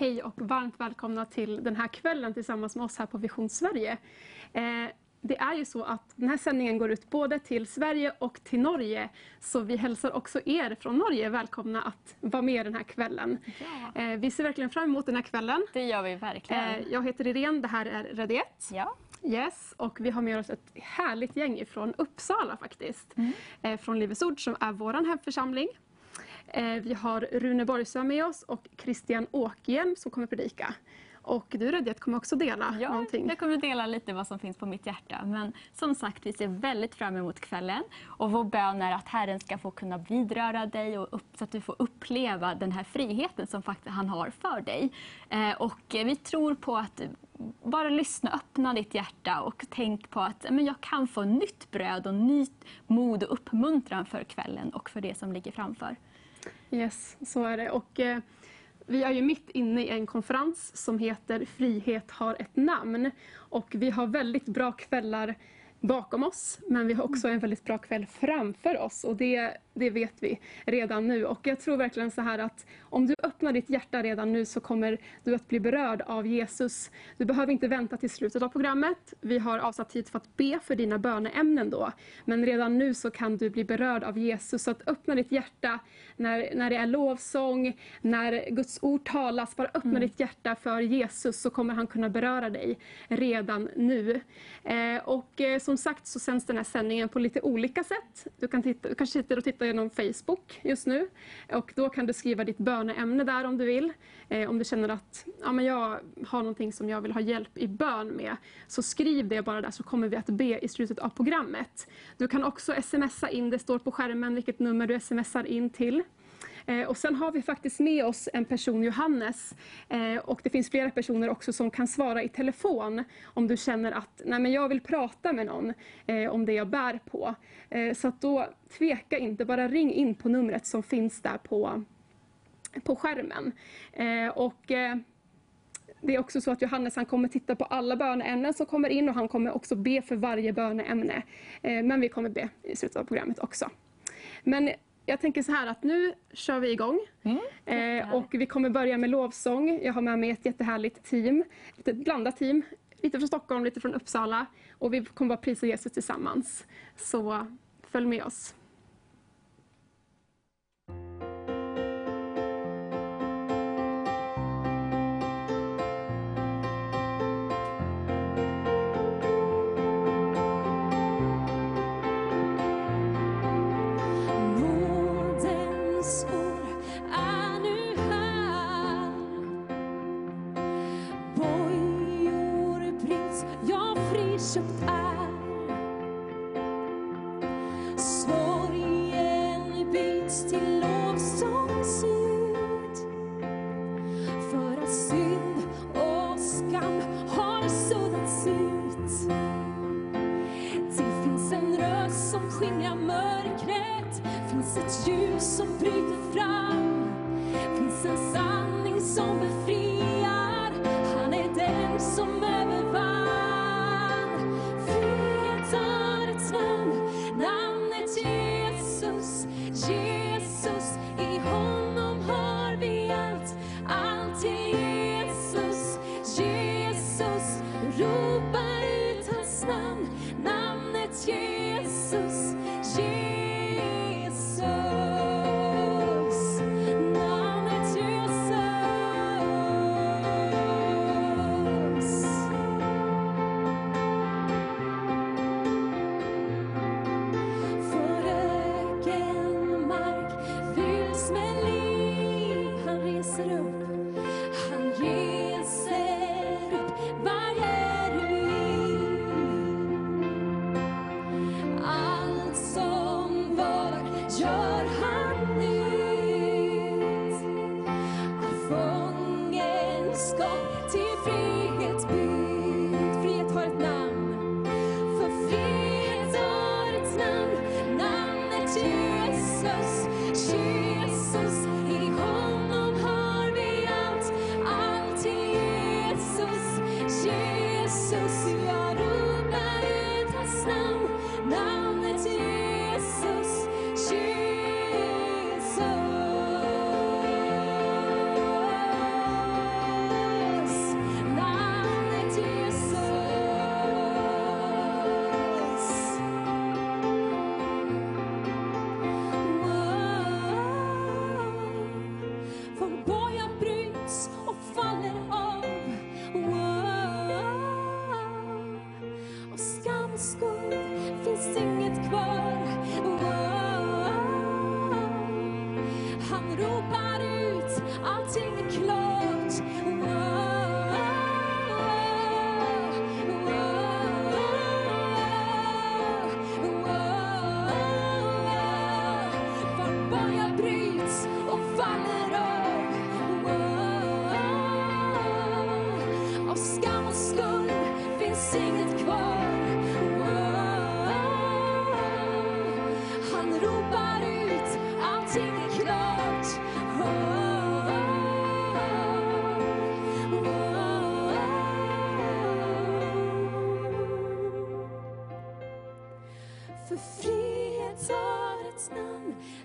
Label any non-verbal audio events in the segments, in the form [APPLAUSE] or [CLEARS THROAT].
hej och varmt välkomna till den här kvällen tillsammans med oss här på Vision Sverige. Eh, det är ju så att den här sändningen går ut både till Sverige och till Norge. Så vi hälsar också er från Norge välkomna att vara med den här kvällen. Ja. Eh, vi ser verkligen fram emot den här kvällen. Det gör vi verkligen. Eh, jag heter Irene, det här är Radiet. Ja. Yes, och vi har med oss ett härligt gäng från Uppsala faktiskt. Mm. Från Livets Ord som är vår hemförsamling. Eh, vi har Rune Borgsö med oss och Christian Åkerhielm som kommer predika. Och du Rediet kommer också dela Ja, någonting. jag kommer dela lite vad som finns på mitt hjärta. Men som sagt, vi ser väldigt fram emot kvällen. Och vår bön är att Herren ska få kunna vidröra dig och upp, så att du får uppleva den här friheten som faktiskt han har för dig. Eh, och vi tror på att bara lyssna, öppna ditt hjärta och tänk på att men jag kan få nytt bröd och nytt mod och uppmuntran för kvällen och för det som ligger framför. Yes, så är det. Och, eh, vi är ju mitt inne i en konferens som heter Frihet har ett namn. Och vi har väldigt bra kvällar bakom oss, men vi har också en väldigt bra kväll framför oss. Och det, det vet vi redan nu. Och jag tror verkligen så här att om du öppnar ditt hjärta redan nu så kommer du att bli berörd av Jesus. Du behöver inte vänta till slutet av programmet. Vi har avsatt tid för att be för dina böneämnen då. Men redan nu så kan du bli berörd av Jesus. Så att öppna ditt hjärta när, när det är lovsång, när Guds ord talas. Bara öppna Mm. ditt hjärta för Jesus så kommer han kunna beröra dig redan nu. Eh, och eh, som sagt så sänds den här sändningen på lite olika sätt. Du, kan titta, du kanske sitter och tittar genom Facebook just nu. Och då kan du skriva ditt böneämne där om du vill. Eh, om du känner att ja, men jag har någonting som jag vill ha hjälp i bön med. Så skriv det bara där så kommer vi att be i slutet av programmet. Du kan också smsa in, det står på skärmen vilket nummer du smsar in till. Eh, och sen har vi faktiskt med oss en person, Johannes. Eh, och det finns flera personer också som kan svara i telefon om du känner att Nej, men jag vill prata med någon eh, om det jag bär på. Så att då tveka inte, bara ring in på numret som finns där på, på skärmen. Och det är också så att Johannes han kommer titta på alla böneämnen som kommer in och han kommer också be för varje böneämne. Men vi kommer be i slutet av programmet också. Men jag tänker så här att nu kör vi igång. Eh, och vi kommer börja med lovsång. Jag har med mig ett jättehärligt team. Ett blandat team. Lite från Stockholm, lite från Uppsala. Och vi kommer bara prisa Jesus tillsammans. Så följ med oss. Köpt är. Sorgen byts till lovsångsljud. För att synd och skam har suddats ut. Det finns en röst som skingrar mörkret Finns ett ljus som bryter fram Finns en sanning som befriar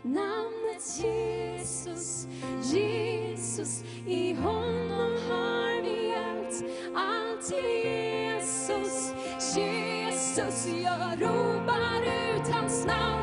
namnet Jesus, Jesus. I honom har vi allt, allt till Jesus. Jesus, jag ropar ut hans namn.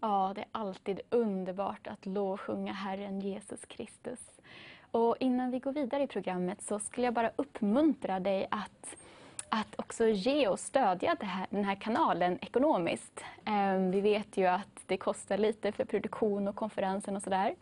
Ja, det är alltid underbart att lovsjunga Herren Jesus Kristus. Och innan vi går vidare i programmet så skulle jag bara uppmuntra dig att, att också ge och stödja här, den här kanalen ekonomiskt. Ehm, vi vet ju att det kostar lite för produktion och konferensen och sådär.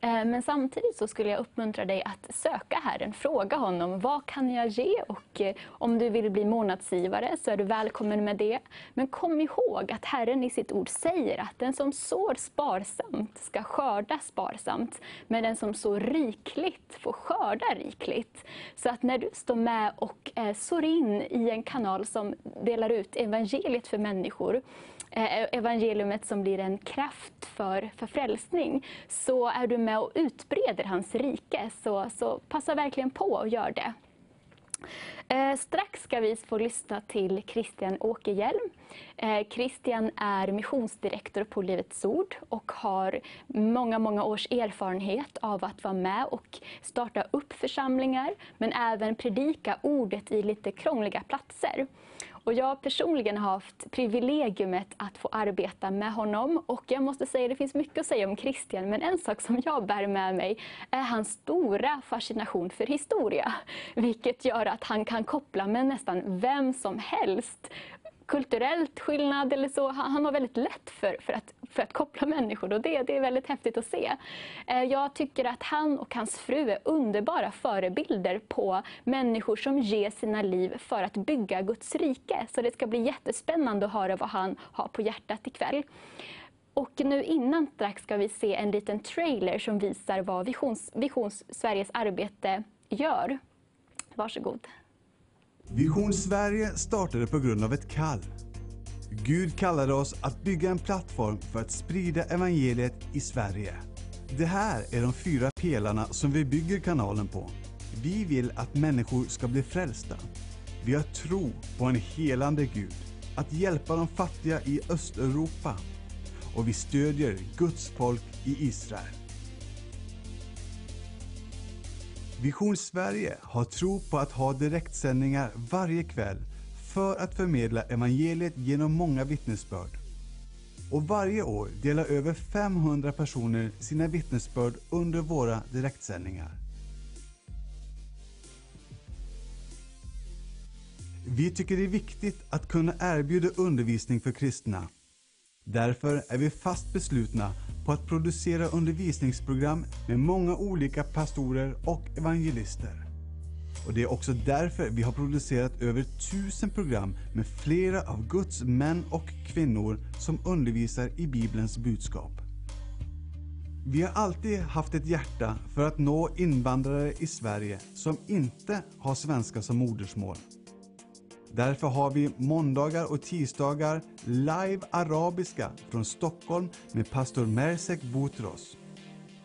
Ehm, men samtidigt så skulle jag uppmuntra dig att söka Herren, fråga honom vad kan jag ge och eh, om du vill bli månadsgivare så är du välkommen med det. Men kom ihåg att Herren i sitt ord säger att den som sår sparsamt ska skörda sparsamt, men den som sår rikligt får skörda rikligt. Så att när du står med och eh, sår in i en kanal som delar ut evangeliet för människor, Eh, e- evangeliumet som blir en kraft för, för frälsning, så är du med och utbreder hans rike. Så, så passa verkligen på och gör det. Eh, strax ska vi få lyssna till Christian Åkerhielm. Eh, Christian är missionsdirektor på Livets Ord och har många, många års erfarenhet av att vara med och starta upp församlingar, men även predika ordet i lite krångliga platser. Och jag personligen har haft privilegiumet att få arbeta med honom. Och jag måste säga, det finns mycket att säga om Christian, men en sak som jag bär med mig är hans stora fascination för historia. Vilket gör att han kan koppla med nästan vem som helst kulturellt skillnad eller så. Han har väldigt lätt för, för, att, för att koppla människor och det, det är väldigt häftigt att se. Eh, jag tycker att han och hans fru är underbara förebilder på människor som ger sina liv för att bygga Guds rike. Så det ska bli jättespännande att höra vad han har på hjärtat ikväll. Och nu innan strax ska vi se en liten trailer som visar vad Visions, Visions Sveriges arbete gör. Varsågod. Vision Sverige startade på grund av ett kall. Gud kallade oss att bygga en plattform för att sprida evangeliet i Sverige. Det här är de fyra pelarna som vi bygger kanalen på. Vi vill att människor ska bli frälsta. Vi har tro på en helande Gud, att hjälpa de fattiga i Östeuropa och vi stödjer Guds folk i Israel. Vision Sverige har tro på att ha direktsändningar varje kväll för att förmedla evangeliet genom många vittnesbörd. Och varje år delar över 500 personer sina vittnesbörd under våra direktsändningar. Vi tycker det är viktigt att kunna erbjuda undervisning för kristna. Därför är vi fast beslutna på att producera undervisningsprogram med många olika pastorer och evangelister. Och Det är också därför vi har producerat över tusen program med flera av Guds män och kvinnor som undervisar i Bibelns budskap. Vi har alltid haft ett hjärta för att nå invandrare i Sverige som inte har svenska som modersmål. Därför har vi måndagar och tisdagar live arabiska från Stockholm med pastor Mersek Boutros.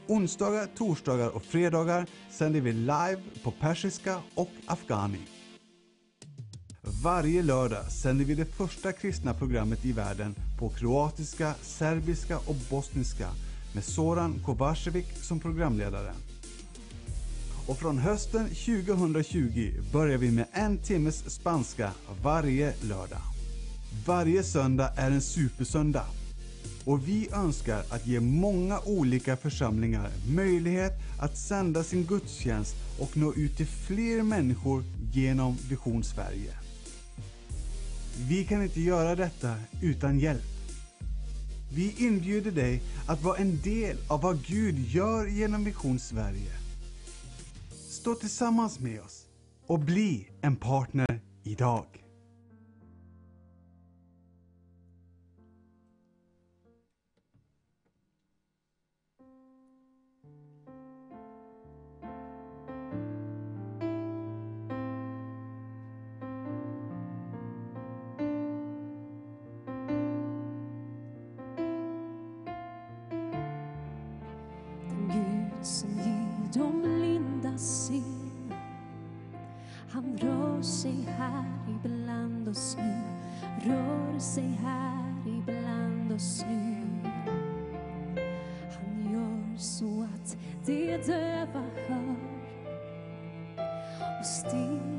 Onsdagar, torsdagar och fredagar sänder vi live på persiska och afghani. Varje lördag sänder vi det första kristna programmet i världen på kroatiska, serbiska och bosniska med Soran Kovacevic som programledare. Och från hösten 2020 börjar vi med en timmes spanska varje lördag. Varje söndag är en supersöndag. Och vi önskar att ge många olika församlingar möjlighet att sända sin gudstjänst och nå ut till fler människor genom Vision Sverige. Vi kan inte göra detta utan hjälp. Vi inbjuder dig att vara en del av vad Gud gör genom Vision Sverige. Stå tillsammans med oss och bli en partner idag. Sig här ibland oss nu, rör sig här ibland oss nu. Han gör så att det döva hör och stillar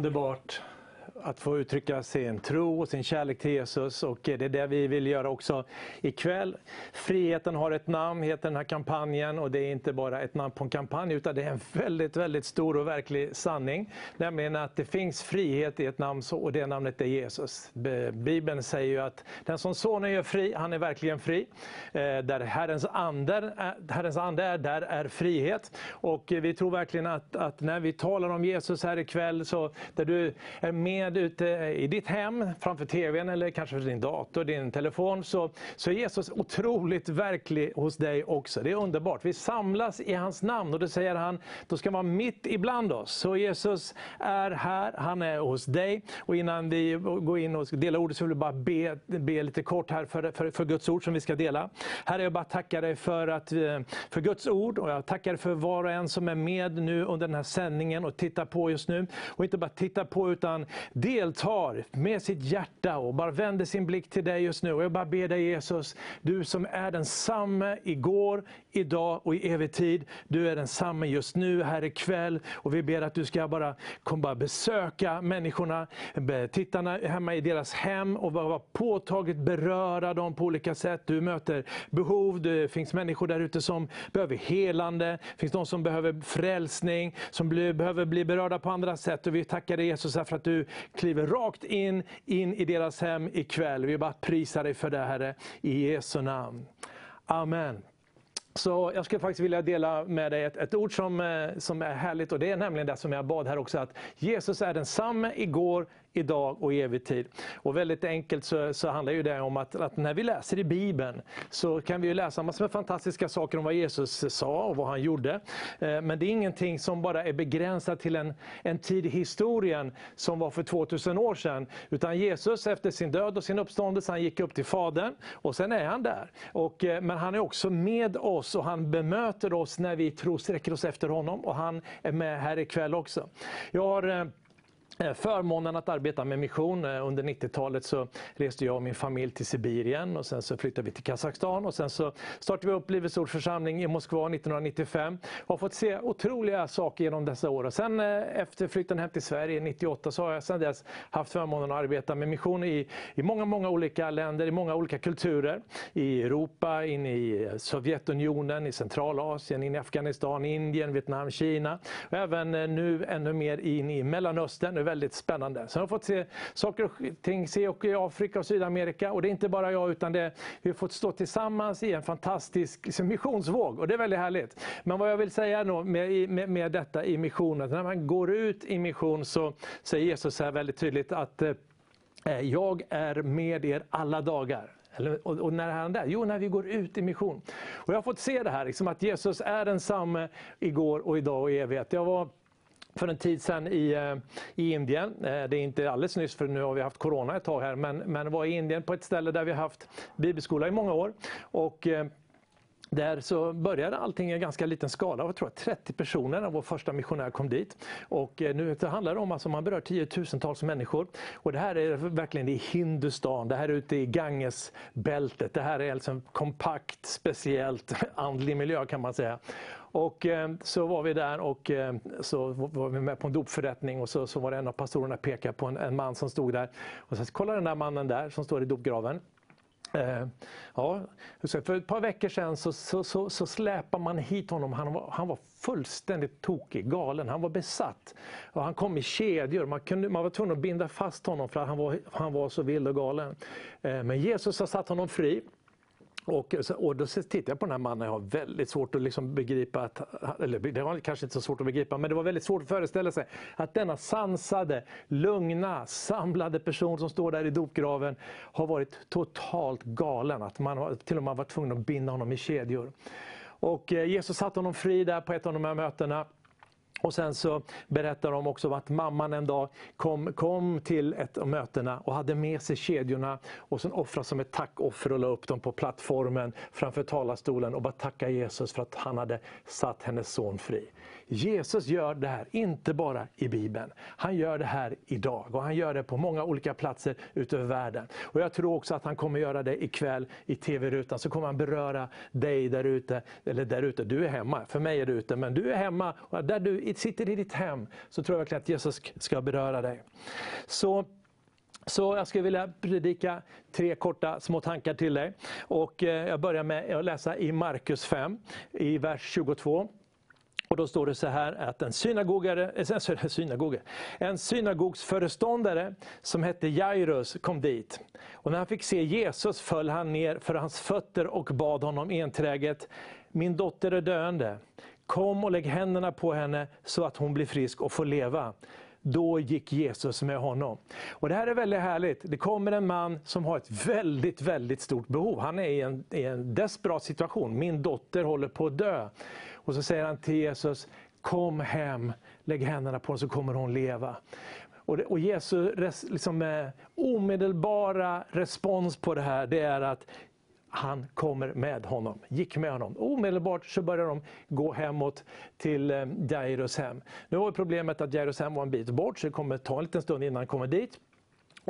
underbart att få uttrycka sin tro och sin kärlek till Jesus och det är det vi vill göra också ikväll. Friheten har ett namn, heter den här kampanjen och det är inte bara ett namn på en kampanj utan det är en väldigt, väldigt stor och verklig sanning. Nämligen att det finns frihet i ett namn och det namnet är Jesus. Bibeln säger ju att den som sonen gör fri, han är verkligen fri. Eh, där Herrens ande, är, eh, Herrens ande är, där är frihet. Och vi tror verkligen att, att när vi talar om Jesus här ikväll, så där du är med ute i ditt hem, framför TVn eller kanske din dator, din telefon, så, så är Jesus otroligt verklig hos dig också. Det är underbart. Vi samlas i hans namn och då säger han, då ska vara mitt ibland oss. Så Jesus är här, han är hos dig. Och innan vi går in och delar ordet så vill jag bara be, be lite kort här för, för, för Guds ord som vi ska dela. Herre, jag bara tackar dig för, att, eh, för Guds ord och jag tackar för var och en som är med nu under den här sändningen och tittar på just nu. Och inte bara tittar på utan deltar med sitt hjärta och bara vänder sin blick till dig just nu. Och jag bara ber dig Jesus, du som är densamme igår, idag och i evig tid. Du är densamme just nu, här ikväll. Och vi ber att du ska bara komma besöka människorna, tittarna hemma i deras hem och vara påtagligt beröra dem på olika sätt. Du möter behov, det finns människor där ute som behöver helande, det finns de som behöver frälsning, som behöver bli berörda på andra sätt. Och vi tackar dig Jesus för att du kliver rakt in, in i deras hem ikväll. Vi bara prisar dig för det Herre, i Jesu namn. Amen. Så jag skulle faktiskt vilja dela med dig ett, ett ord som, eh, som är härligt och det är nämligen det som jag bad här också, att Jesus är densamme igår, idag och i evig tid. Och väldigt enkelt så, så handlar ju det om att, att, när vi läser i Bibeln så kan vi ju läsa massor med fantastiska saker om vad Jesus sa och vad han gjorde. Eh, men det är ingenting som bara är begränsat till en, en tid i historien som var för 2000 år sedan. Utan Jesus efter sin död och sin uppståndelse, han gick upp till Fadern och sen är han där. Och, eh, men han är också med oss och han bemöter oss när vi tror sträcker oss efter honom och han är med här ikväll också. Jag har eh, Eh, förmånen att arbeta med mission. Eh, under 90-talet så reste jag och min familj till Sibirien och sen så flyttade vi till Kazakstan och sen så startade vi upp Livets Ords församling i Moskva 1995 och har fått se otroliga saker genom dessa år. Och sen eh, efter flytten hem till Sverige 98 så har jag sedan dess haft förmånen att arbeta med mission i, i många, många olika länder, i många olika kulturer. I Europa, in i Sovjetunionen, i Centralasien, in i Afghanistan, Indien, Vietnam, Kina och även nu ännu mer in i Mellanöstern väldigt spännande. Så jag fått se saker och ting se och i Afrika och Sydamerika. Och det är inte bara jag, utan det, vi har fått stå tillsammans i en fantastisk missionsvåg. Och det är väldigt härligt. Men vad jag vill säga då med, med, med detta i missionen, när man går ut i mission så säger Jesus här väldigt tydligt att eh, eh jag är med er alla dagar. Och, och, när är han där? Jo, när vi går ut i mission. Och jag har fått se det här, liksom att Jesus är densamme igår och idag och i evighet. Jag var för en tid sedan i, eh, i Indien. Eh, det är inte alldeles nyss för nu har vi haft corona ett tag här, men, men var i Indien på ett ställe där vi har haft bibelskola i många år. Och, eh, där så började allting i en ganska liten skala. Jag tror 30 personer när vår första missionär kom dit. Och eh, nu handlar det om att alltså man berör tiotusentals människor. Och det här är verkligen i Hindustan, det här är ute i Gangesbältet. Det här är alltså en kompakt, speciellt [LAUGHS] andlig miljö kan man säga. Och eh, så var vi där och eh, så var vi med på en dopförrättning och så, så var det en av pastorerna pekade på en, en man som stod där. Och så kolla den där mannen där som står i dopgraven. Eh, ja, för ett par veckor sedan så, så, så, så släpar man hit honom. Han var, han var fullständigt tokig, galen. Han var besatt. Och han kom i kedjor. Man, kunde, man var tvungen att binda fast honom för att han var, han var så vild och galen. Eh, men Jesus har satt honom fri. Och, och då tittar jag på den här mannen, jag har väldigt svårt att liksom begripa, att, eller det var kanske inte så svårt att begripa, men det var väldigt svårt att föreställa sig att denna sansade, lugna, samlade person som står där i dopgraven har varit totalt galen. Att man till och med var tvungen att binda honom i kedjor. Och eh, Jesus satte honom fri där på ett av de här mötena. Och sen så berättar de också att mamman en dag kom, kom till ett av mötena och hade med sig kedjorna och sen offrade som ett tackoffer och la upp dem på plattformen framför talarstolen och bara tacka Jesus för att han hade satt hennes son fri. Jesus gör det här, inte bara i Bibeln. Han gör det här idag och han gör det på många olika platser utöver världen. Och Jag tror också att han kommer göra det ikväll i TV-rutan. Så kommer han beröra dig där ute, eller där ute, du är hemma. För mig är du ute, men du är hemma. Och där du sitter i ditt hem så tror jag verkligen att Jesus ska beröra dig. Så så jag skulle vilja predika tre korta små tankar till dig. Och eh, jag börjar med att läsa i Markus 5, i vers 22. Och då står det så här att en, synagogare, eh, en, en synagogsföreståndare som hette Jairus kom dit. Och när han fick se Jesus föll han ner för hans fötter och bad honom enträget, min dotter är döende. Kom och lägg händerna på henne så att hon blir frisk och får leva. Då gick Jesus med honom. Och Det här är väldigt härligt. Det kommer en man som har ett väldigt, väldigt stort behov. Han är i en, i en desperat situation. Min dotter håller på att dö. Och så säger han till Jesus, kom hem, lägg händerna på henne så kommer hon leva. Och, det, och Jesu res, liksom, eh, omedelbara respons på det här det är att han kommer med honom, gick med honom. Omedelbart så börjar de gå hemåt till eh, Jairus hem. Nu var problemet att Jairus hem var en bit bort så det kommer ta en liten stund innan han kommer dit.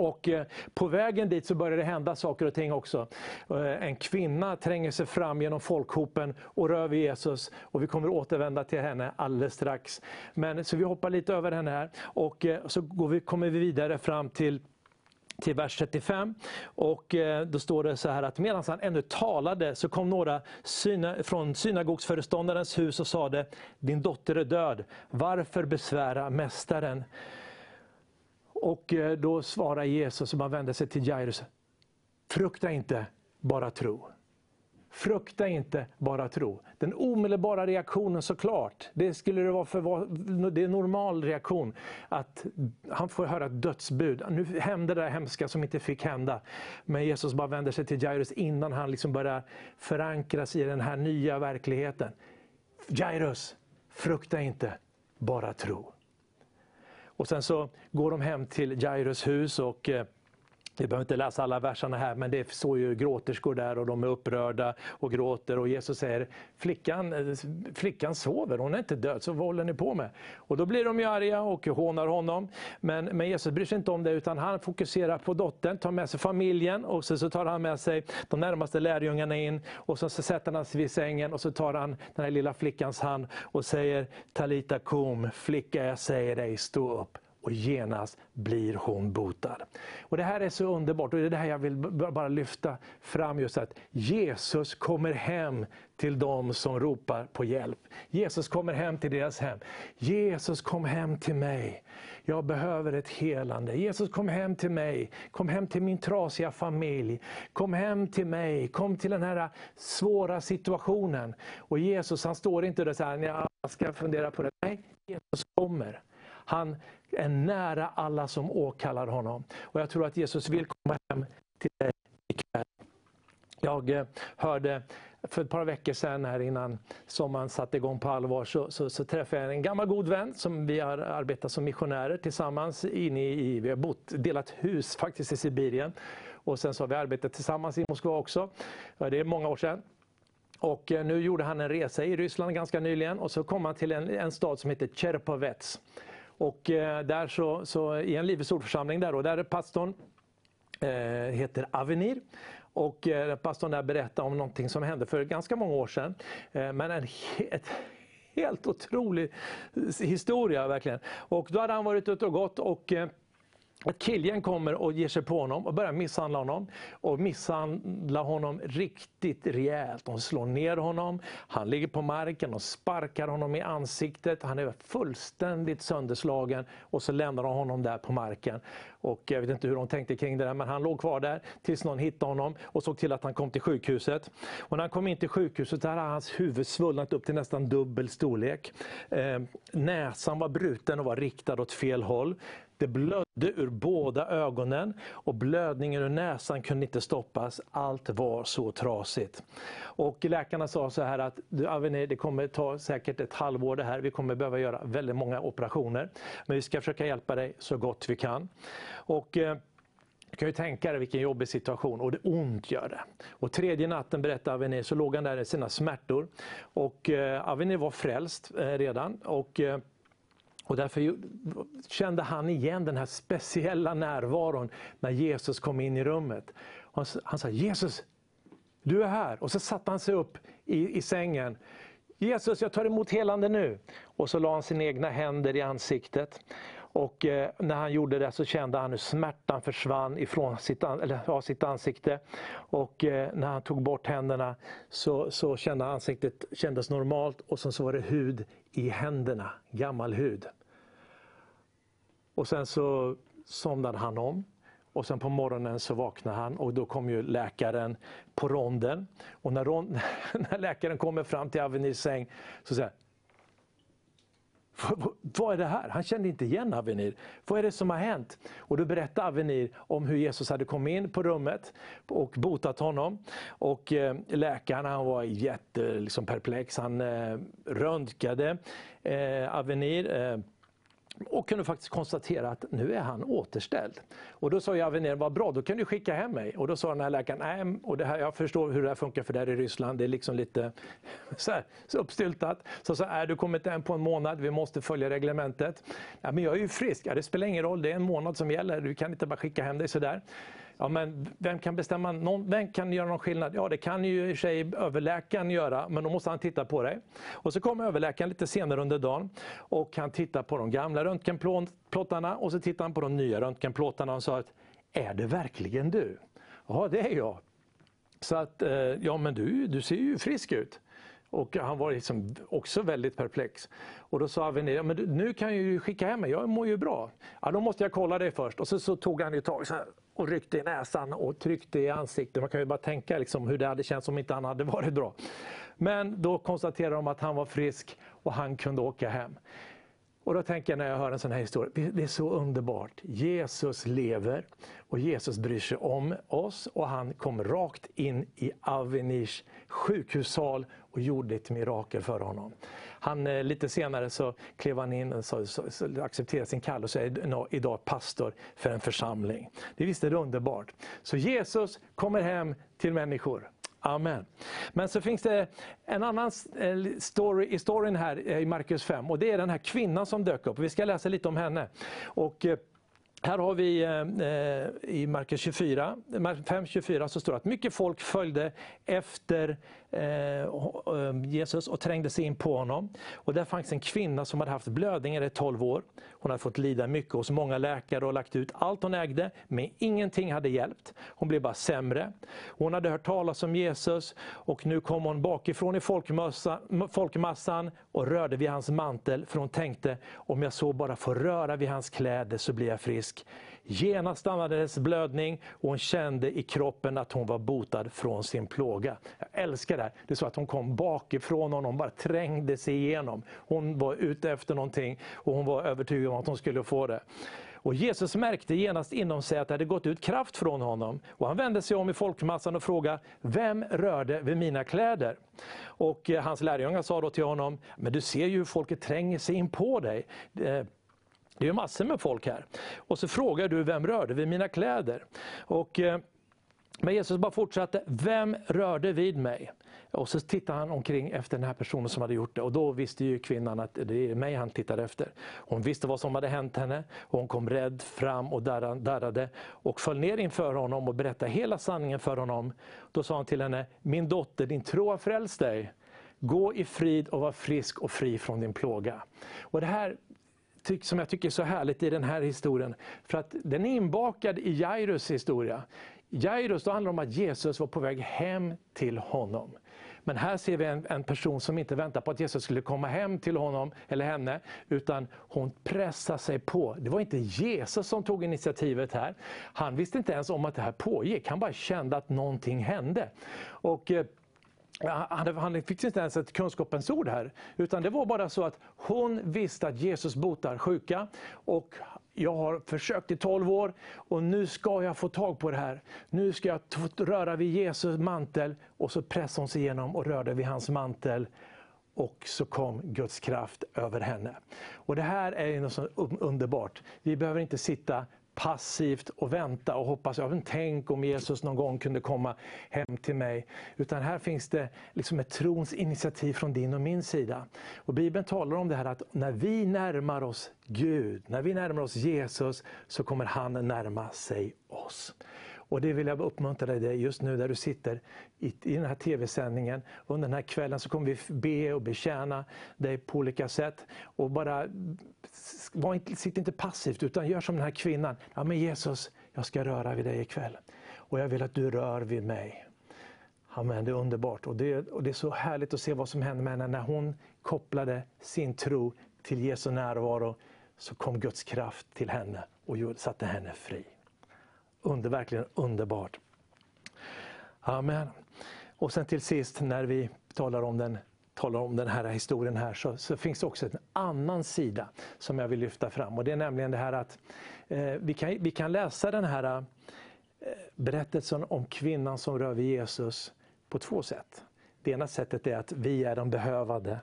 Och eh, på vägen dit så börjar det hända saker och ting också. Eh, en kvinna tränger sig fram genom folkhopen och rör vid Jesus. Och vi kommer återvända till henne alldeles strax. Men, så vi hoppar lite över henne här och eh, så går vi, kommer vi vidare fram till till vers 35. Och då står det så här att medan han ännu talade så kom några syna, från synagogsföreståndarens hus och sade, din dotter är död, varför besvära mästaren? Och eh, då svarar Jesus, och man vänder sig till Jairus, frukta inte, bara tro. Frukta inte, bara tro. Den omedelbara reaktionen såklart, det skulle det vara för det är en normal reaktion. Att han får höra ett dödsbud. Nu hände det där hemska som inte fick hända. Men Jesus bara vänder sig till Jairus innan han liksom börjar förankras i den här nya verkligheten. Jairus, frukta inte, bara tro. Och sen så går de hem till Jairus hus och eh, vi behöver inte läsa alla verserna här, men det står ju gråterskor där och de är upprörda och gråter. Och Jesus säger, flickan, flickan sover, hon är inte död, så vad håller ni på med? Och då blir de ju arga och hånar honom. Men, men Jesus bryr sig inte om det, utan han fokuserar på dottern, tar med sig familjen och så, så tar han med sig de närmaste lärjungarna in. Och så, så sätter han sig vid sängen och så tar han den här lilla flickans hand och säger, Talita kum, flicka jag säger dig, stå upp och genast blir hon botad. Och Det här är så underbart och det är det här jag vill bara lyfta fram. just att Jesus kommer hem till dem som ropar på hjälp. Jesus kommer hem till deras hem. Jesus kom hem till mig. Jag behöver ett helande. Jesus kom hem till mig. Kom hem till min trasiga familj. Kom hem till mig. Kom till den här svåra situationen. Och Jesus han står inte där och säger, jag ska fundera på det. Nej, Jesus kommer. Han är nära alla som åkallar honom. Och Jag tror att Jesus vill komma hem till dig ikväll. Jag eh, hörde för ett par veckor sedan här innan sommaren satte igång på allvar så, så, så, träffade jag en gammal god vän som vi har arbetat som missionärer tillsammans. Inne i, vi har bott, delat hus faktiskt i Sibirien. Och sen så har vi arbetat tillsammans i Moskva också. Det är många år sedan. Och eh, nu gjorde han en resa i Ryssland ganska nyligen och så kom han till en, en stad som heter Cherpovets. Och eh, där så, så i en Livets ordförsamling där, då, där är pastorn eh, heter Avenir. Och eh, pastorn där berättade om någonting som hände för ganska många år sedan. Men en helt, helt otrolig historia verkligen. Och då hade han varit ute och gått och att Killian kommer och ger sig på honom och börjar misshandla honom. Och misshandla honom riktigt rejält. De slår ner honom, han ligger på marken och sparkar honom i ansiktet. Han är fullständigt sönderslagen och så lämnar de honom där på marken. Och jag vet inte hur de tänkte kring det där, men han låg kvar där tills någon hittade honom och såg till att han kom till sjukhuset. Och när han kom in till sjukhuset hade hans huvud svullnat upp till nästan dubbel storlek. Eh, näsan var bruten och var riktad åt fel håll. Det blödde ur båda ögonen och blödningen ur näsan kunde inte stoppas. Allt var så trasigt. Och läkarna sa så här att det kommer ta säkert ett halvår det här. Vi kommer behöva göra väldigt många operationer. Men vi ska försöka hjälpa dig så gott vi kan. Och, eh, du kan ju tänka dig vilken jobbig situation och det ont gör det. Och tredje natten berättade Aveni, så låg han där i sina smärtor. Och eh, Avenir var frälst eh, redan. Och, eh, och därför kände han igen den här speciella närvaron när Jesus kom in i rummet. Han, han sa Jesus, du är här. Och så satte han sig upp i, i sängen. Jesus jag tar emot helande nu. Och så la han sina egna händer i ansiktet. Och eh, när han gjorde det så kände han hur smärtan försvann ifrån sitt, an, eller, ja, sitt ansikte. Och eh, när han tog bort händerna så, så kände ansiktet kändes normalt och sen så var det hud i händerna, gammal hud. Och sen så somnade han om. Och sen på morgonen så vaknade han och då kom ju läkaren på ronden. Och när, rond, [LAUGHS] när läkaren kommer fram till Avenirs säng så säger vad är det här? Han kände inte igen Avenir. Vad är det som har hänt? Och då berättade Avenir om hur Jesus hade kommit in på rummet och botat honom. Och eh, läkaren han var jätte liksom, perplex. Han eh, röntgade eh, Avenir. Eh, och kunde faktiskt konstatera att nu är han återställd. Och då sa jag Avenir, vad bra, då kan du skicka hem mig. Och då sa den här läkaren, nej, och det här, jag förstår hur det här funkar för det här i Ryssland, det är liksom lite [LAUGHS] så, här, så uppstyltat. Så sa, är du kommit hem på en månad, vi måste följa reglementet. Ja, men jag är ju frisk, ja, det spelar ingen roll, det är en månad som gäller, du kan inte bara skicka hem dig sådär. Ja, men vem kan bestämma, någon, vem kan göra någon skillnad? Ja, det kan ju i sig överläkaren göra, men då måste han titta på dig. Och så kommer överläkaren lite senare under dagen och han tittar på de gamla röntgenplåtarna och så tittar han på de nya röntgenplåtarna och sa att är det verkligen du? Ja, det är jag. Så att, eh, ja men du, du ser ju frisk ut. Och han var liksom också väldigt perplex. Och då sa Avenir, ja, men nu kan jag ju skicka hem mig, jag mår ju bra. Ja, då måste jag kolla dig först. Och så, så tog han ju tag så här, och ryckte i näsan och tryckte i ansiktet. Man kan ju bara tänka liksom hur det hade känts om inte han hade varit bra. Men då konstaterade de att han var frisk och han kunde åka hem. Och då tänker jag när jag hör en sån här historia, det är så underbart. Jesus lever och Jesus bryr sig om oss och han kom rakt in i Avenirs sjukhussal och gjorde ett mirakel för honom. Han, eh, lite senare så klev han in och så, så, så accepterade sin kallelse och är idag pastor för en församling. Det visst är det underbart. Så Jesus kommer hem till människor. Amen. Men så finns det en annan eh, story i storyn här eh, i Markus 5 och det är den här kvinnan som dök upp. Vi ska läsa lite om henne. Och eh, här har vi eh, i Markus 24, 5.24 så står det att mycket folk följde efter eh, eh, Jesus och trängde sig in på honom. Och där fanns en kvinna som hade haft blödningar i 12 år. Hon hade fått lida mycket hos många läkare och lagt ut allt hon ägde, men ingenting hade hjälpt. Hon blev bara sämre. Hon hade hört talas om Jesus och nu kom hon bakifrån i folkmassan och rörde vid hans mantel, för hon tänkte om jag så bara får röra vid hans kläder så blir jag frisk. Genast stannade hennes blödning och hon kände i kroppen att hon var botad från sin plåga. Jag älskar det här. Det är så att hon kom bakifrån honom, bara trängde sig igenom. Hon var ute efter någonting och hon var övertygad om att hon skulle få det. Och Jesus märkte genast inom sig att det hade gått ut kraft från honom. Och han vände sig om i folkmassan och frågade, vem rörde vid mina kläder? Och eh, hans lärjungar sa då till honom, men du ser ju hur folket tränger sig in på dig. Eh, det är massor med folk här. Och så frågar du, vem rörde vid mina kläder? Och, eh, men Jesus bara fortsatte, vem rörde vid mig? Och så tittade han omkring efter den här personen som hade gjort det. Och då visste ju kvinnan att det är mig han tittade efter. Hon visste vad som hade hänt henne. Och hon kom rädd fram och darrade och föll ner inför honom och berättade hela sanningen för honom. Då sa han till henne, min dotter, din tro har frälst dig. Gå i frid och var frisk och fri från din plåga. Och det här som jag tycker är så härligt i den här historien. För att den är inbakad i Jairus historia. Jairus, då handlar det om att Jesus var på väg hem till honom. Men här ser vi en, en, person som inte väntar på att Jesus skulle komma hem till honom eller henne, utan hon pressar sig på. Det var inte Jesus som tog initiativet här. Han visste inte ens om att det här pågick, han bara kände att någonting hände. Och, eh, han, han fick inte ens ett kunskapens ord här. Utan det var bara så att hon visste att Jesus botar sjuka. Och jag har försökt i 12 år och nu ska jag få tag på det här. Nu ska jag röra vid Jesus mantel. Och så pressade hon sig igenom och rörde vid hans mantel. Och så kom Guds kraft över henne. Och Det här är något så underbart. Vi behöver inte sitta passivt och vänta och hoppas, ja, tänk om Jesus någon gång kunde komma hem till mig. Utan här finns det liksom ett trons initiativ från din och min sida. Och Bibeln talar om det här att när vi närmar oss Gud, när vi närmar oss Jesus så kommer han närma sig oss. Och det vill jag uppmuntra dig just nu där du sitter i, i den här tv-sändningen. Under den här kvällen så kommer vi be och betjäna dig på olika sätt. Och bara var inte, sitt inte passivt utan gör som den här kvinnan. Ja men Jesus, jag ska röra vid dig ikväll. Och jag vill att du rör vid mig. Amen, det är underbart. Och det, och det är så härligt att se vad som hände med henne när hon kopplade sin tro till Jesu närvaro. Så kom Guds kraft till henne och satte henne fri. Under, verkligen underbart. Amen. Och sen till sist när vi talar om den, talar om den här historien här så, så finns det också en annan sida som jag vill lyfta fram. Och Det är nämligen det här att eh, vi, kan, vi kan läsa den här eh, berättelsen om kvinnan som rör vid Jesus på två sätt. Det ena sättet är att vi är de behövande.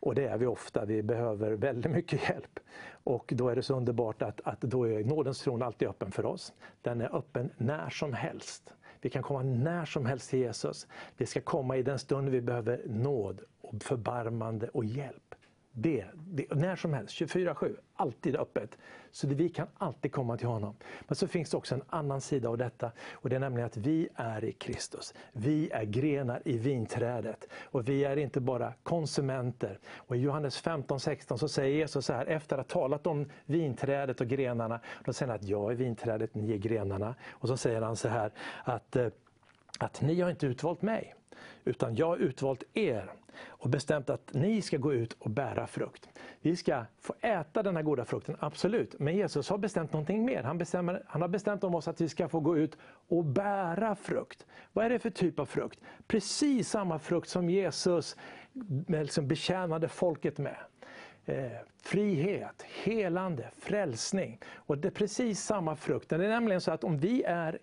Och det är vi ofta, vi behöver väldigt mycket hjälp. Och då är det så underbart att, att då är nådens tron alltid öppen för oss. Den är öppen när som helst. Vi kan komma när som helst till Jesus. Vi ska komma i den stund vi behöver nåd, och förbarmande och hjälp. Det, det, när som helst, 24-7, alltid öppet. Så det, vi kan alltid komma till honom. Men så finns det också en annan sida av detta och det är nämligen att vi är i Kristus. Vi är grenar i vinträdet och vi är inte bara konsumenter. Och I Johannes 15-16 så säger Jesus så här, efter att ha talat om vinträdet och grenarna, då säger han att jag är vinträdet, ni är grenarna. Och så säger han så här att, eh, att ni har inte utvalt mig, utan jag har utvalt er och bestämt att ni ska gå ut och bära frukt. Vi ska få äta den här goda frukten, absolut. Men Jesus har bestämt någonting mer. Han, bestämmer, han har bestämt om oss att vi ska få gå ut och bära frukt. Vad är det för typ av frukt? Precis samma frukt som Jesus eh, liksom betjänade folket med. Eh, frihet, helande, frälsning. Och det är precis samma frukt. Det är nämligen så att om vi är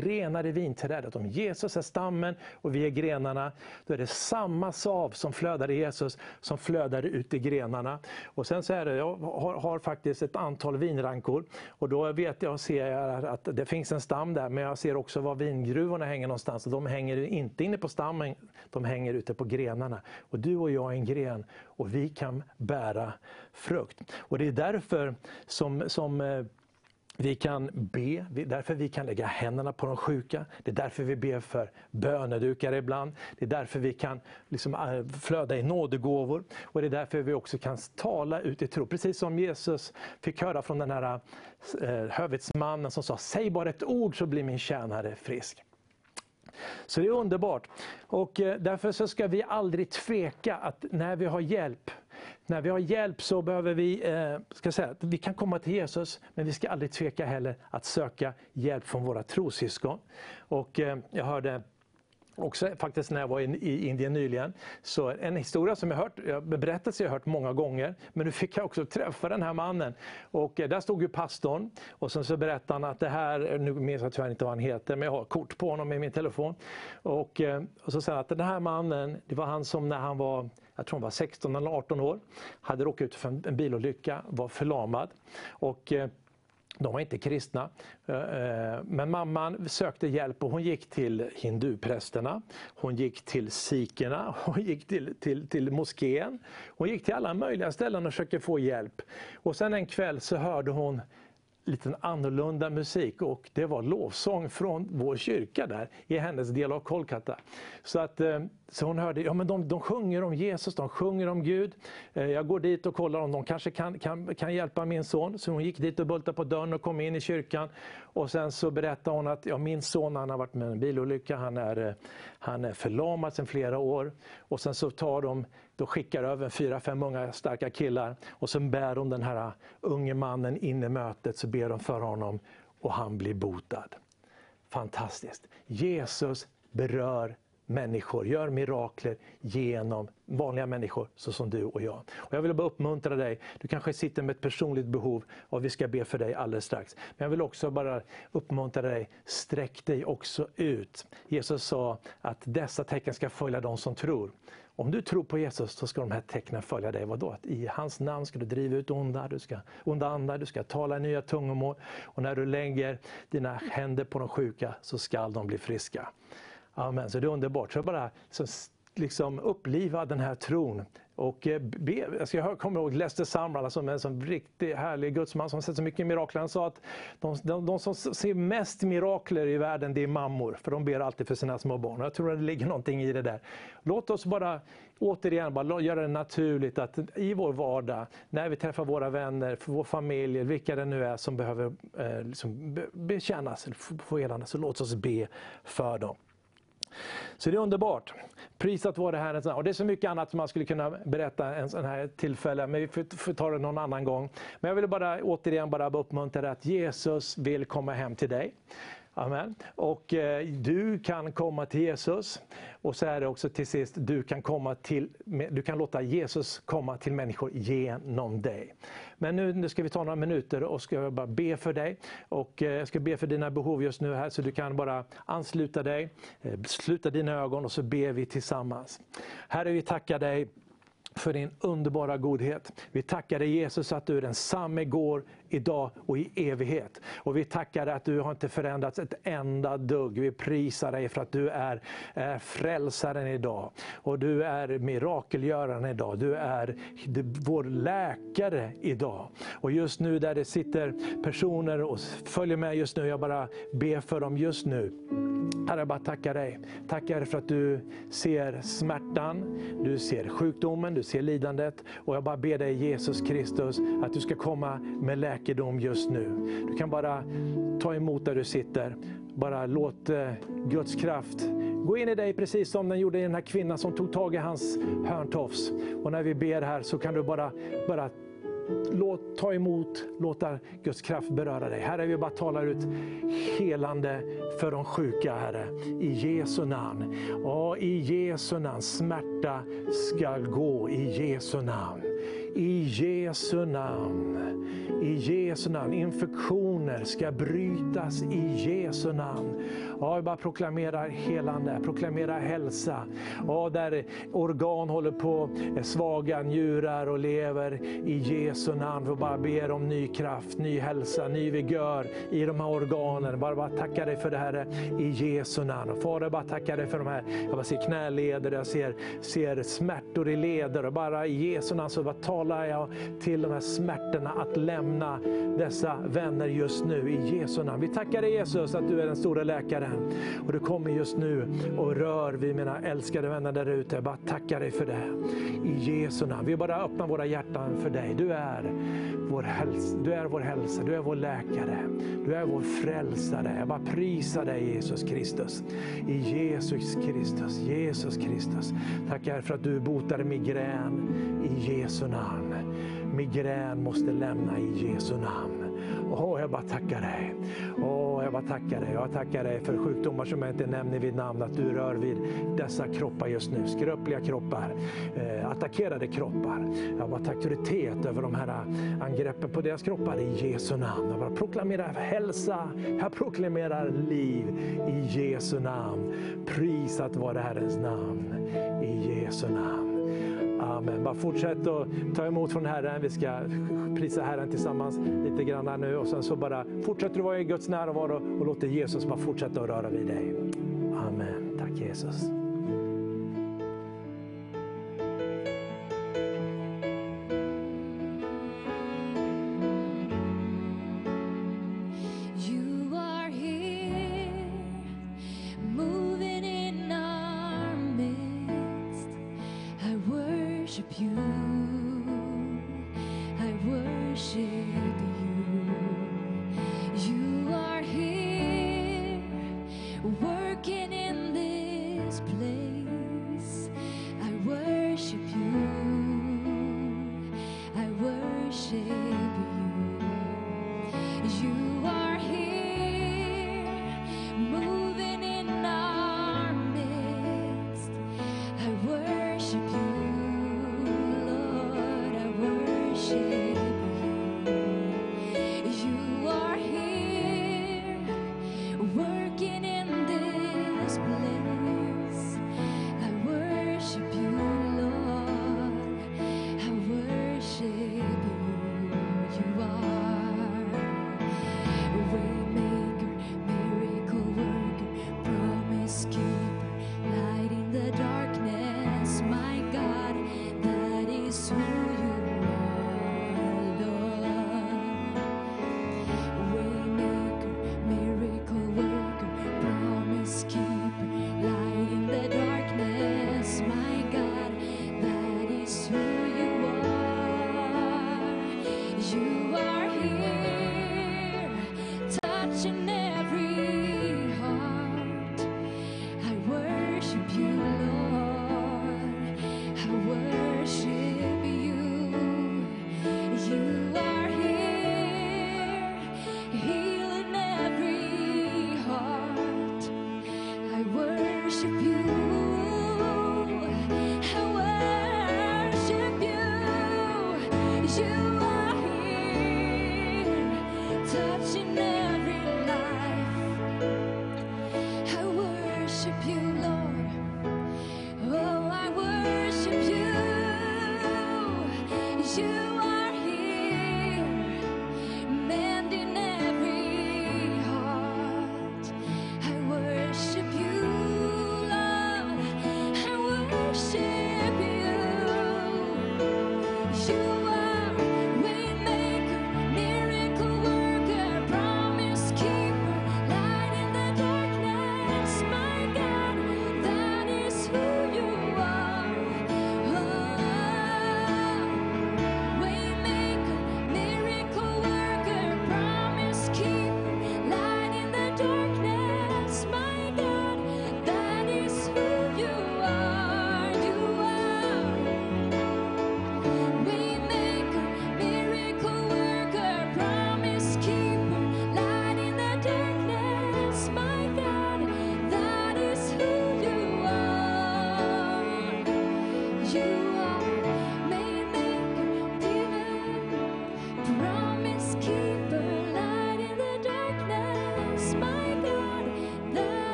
grenar i vinträdet. Om Jesus är stammen och vi är grenarna, då är det samma sav som flödar i Jesus som flödar ut i grenarna. Och sen så är det, jag har, har faktiskt ett antal vinrankor och då vet jag, ser jag att det finns en stam där, men jag ser också var vingruvorna hänger någonstans. Och de hänger inte inne på stammen, de hänger ute på grenarna. Och du och jag är en gren och vi kan bära frukt. Och det är därför som, som eh, vi kan be, därför vi kan lägga händerna på de sjuka. Det är därför vi ber för bönedukar ibland. Det är därför vi kan liksom eh, flöda i nådegåvor. Och det är därför vi också kan tala ut i tro. Precis som Jesus fick höra från den här eh, hövitsmannen som sa, säg bara ett ord så blir min tjänare frisk. Så det är underbart. Och eh, därför så ska vi aldrig tveka att när vi har hjälp när vi har hjälp så behöver vi, eh, ska säga, vi kan komma till Jesus, men vi ska aldrig tveka heller att söka hjälp från våra trossyskon. Och eh, jag hörde också faktiskt när jag var i Indien nyligen. Så en historia som jag hört, en berättelse jag hört många gånger, men nu fick jag också träffa den här mannen. Och eh, där stod ju pastorn och sen så berättade han att det här, nu minns jag tyvärr inte vad han heter, men jag har kort på honom i min telefon. Och, eh, och så sa han att den här mannen, det var han som när han var jag tror hon var 16 eller 18 år, hade råkat ut för en bilolycka, var förlamad. Och, eh, de var inte kristna. Eh, eh, men mamman sökte hjälp och hon gick till hinduprästerna, hon gick till sikerna, [LAUGHS] hon gick till, till, till moskén. Hon gick till alla möjliga ställen och försökte få hjälp. Och sen en kväll så hörde hon lite annorlunda musik och det var lovsång från vår kyrka där i hennes del av Kolkata. Så, att, eh, så hon hörde, ja men de, de sjunger om Jesus, de sjunger om Gud. Eh, jag går dit och kollar om de kanske kan, kan, kan hjälpa min son. Så hon gick dit och bultade på dörren och kom in i kyrkan. Och sen så berättade hon att ja, min son han har varit med i en bilolycka, han är, eh, han är förlamad sedan flera år. Och sen så tar de då skickar över fyra, fem unga starka killar och så bär de den här äh, unge mannen in i mötet, så ber de för honom och han blir botad. Fantastiskt! Jesus berör människor, gör mirakler genom vanliga människor såsom du och jag. Och jag vill bara uppmuntra dig, du kanske sitter med ett personligt behov och vi ska be för dig alldeles strax. Men jag vill också bara uppmuntra dig, sträck dig också ut. Jesus sa att dessa tecken ska följa de som tror. Om du tror på Jesus så ska de här tecknen följa dig. Vadå? Att I hans namn ska du driva ut onda, du ska, onda andar, du ska tala i nya tungomål och när du lägger dina händer på de sjuka så ska de bli friska. Amen, så det är underbart. Så bara så liksom uppliva den här tron. Och eh, be, alltså jag kommer ihåg Lester Sumrall som en sån riktigt härlig gudsman som sett så mycket mirakler. Han sa att de, de, de, som ser mest mirakler i världen det är mammor, för de ber alltid för sina små barn. Jag tror att det ligger någonting i det där. Låt oss bara återigen bara göra det naturligt att i vår vardag, när vi träffar våra vänner, för vår familj, vilka det nu är som behöver eh, liksom bekännas, få helande, så låt oss be för dem. Så det är underbart. Prisat vare Herren. Och det är så mycket annat som man skulle kunna berätta en sån här tillfälle, men vi får, ta det någon annan gång. Men jag vill bara återigen bara uppmuntra dig att Jesus vill komma hem till dig. Amen. Och eh, du kan komma till Jesus. Och så är det också till sist, du kan, komma till, du kan låta Jesus komma till människor genom dig. Men nu, nu ska vi ta några minuter och ska jag bara be för dig. Och eh, jag ska be för dina behov just nu här så du kan bara ansluta dig, eh, sluta dina ögon och så ber vi tillsammans. Herre vi tackar dig för din underbara godhet. Vi tackar dig Jesus att du är densamme igår, idag och i evighet. Och vi tackar dig att du har inte förändrats ett enda dugg. Vi prisar dig för att du är, är frälsaren idag. Och du är mirakelgöraren idag. Du är vår läkare idag. Och just nu där det sitter personer och följer med just nu, jag bara ber för dem just nu. Herre, jag bara tackar dig. Tackar för att du ser smärtan, du ser sjukdomen, du ser lidandet. Och jag bara ber dig Jesus Kristus att du ska komma med läkare läkedom just nu. Du kan bara ta emot där du sitter. Bara låt eh, Guds kraft gå in i dig precis som den gjorde i den här kvinnan som tog tag i hans hörntofs. Och när vi ber här så kan du bara, bara låt, ta emot, låta Guds kraft beröra dig. Herre, vi bara talar ut helande för de sjuka, Herre. I Jesu namn. Ja, I Jesu namn. Smärta ska gå i Jesu namn. I Jesu namn. I Jesu namn. Infektioner ska brytas i Jesu namn. Ja, jag bara proklamerar helande, proklamerar hälsa. Ja, där organ håller på, svaga njurar och lever i Jesu Jesu namn. Vi bara ber om ny kraft, ny hälsa, ny vigör i de här organen. Bara, bara tacka dig för det här i Jesu namn. Fader, bara tacka dig för de här, jag bara ser knäleder, jag ser, ser smärtor i leder. Och bara i Jesu namn så bara talar jag till de här smärtorna att lämna dessa vänner just nu i Jesu namn. Vi tackar dig Jesus att du är den stora läkaren. Och du kommer just nu och rör vid mina älskade vänner där ute. Jag bara tackar dig för det. I Jesu namn. Vi bara öppnar våra hjärtan för dig. Du är vår hälsa, du är vår hälsa, du är vår läkare. Du är vår frälsare. Jag bara prisar dig Jesus Kristus. I Jesus Kristus, Jesus Kristus. Tackar för att du botar migrän i Jesu namn. Migrän måste lämna i Jesu namn. Åh, jag bara tackar dig. Åh, jag bara tackar dig. Jag tackar dig för sjukdomar som jag inte nämner vid namn, att du rör vid dessa kroppar just nu. Skröpliga kroppar, eh, attackerade kroppar. Jag bara tackar auktoritet över de här eh, angreppen på deras kroppar i Jesu namn. Jag bara proklamerar hälsa, jag proklamerar liv i Jesu namn. Prisat vare Herrens namn i Jesu namn. Amen. Bara fortsätt att ta emot från Herren. Vi ska prisa Herren tillsammans lite grann här nu och sen så bara fortsätter du vara i Guds närvaro och låter Jesus bara fortsätta att röra vid dig. Amen. Tack Jesus.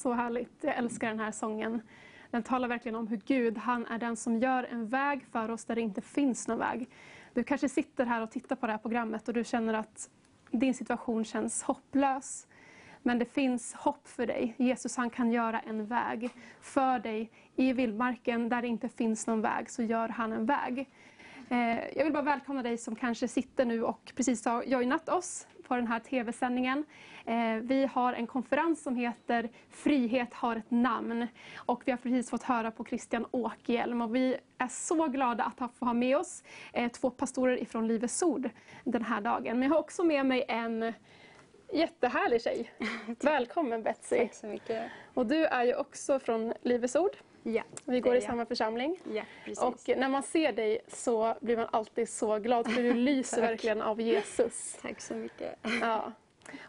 Så härligt. Jag älskar den här sången. Den talar verkligen om hur Gud, han är den som gör en väg för oss där det inte finns någon väg. Du kanske sitter här och tittar på det här programmet och du känner att din situation känns hopplös. Men det finns hopp för dig. Jesus han kan göra en väg för dig i vildmarken där det inte finns någon väg, så gör han en väg. Eh, jag vill bara välkomna dig som kanske sitter nu och precis har joinat oss på den här tv-sändningen. Eh, vi har en konferens som heter Frihet har ett namn och vi har precis fått höra på Christian Åkerhielm och vi är så glada att få ha med oss eh, två pastorer ifrån Livets Ord den här dagen. Men jag har också med mig en jättehärlig tjej. [LAUGHS] Välkommen Betsy! Tack så mycket. Och du är ju också från Livets Ord. Ja, Vi går i samma församling. Ja. Och när man ser dig så blir man alltid så glad för du [LAUGHS] lyser verkligen av Jesus. [LAUGHS] Tack så mycket. Ja.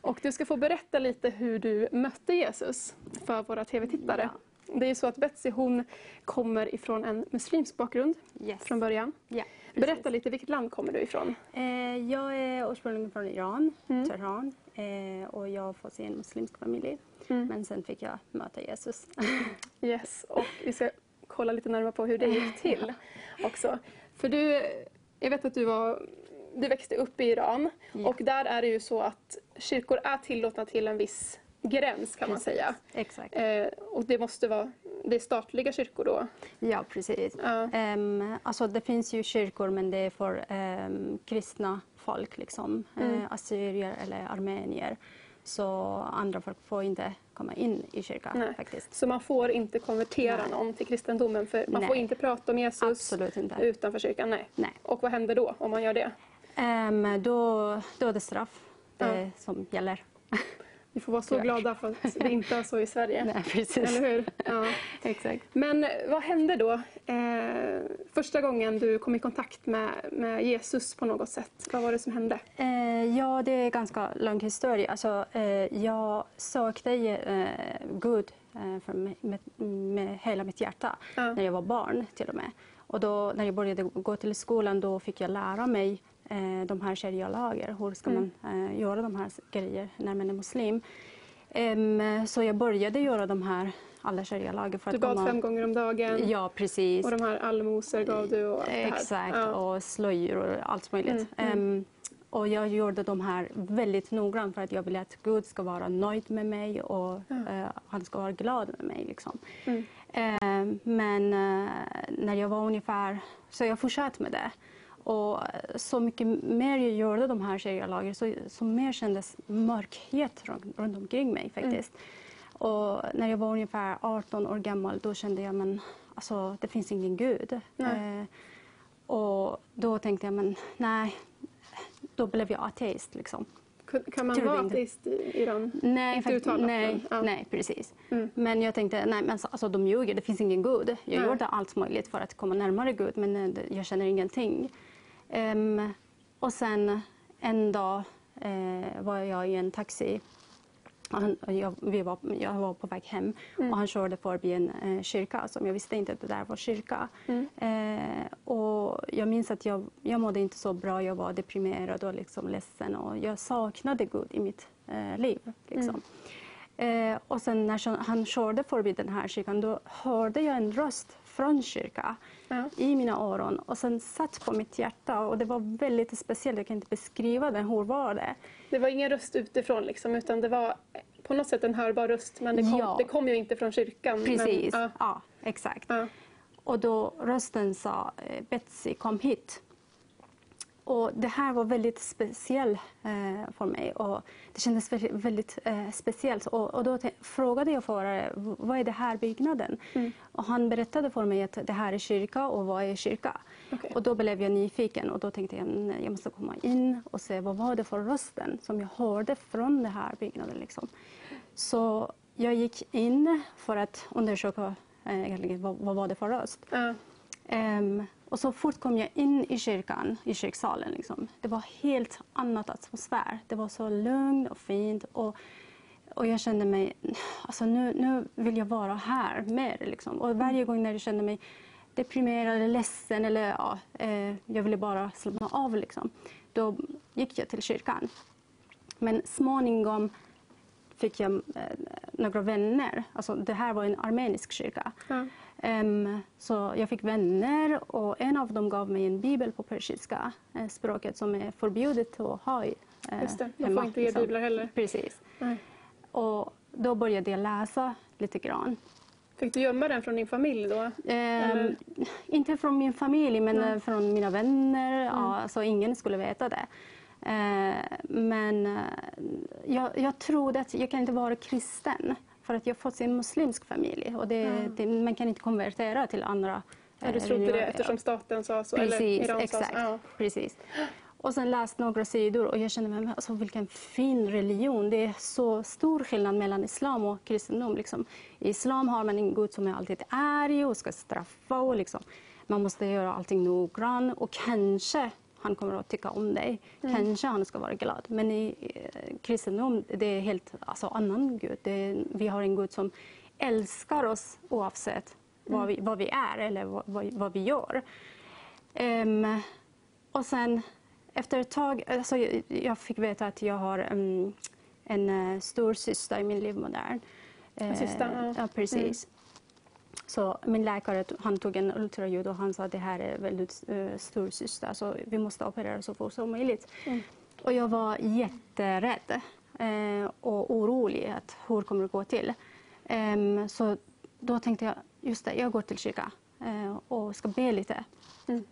Och du ska få berätta lite hur du mötte Jesus för våra tv-tittare. Det är så att Betsy hon kommer ifrån en muslimsk bakgrund Yes. från början. Ja, Berätta lite, vilket land kommer du ifrån? Eh, jag är ursprungligen från Iran, Mm. Teheran. Eh, och jag har fått i en muslimsk familj. Mm. Men sen fick jag möta Jesus. [LAUGHS] Yes, och vi ska kolla lite närmare på hur det gick till [LAUGHS] också. För du, jag vet att du var du växte upp i Iran Ja. och där är det ju så att kyrkor är tillåtna till en viss gräns kan man Precis. säga. Exakt. Eh, och det måste vara det är statliga kyrkor då? Ja, precis. Ja. Ehm, alltså det finns ju kyrkor men det är för ehm, kristna folk, liksom. Mm. Eh, assyrier eller armenier. Så andra folk får inte komma in i kyrkan Nej. faktiskt. Så man får inte konvertera Nej. någon till kristendomen för man Nej. får inte prata om Jesus utanför kyrkan? Nej. Nej. Och vad händer då om man gör det? Ehm, då, då är det straff det Ja. som gäller. [LAUGHS] Vi får vara så Tyvärr. glada för att det inte är så i Sverige. [LAUGHS] Nej, precis. Eller hur? Ja. [LAUGHS] Exakt. Men vad hände då eh, första gången du kom i kontakt med, med Jesus på något sätt? Vad var det som hände? Eh, ja, det är en ganska lång historia. Alltså, eh, jag sökte eh, Gud eh, med, med, med hela mitt hjärta Ja. när jag var barn till och med. Och då, när jag började gå till skolan då fick jag lära mig eh, de här sharia-lagar. Hur ska Mm. man eh, göra de här grejer när man är muslim? Em, så jag började göra de här alla sharia-lagar för Du att bad komma... fem gånger om dagen Ja, precis. och de här allmosor gav du och. Exakt, Ja. och slöjor och allt möjligt. Mm, mm. Ehm, och jag gjorde de här väldigt noggrant för att jag ville att Gud ska vara nöjd med mig och eh, han ska vara glad med mig. Liksom. Mm. Ehm, men eh, när jag var ungefär... Så jag fortsatte med det. Och så mycket mer jag gjorde de här sharia-lagar så, så mer kändes mörkhet runt, runt omkring mig faktiskt. Och när jag var ungefär 18 år gammal då kände jag men alltså, det finns ingen gud. Eh, och då tänkte jag men nej, då blev jag ateist liksom. Kan- man vara ateist i Iran? Nej, fakt- nej, ja. nej precis. Mm. Men jag tänkte, nej men alltså, de ljuger, det finns ingen gud. Jag Nej. gjorde allt möjligt för att komma närmare Gud men eh, jag känner ingenting. Ehm, och sen en dag eh, var jag i en taxi. Han, jag, vi var, jag var på väg hem Mm. och han körde förbi en eh, kyrka som jag visste inte att det där var kyrka. Mm. Eh, och jag minns att jag, jag mådde inte så bra, jag var deprimerad och liksom ledsen och jag saknade Gud i mitt liv. Liksom. Eh, och sen när han körde förbi den här kyrkan då hörde jag en röst från kyrkan Ja. i mina öron och sen satt på mitt hjärta och det var väldigt speciellt, jag kan inte beskriva det, hur var det? Det var ingen röst utifrån liksom, utan det var på något sätt en hörbar röst men det kom, Ja. det kom ju inte från kyrkan. Precis, Men, ja. ja, exakt. Och då rösten sa eh, Betsy kom hit. Och det här var väldigt speciellt eh, för mig och det kändes väldigt, eh, speciellt. Och, och då frågade jag förare, "V- vad är det här byggnaden? Mm. Och han berättade för mig att det här är kyrka och vad är kyrka? Okej. Och då blev jag nyfiken och då tänkte jag "Nej, jag måste komma in och se vad var det för rösten som jag hörde från den här byggnaden. Liksom. Så jag gick in för att undersöka eh, vad, vad var det för röst. Ja. Ehm, och så fort kom jag in i kyrkan, i kyrksalen, liksom, det var helt annat atmosfär. Det var så lugnt och fint. Och, och jag kände mig, alltså nu, nu vill jag vara här mer. Liksom. Och varje gång när jag kände mig deprimerad eller ledsen eller ja, eh, jag ville bara slappna av, liksom, då gick jag till kyrkan. Men småningom fick jag eh, några vänner. Alltså, det här var en armenisk kyrka. Mm. Ehm, så jag fick vänner och en av dem gav mig en bibel på persiska eh, språket som är förbjudet att ha i, eh, Just det, man får inte ge liksom. biblar heller. Precis. Nej. Och då började jag läsa lite grann. Fick du gömma den från din familj då? Eller? inte från min familj, men Nej. eh, från mina vänner. Ja, så ingen skulle veta det. Eh, men jag, jag trodde att jag kan inte vara kristen för att jag har fått en muslimsk familj och det, det, man kan inte konvertera till andra Ja, du eh, trodde det eftersom staten sa så? Precis, eller Iran exakt. Ja. Precis. Och sen läste några sidor och jag kände men alltså, vilken fin religion. Det är så stor skillnad mellan islam och kristendom. Liksom. I islam har man en Gud som är alltid arg och ska straffa. Och liksom. Man måste göra allting noggrant och kanske han kommer att tycka om dig. Kanske han ska vara glad. Men i eh, kristendom det är helt alltså, annan Gud. Det vi har en Gud som älskar oss oavsett vad, vi, vad vi är eller vad, vad, vad vi gör. Ehm, och sen efter ett tag, alltså, jag- fick veta att jag har em, en uh, stor syster i min livmoder. Syster, ja. precis. Så min läkare han tog en ultraljud och han sa att det här är väldigt uh, stor syster så vi måste operera så fort som möjligt. Och jag var jätterädd eh, och orolig att hur kommer det gå till. Em, så då tänkte jag, just det, jag går till kyrkan eh, och ska be lite. Mm.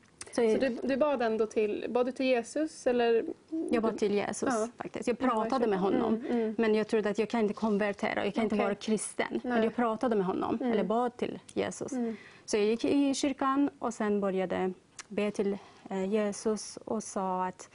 Så, du, du bad ändå till, bad du till Jesus eller? jag bad till Jesus Ja. faktiskt. Jag Ja, pratade med honom. Mm, mm. Men jag trodde att jag kan inte konvertera, jag kan inte Okej. vara kristen. Men Nej. jag pratade med honom, Mm. eller bad till Jesus. Mm. Så jag gick i kyrkan och sen började be till eh, Jesus och sa att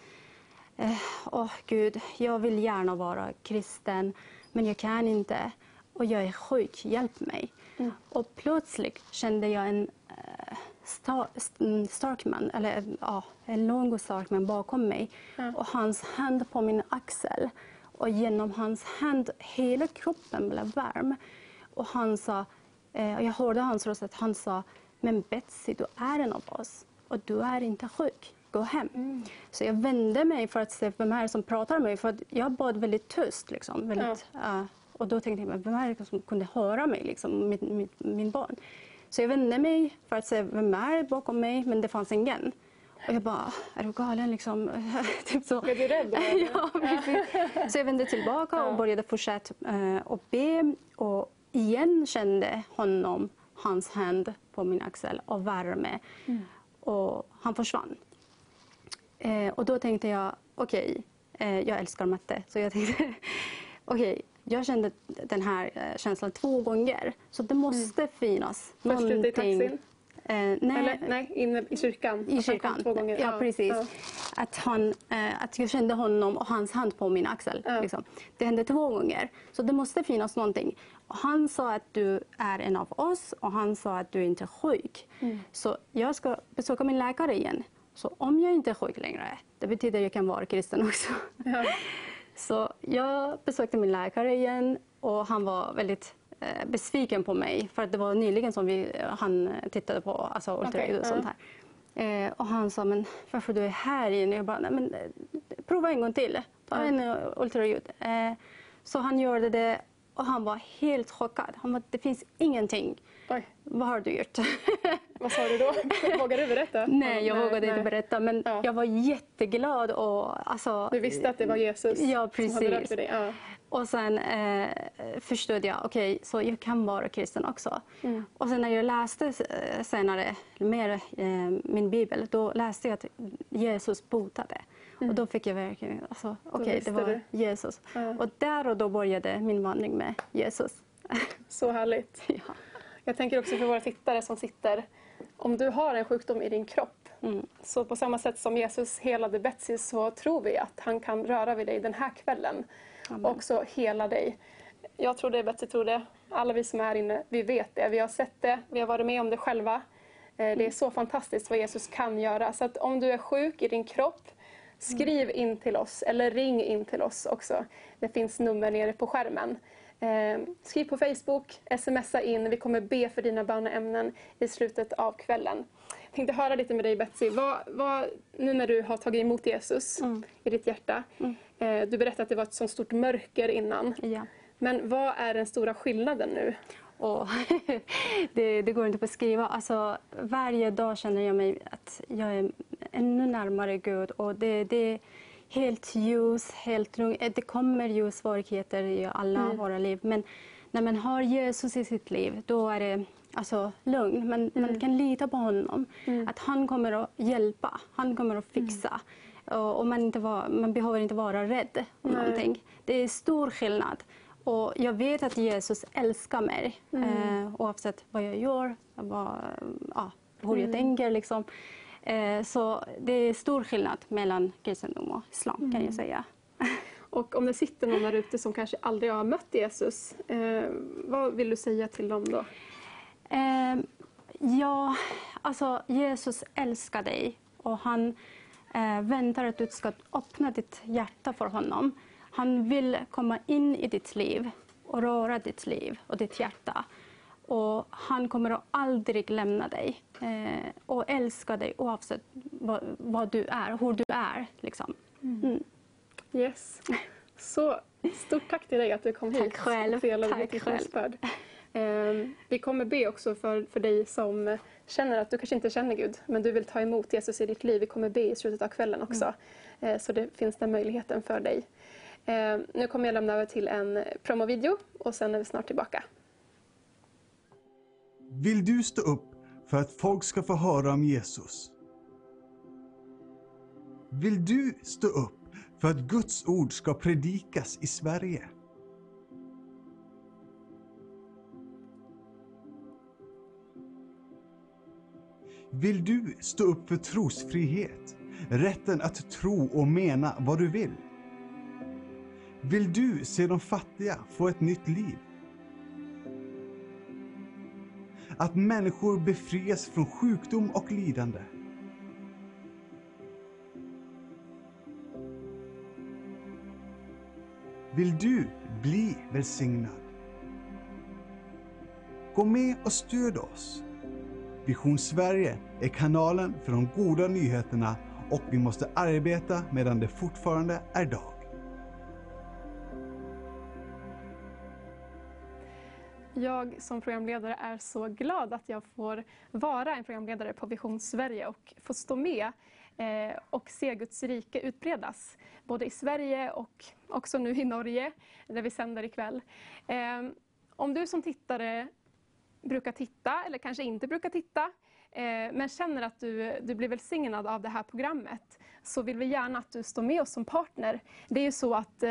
eh, Åh Gud, jag vill gärna vara kristen men jag kan inte och jag är sjuk, hjälp mig. Mm. Och plötsligt kände jag en eh, star, en stark man, eller ja, en lång och stark man bakom mig Ja. och hans hand på min axel. Och genom hans hand hela kroppen blev varm. Och han sa, eh, och jag hörde hans röst att han sa, men Betsy, du är en av oss och du är inte sjuk. Gå hem. Så jag vände mig för att se vem är som pratar med mig. För att jag bad väldigt tyst. Liksom, väldigt, ja, och då tänkte jag, vem är det som kunde höra mig, liksom, min, min, min barn? Så jag vände mig för att se vem är bakom mig, men det fanns ingen. Och jag bara, är du galen? Liksom. [LAUGHS] typ så. Blev du rädd [LAUGHS] ja, precis. Så jag vände tillbaka och började fortsätta eh, att be. Och igen kände honom, hans hand på min axel och värme. Och han försvann. Eh, och då tänkte jag, okej, eh, jag älskar matte. Så jag tänkte, [LAUGHS] okej, jag kände den här eh, känslan två gånger. Så det måste finnas Först ute i taxin? Eh, nej, Eller nej, inne i kyrkan? I kyrkan. Två gånger. Ja, precis. Ja. Att, han, eh, att jag kände honom och hans hand på min axel. Ja. Liksom. Det hände två gånger. Så det måste finnas någonting. Och han sa att du är en av oss och han sa att du inte är sjuk. Mm. Så jag ska besöka min läkare igen. Så om jag inte är sjuk längre, det betyder att jag kan vara kristen också. Ja. [LAUGHS] Så jag besökte min läkare igen och han var väldigt eh, besviken på mig för att det var nyligen som vi, han tittade på alltså, ultraljud och ja. sånt här. Eh, och han sa, men varför du är här igen? Jag bara, nej men eh, prova en gång till. Ta en ultraljud. Eh, så han gjorde det och han var helt chockad. Han bara, det finns ingenting. Oj, Vad har du gjort? [LAUGHS] vad sa du då? [LAUGHS] Vågar du berätta? nej, jag vågade inte nej. berätta men Ja. jag var jätteglad och alltså, Du visste att det var Jesus Ja, som hade rört precis. dig? Ja. Och sen eh, förstod jag, okej, så jag kan vara kristen också. Mm. Och sen när jag läste eh, senare mer eh, min bibel, då läste jag att Jesus botade. Och då fick jag verkligen, alltså, okej, det Mm. visste var du. Jesus. Ja. Och där och då började min vandring med Jesus. [LAUGHS] Så härligt. ja. Jag tänker också för våra tittare som sitter, om du har en sjukdom i din kropp, Mm. så på samma sätt som Jesus helade Betsy så tror vi att han kan röra vid dig den här kvällen Amen. och också hela dig. Jag tror det, Betsy tror det. Alla vi som är inne, vi vet det. Vi har sett det, vi har varit med om det själva. Eh, Det är så fantastiskt vad Jesus kan göra. Så att om du är sjuk i din kropp, skriv in till oss eller ring in till oss också. Det finns nummer nere på skärmen. Eh, skriv på Facebook, smsa in. Vi kommer be för dina böneämnen i slutet av kvällen. Jag tänkte höra lite med dig Betsy. Vad, vad, nu när du har tagit emot Jesus i ditt hjärta. Eh, du berättade att det var ett sånt stort mörker innan. Ja. Men vad är den stora skillnaden nu? Och [LAUGHS] det, det går inte att beskriva. Alltså, varje dag känner jag mig att jag är ännu närmare Gud. Och det, det helt ljus, helt lugnt. Det kommer ju svårigheter i alla våra liv. Men när man har Jesus i sitt liv, då är det alltså, lugn. Man, man kan lita på honom. Att han kommer att hjälpa, han kommer att fixa. Och, och man, inte var, man behöver inte vara rädd om Nej. någonting. Det är stor skillnad. Och jag vet att Jesus älskar mig eh, oavsett vad jag gör, vad, ja, hur jag tänker. Liksom. Eh, så det är stor skillnad mellan kristendom och islam kan jag säga. [LAUGHS] Och om det sitter någon där ute som kanske aldrig har mött Jesus, eh, vad vill du säga till dem då? Eh, ja, alltså Jesus älskar dig och han eh, väntar att du ska öppna ditt hjärta för honom. Han vill komma in i ditt liv och röra ditt liv och ditt hjärta. Och han kommer att aldrig lämna dig eh, och älska dig oavsett vad, vad du är, hur du är. Liksom. Mm. Yes. Så stort tack till dig att du kom hit Tack själv. och delade Tack själv. Eh, vi kommer be också för, för dig som känner att du kanske inte känner Gud, men du vill ta emot Jesus i ditt liv. Vi kommer be i slutet av kvällen också, eh, så det finns den möjligheten för dig. Eh, nu kommer jag lämna över till en promovideo och sen är vi snart tillbaka. Vill du stå upp för att folk ska få höra om Jesus? Vill du stå upp för att Guds ord ska predikas i Sverige? Vill du stå upp för trosfrihet? Rätten att tro och mena vad du vill? Vill du se de fattiga få ett nytt liv? Att människor befrias från sjukdom och lidande? Vill du bli välsignad? Gå med och stöd oss. Vision Sverige är kanalen för de goda nyheterna och vi måste arbeta medan det fortfarande är dag. Jag som programledare är så glad att jag får vara en programledare på Vision Sverige och få stå med eh, och se Guds rike utbredas. Både i Sverige och också nu i Norge där vi sänder ikväll. Eh, om du som tittare brukar titta eller kanske inte brukar titta eh, men känner att du, du blir välsignad av det här programmet så vill vi gärna att du står med oss som partner. Det är ju så att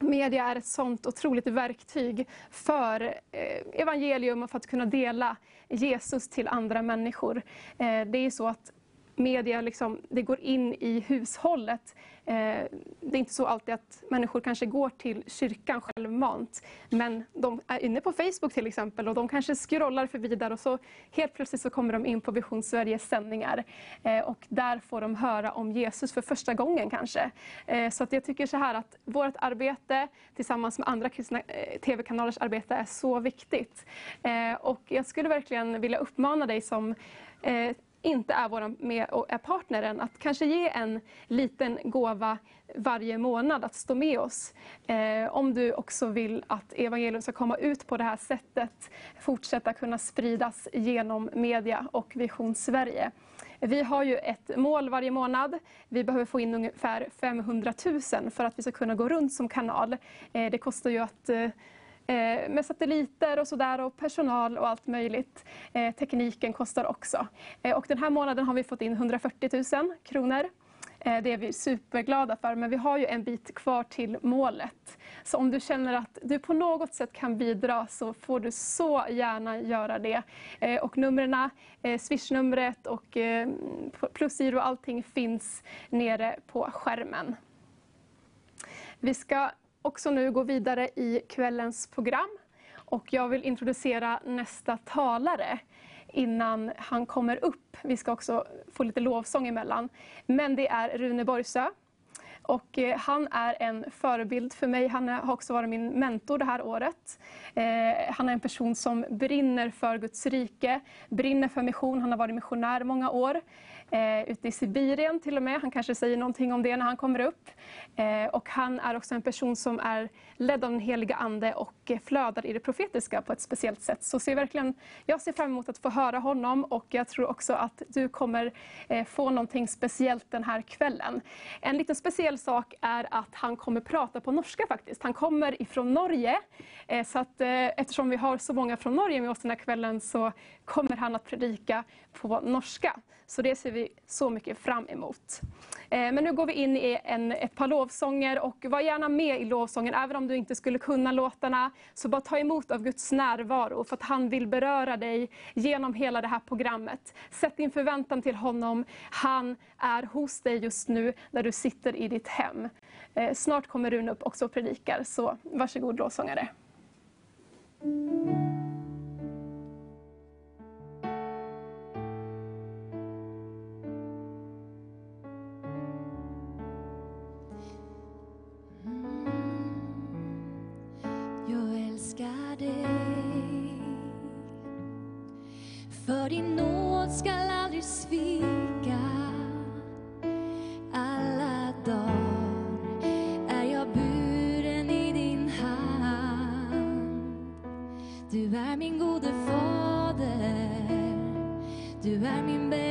Media är ett sånt otroligt verktyg för eh, evangelium och för att kunna dela Jesus till andra människor. Eh, det är så att media liksom, det går in i hushållet. Eh, det är inte så alltid att människor kanske går till kyrkan självmant. Men de är inne på Facebook till exempel och de kanske scrollar förbi där och så helt plötsligt så kommer de in på Vision Sveriges sändningar. Eh, och där får de höra om Jesus för första gången kanske. Eh, så att jag tycker så här att vårt arbete tillsammans med andra kristna eh, tv-kanalers arbete är så viktigt. Eh, och jag skulle verkligen vilja uppmana dig som eh, inte är vår med och är partneren, att kanske ge en liten gåva varje månad att stå med oss. Eh, om du också vill att evangelium ska komma ut på det här sättet, fortsätta kunna spridas genom media och Vision Sverige. Vi har ju ett mål varje månad. Vi behöver få in ungefär 500 000 för att vi ska kunna gå runt som kanal. Eh, det kostar ju att eh, Eh, Eh, med satelliter och sådär och personal och allt möjligt. Eh, tekniken kostar också. Eh, och den här månaden har vi fått in 140 000 kronor. Eh, det är vi superglada för, men vi har ju en bit kvar till målet. Så om du känner att du på något sätt kan bidra så får du så gärna göra det. Eh, och numren, eh, swishnumret och eh, plusgiro och allting finns nere på skärmen. Vi ska också nu gå vidare i kvällens program och jag vill introducera nästa talare innan han kommer upp. Vi ska också få lite lovsång emellan. Men det är Rune Borgsö. Och eh, han är en förebild för mig. Han har också varit min mentor det här året. Eh, han är en person som brinner för Guds rike, brinner för mission. Han har varit missionär många år eh, ute i Sibirien till och med. Han kanske säger någonting om det när han kommer upp. Eh, och han är också en person som är ledd av den heliga Ande och flödar i det profetiska på ett speciellt sätt. Så ser verkligen, jag ser fram emot att få höra honom och jag tror också att du kommer eh, få någonting speciellt den här kvällen. En liten speciell sak är att han kommer prata på norska faktiskt. Han kommer ifrån Norge. Eh, så att, eh, eftersom vi har så många från Norge med oss den här kvällen så kommer han att predika på norska. Så det ser vi så mycket fram emot. Eh, men nu går vi in i en, ett par lovsånger och var gärna med i lovsången. Även om du inte skulle kunna låtarna, så bara ta emot av Guds närvaro för att han vill beröra dig genom hela det här programmet. Sätt din förväntan till honom. Han är hos dig just nu när du sitter i ditt hem. Eh, snart kommer Rune upp också och predikar, så varsågod lovsångare. Dig. För din nåd skall aldrig svika. Alla dagar är jag buren i din hand. Du är min gode fader. Du är min bästa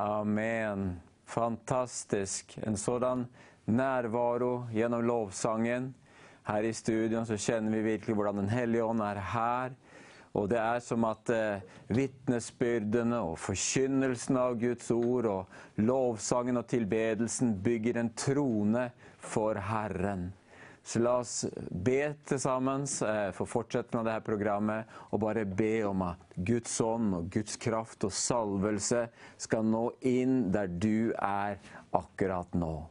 Amen. Fantastisk. En sådan närvaro genom lovsången. Här i studion så känner vi verkligen hur den helige Ande är här. Och det är som att eh, vittnesbörden och förkynnelsen av Guds ord och lovsången och tillbedelsen bygger en trone för Herren. Så låt oss be tillsammans eh, för fortsättningen av det här programmet och bara be om att Guds son och Guds kraft och salvelse ska nå in där du är akkurat nu.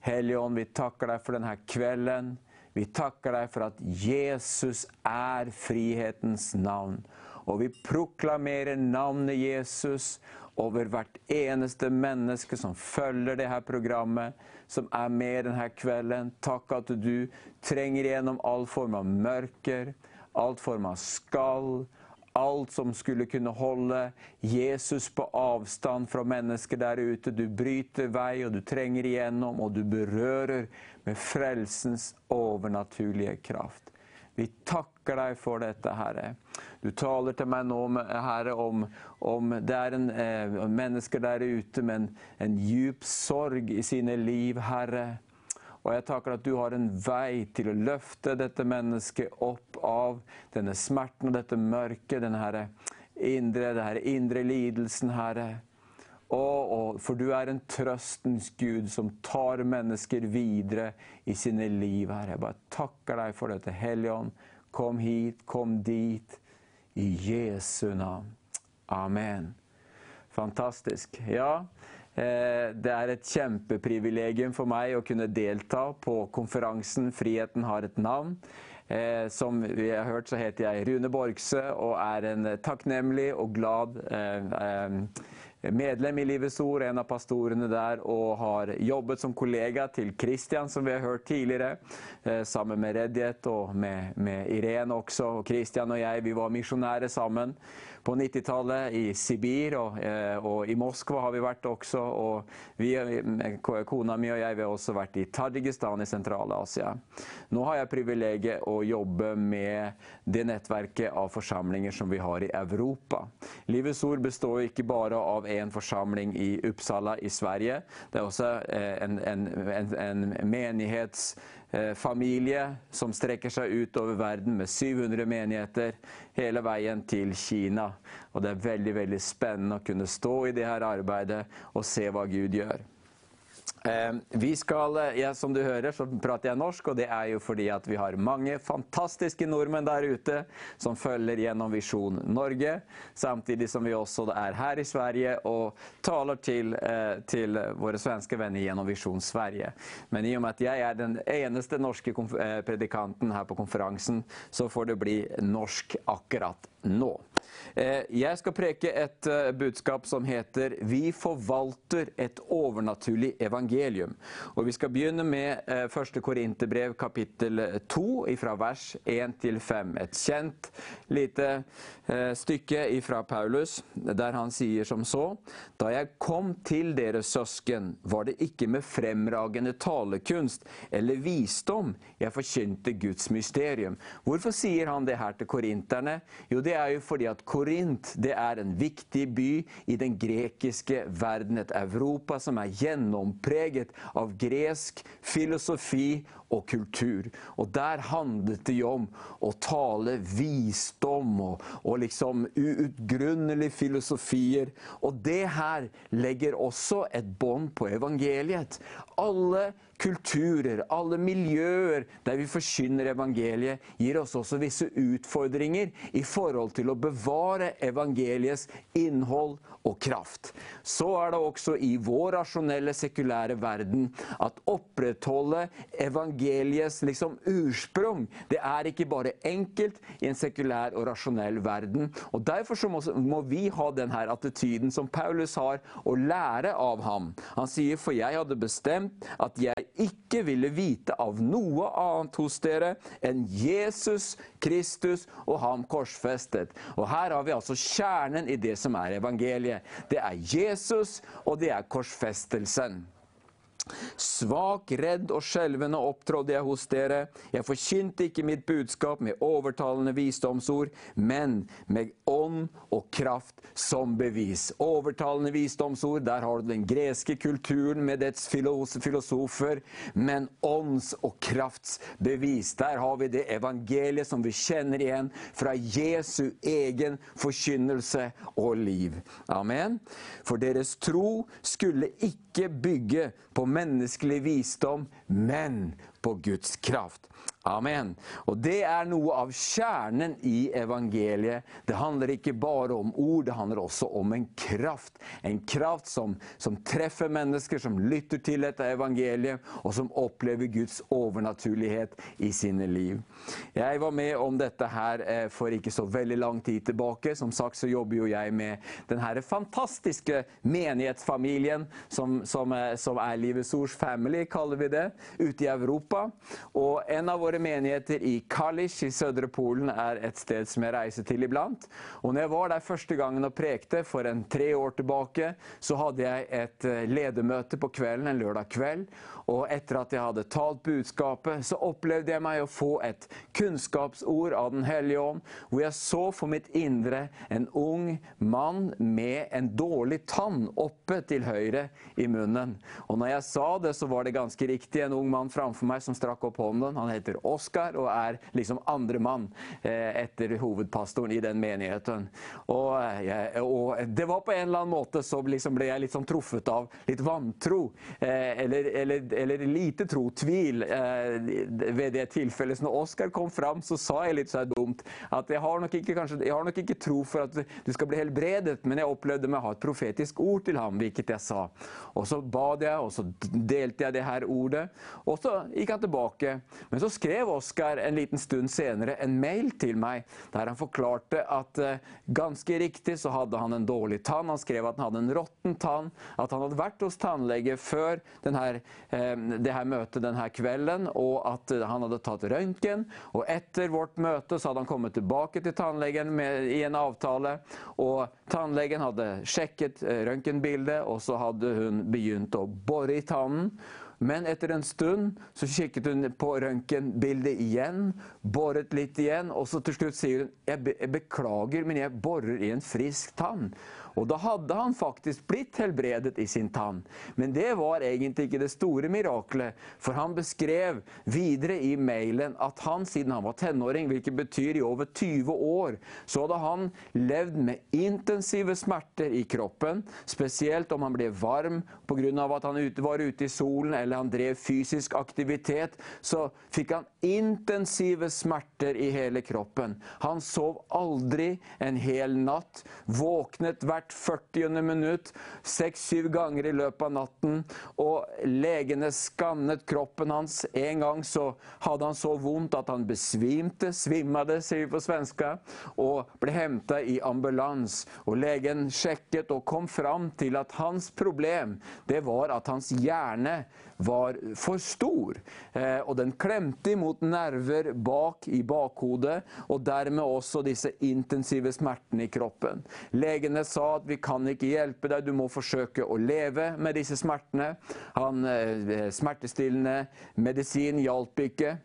Helion, vi tackar dig för den här kvällen. Vi tackar dig för att Jesus är frihetens namn. Och vi proklamerar namnet Jesus över vart eneste människa som följer det här programmet, som är med den här kvällen. Tack att du tränger igenom all form av mörker, all form av skall, allt som skulle kunna hålla Jesus på avstånd från människor där ute. Du bryter väg och du tränger igenom och du berör med frälsens övernaturliga kraft. Vi tackar dig för detta, Herre. Du talar till mig nu, Herre, om, om det är en, eh, människor där ute med en, en djup sorg i sina liv, Herre. Och jag tackar att du har en väg till att lyfta detta människa upp av denna smärtan och detta mörker, den här eh, inre, den här inre lidelsen, Herre. Och, och, för du är en tröstens Gud som tar människor vidare i sina liv, Herre. Jag bara tackar dig för detta. Helion, kom hit, kom dit. I Jesu namn. Amen. Fantastisk. Ja, eh, det är ett kämpeprivilegium för mig att kunna delta på konferensen Friheten har ett namn. Eh, som vi har hört så heter jag Rune Borgse, och är en tacknämlig och glad eh, Eh, medlem i Livets Ord, en av pastorerna där och har jobbat som kollega till Christian som vi har hört tidigare, eh, samman med Redjet och med, med Irene också. Och Christian och jag, vi var missionärer samman på 90-talet i Sibir och, eh, och, i Moskva har vi varit också. Och vi, kona mi och jag vi har också varit i Tadzjikistan i Centralasien. Nu har jag privilegiet att jobba med det nätverket av församlingar som vi har i Europa. Livets Ord består inte bara av en församling i Uppsala i Sverige. Det är också eh, en, en, en, en menighets Eh, familj som sträcker sig ut över världen med 700 menigheter hela vägen till Kina. Och det är väldigt, väldigt spännande att kunna stå i det här arbetet och se vad Gud gör. Ehm, vi skal, eh, ja, som du hör så pratar jag norsk och det är ju för att vi har många fantastiska norrmän där ute som följer genom Vision Norge samtidigt som vi också är här i Sverige och talar till, til eh, våra svenska vänner genom Vision Sverige. Men i och med att jag är den eneste norska eh, predikanten här på konferensen så får det bli norsk akkurat nu. Eh, jag ska preka ett eh, budskap som heter Vi förvaltar ett övernaturligt evangelium. Och vi ska börja med eh, första Korinthierbrev kapitel 2 ifrån vers 1-5. Ett känt lite stycke från Paulus där han säger som så. Då jag kom till deras sösken var det icke med främragande talekunst eller visdom jag förkynte Guds mysterium. Varför säger han det här till korinterna? Jo, det det är ju för att Korint det är en viktig by i den grekiska världen, ett Europa som är genompräget av grekisk filosofi och kultur. Och där handlade det ju om att tala visdom och, och liksom utgrundliga filosofier. Och det här lägger också ett band på evangeliet. Alla kulturer, alla miljöer där vi förkynner evangeliet ger oss också vissa utmaningar i förhållande till att bevara evangeliets innehåll och kraft. Så är det också i vår rationella sekulära värld, att upprätthålla evangeliets liksom ursprung. Det är inte bara enkelt i en sekulär och rationell värld. Och därför så måste, må vi ha den här attityden som Paulus har och lära av honom. Han säger, för jag hade bestämt att jag icke ville vita av något annat hos er än Jesus Kristus och han korsfästet. Och här har vi alltså kärnan i det som är evangeliet. Det är Jesus och det är Svak, Svag, rädd och skälven uppträdde jag hos er. Jag förkynte icke mitt budskap med övertalande visdomsord, men med on och kraft som bevis. Övertalande visdomsord, där har du den grekiska kulturen med dess filosofer, men ons och krafts bevis. Där har vi det evangeliet som vi känner igen från Jesu egen förkynnelse och liv. Amen. För deras tro skulle icke bygga på mänsklig visdom, men på Guds kraft. Amen. Och Det är något av kärnan i evangeliet. Det handlar inte bara om ord, det handlar också om en kraft. En kraft som, som träffar människor, som lyssnar till detta evangelium och som upplever Guds övernaturlighet i sina liv. Jag var med om detta här eh, för inte så väldigt lång tid tillbaka. Som sagt så jobbar jag med den här fantastiska menighetsfamiljen som, som, eh, som är Livets Ords Family, kallar vi det, ute i Europa. Och en av våra menigheter i Kalisz i södra Polen är ett ställe som jag reser till ibland. Och när jag var där första gången och prekte, för en tre år tillbaka så hade jag ett eh, ledamöte på kvällen, en lördagkväll. Och efter att jag hade talat budskapet så upplevde jag mig att få ett kunskapsord av den helige Och jag såg för mitt inre en ung man med en dålig tand uppe till höger i munnen. Och när jag sa det så var det ganska riktigt en ung man framför mig som sträckte upp handen. Han heter Oscar och är liksom andre man eh, efter huvudpastorn i den menigheten. Och, eh, och, det var på en eller annan måte så liksom blev jag liksom truffet av lite vantro. Eh, eller, eller eller lite tro, tvil vid det tillfället. När Oskar kom fram så sa jag lite så här dumt att jag har nog inte, kanske, jag har nog inte tro för att du ska bli helbredet, men jag upplevde mig ha ett profetiskt ord till honom, vilket jag sa. Och så bad jag och så delte jag det här ordet och så gick han tillbaka. Men så skrev skrev Oskar en liten stund senare en mail till mig där han förklarade att eh, ganska riktigt så hade han en dålig tand. Han skrev att han hade en rotten tand, att han hade varit hos tandläkaren för den här eh, det här mötet den här kvällen och att eh, han hade tagit röntgen. Och efter vårt möte så hade han kommit tillbaka till tandläkaren med, i en avtale. Och tandläkaren hade checkat eh, röntgenbilder och så hade hon begynt att borra i tanden. Men efter en stund så kikade hon på röntgenbilden igen, borrat lite igen och så till slut säger hon, jag, be beklagar men jag borrar i en frisk tand. Och då hade han faktiskt blivit helbredet i sin tand. Men det var egentligen inte det stora miraklet, för han beskrev vidare i mejlen att han sedan han var tonåring, vilket betyder i över 20 år, så hade han levt med intensiva smärtor i kroppen, speciellt om han blev varm på grund av att han var ute i solen eller han drev fysisk aktivitet, så fick han intensiva smärtor i hela kroppen. Han sov aldrig en hel natt, vaknade hvert 40 minut, 6-7 gånger i løpet av natten. Og legene skannade kroppen hans. En gång så hade han så ont att han besvimte, svimmade säger vi på svenska, och blev hämtad i ambulans. Og legen sjekket och kom fram till att hans problem, det var att hans hjärna var för stor. Eh, och den klämte mot nerver bak i bakhuvudet och därmed också dessa intensiva smärtorna i kroppen. Läkarna sa att vi kan inte hjälpa dig, du måste försöka att leva med dessa smärtorna. Han, eh, eh, smärtstillande medicin hjälpte inte.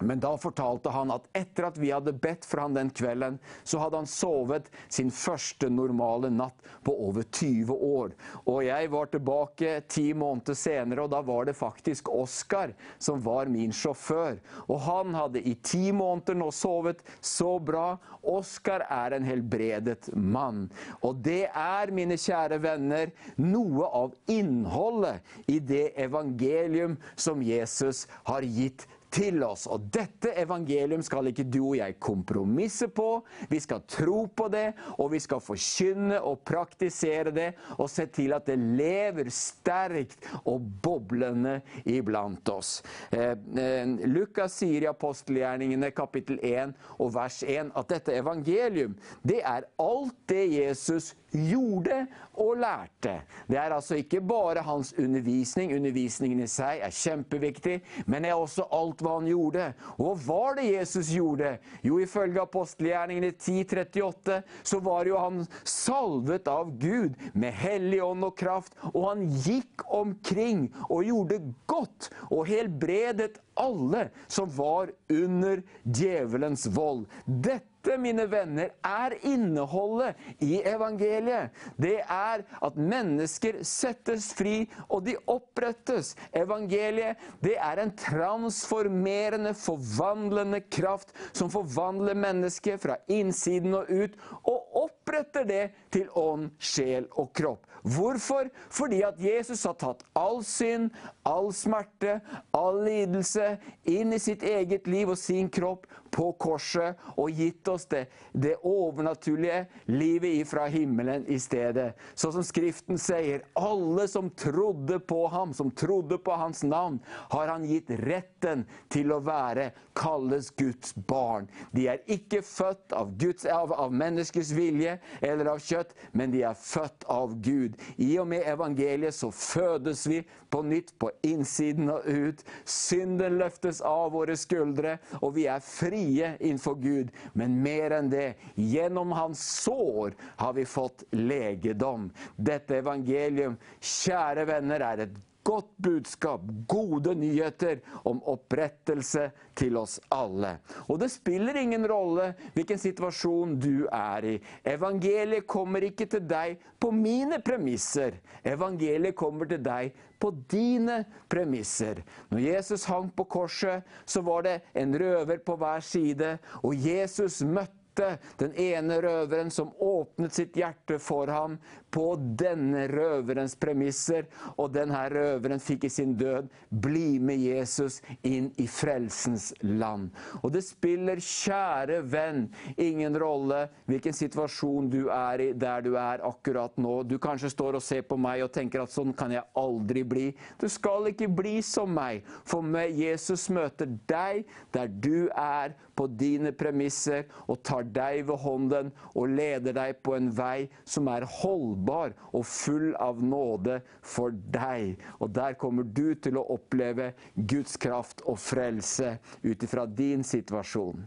Men då fortalte han att efter att vi hade bett för han den kvällen, så hade han sovit sin första normala natt på över 20 år. Och jag var tillbaka tio månader senare, och då var det faktiskt Oskar som var min chaufför. Och han hade i tio månader nu sovit så bra. Oskar är en helbredet man. Och det är, mina kära vänner, något av innehållet i det evangelium som Jesus har gett til oss. Og dette evangelium skal ikke du og jeg kompromisse på. Vi skal tro på det, og vi skal forkynne og praktisere det, og se til at det lever sterkt og boblende iblant oss. Eh, eh, Lukas sier i apostelgjerningene kapittel 1 og vers 1 at dette evangelium, det er alt det Jesus gjorde och lärde. Det är alltså inte bara hans undervisning. Undervisningen i sig är jätteviktig, men det er også alt han gjorde. Och vad var det Jesus gjorde? Jo, ifølge i 10.38 så var ju han salvet av Gud med helig ånd och kraft, och han gick omkring och gjorde gott och helbredet alle som var under djävulens vold. Dette mine venner, er innholdet i evangeliet. Det er at mennesker settes fri, og de opprettes. Evangeliet det er en transformerende, forvandlende kraft som forvandler mennesket fra innsiden og ut, og oppretter det til ånd, sjel og kropp. Hvorfor? Fordi at Jesus har tatt all synd, all smerte, all lidelse inn i sitt eget liv og sin kropp på korset och gitt oss det, det övernaturliga livet ifrån himmelen istället. Så som Skriften säger, alla som trodde på honom, som trodde på hans namn, har han gett rätten till att vara, kallas Guds barn. De är inte fött av, Guds, av, av människors vilja eller av kött, men de är fött av Gud. I och med evangeliet så fødes vi på nytt på insidan och ut. Synden löftes av våra skuldre, och vi är fria inför Gud. Men mer än det, genom hans sår har vi fått läkedom. Detta evangelium, kära vänner, är ett Gott budskap, gode nyheter om upprättelse till oss alla. Och det spelar ingen roll vilken situation du är i. Evangeliet kommer inte till dig på mina premisser. Evangeliet kommer till dig på dina premisser. När Jesus hang på korset, så var det en röver på varje sida, och Jesus mötte hjerte, den ene røveren som åpnet sitt hjerte for ham på denne røverens premisser. Og denne røveren fikk i sin død bli med Jesus inn i frelsens land. Og det spiller, kjære venn, ingen rolle hvilken situasjon du er i der du er akkurat nå. Du kanskje står og ser på meg og tenker at sånn kan jeg aldri bli. Du skal ikke bli som meg, for med Jesus møter deg der du er på dine premisser og tar deg ved hånden og leder deg på en vei som er holdbar og full av nåde for deg. Og der kommer du til å oppleve Guds kraft og frelse ut ifra din situasjon.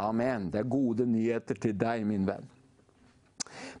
Amen. Det er gode nyheter til deg, min venn.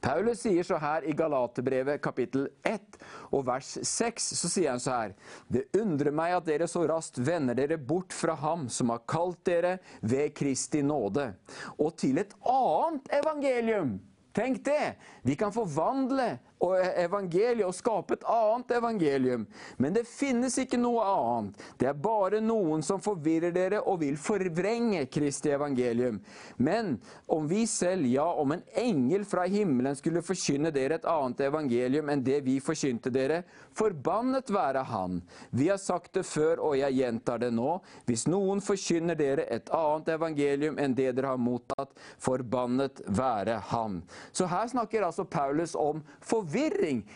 Paulus sier så her i Galaterbrevet kapittel 1 og vers 6, så sier han så her Det undrer meg at dere så raskt vender dere bort fra ham som har kalt dere ved Kristi nåde, og til et annet evangelium. Tenk det! Vi kan forvandle E- evangeliet og skape et annet evangelium. Men det finnes ikke noe annet. Det er bare noen som forvirrer dere og vil forvrenge Kristi evangelium. Men om vi selv, ja, om en engel fra himmelen skulle forkynne dere et annet evangelium enn det vi forkynte dere, forbannet være han. Vi har sagt det før, og jeg gjentar det nå. Hvis noen forkynner dere et annet evangelium enn det dere har mottatt, forbannet være han. Så her snakker altså Paulus om forvirring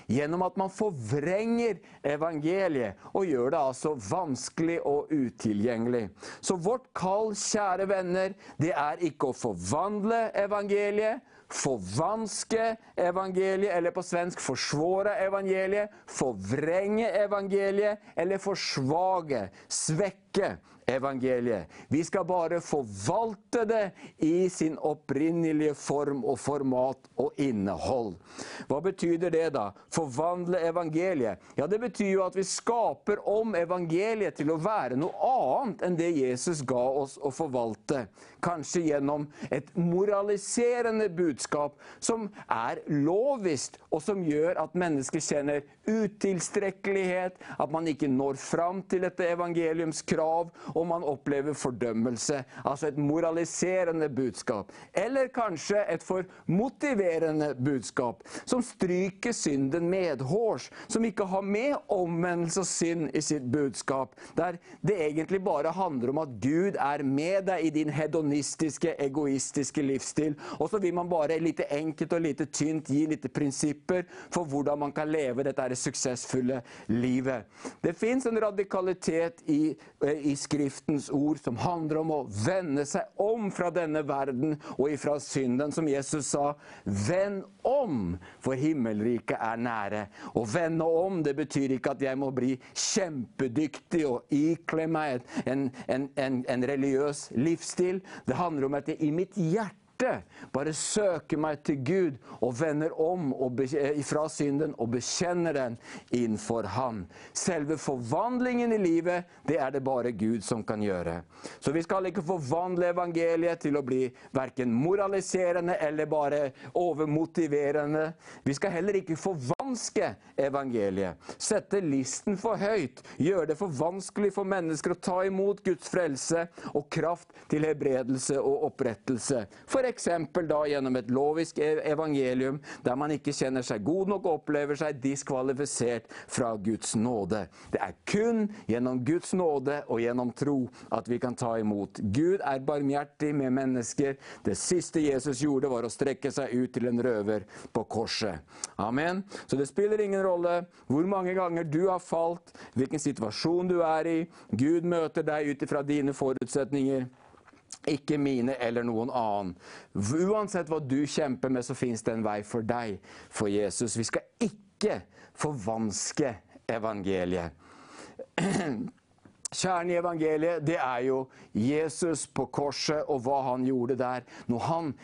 genom att man forvrenger evangeliet och gör det alltså vanskelig och utilgjengelig. Så vårt kall, kära vänner, det är inte att förvandla evangeliet, förvanska evangeliet, eller på svensk försvåra evangeliet, förvränga evangeliet eller försvaga, sväcka evangeliet. Vi skal bare forvalte det i sin opprinnelige form og format og innhold. Hva betyder det da? Forvandle evangeliet? Ja, Det betyr jo at vi skaper om evangeliet til å være noe annet enn det Jesus ga oss å forvalte. Kanskje gjennom et moraliserende budskap som er lovisk, og som gjør at mennesker kjenner utilstrekkelighet, at man ikke når fram til dette evangeliums krav, og man opplever fordømmelse. Altså et moraliserende budskap. Eller kanskje et for motiverende budskap, som stryker synden medhårs, som ikke har med omvendelse og synd i sitt budskap. Der det egentlig bare handler om at Gud er med deg i din hedonistiske, egoistiske livsstil. Og så vil man bare lite enkelt og lite tynt gi litt prinsipper for hvordan man kan leve dette her suksessfulle livet. Det fins en radikalitet i, eh, i skriften Skriftens ord som handlar om att vända sig om från denna världen och ifrån synden, som Jesus sa. Vänd om, för himmelriket är nära. Och vända om det betyder inte att jag måste bli kämpedyktig och ikle mig en, en, en, en religiös livsstil. Det handlar om att jag i mitt hjärta hjärte bara söker mig till Gud och vänder om och eh, ifrån synden och bekänner den inför Han. Själva förvandlingen i livet, det är det bara Gud som kan göra. Så vi ska inte förvandla evangeliet till att bli varken moraliserande eller bara övermotiverande. Vi ska heller inte förvandla amerikanske evangeliet. Sette listen for høyt. gör det for vanskelig for mennesker å ta imot Guds frelse og kraft til hebredelse og opprettelse. F.eks. da gjennom et lovisk e- evangelium der man ikke kjenner seg god nok og opplever seg diskvalifisert fra Guds nåde. Det er kun gjennom Guds nåde og gjennom tro at vi kan ta imot. Gud er barmhjertig med mennesker. Det siste Jesus gjorde, var å strekke seg ut til en røver på korset. Amen. Så det spiller ingen rolle eh, hvor mange ganger du har falt, hvilken situasjon du er i. Gud møter deg ut ifra dine forutsetninger. Ikke mine eller noen annen. Uansett hva du kjemper med, så fins det en vei for deg, for Jesus. Vi skal ikke forvanske evangeliet. [CLEARS THROAT] Kjernen i evangeliet det är ju Jesus på korset och vad han gjorde där. Han,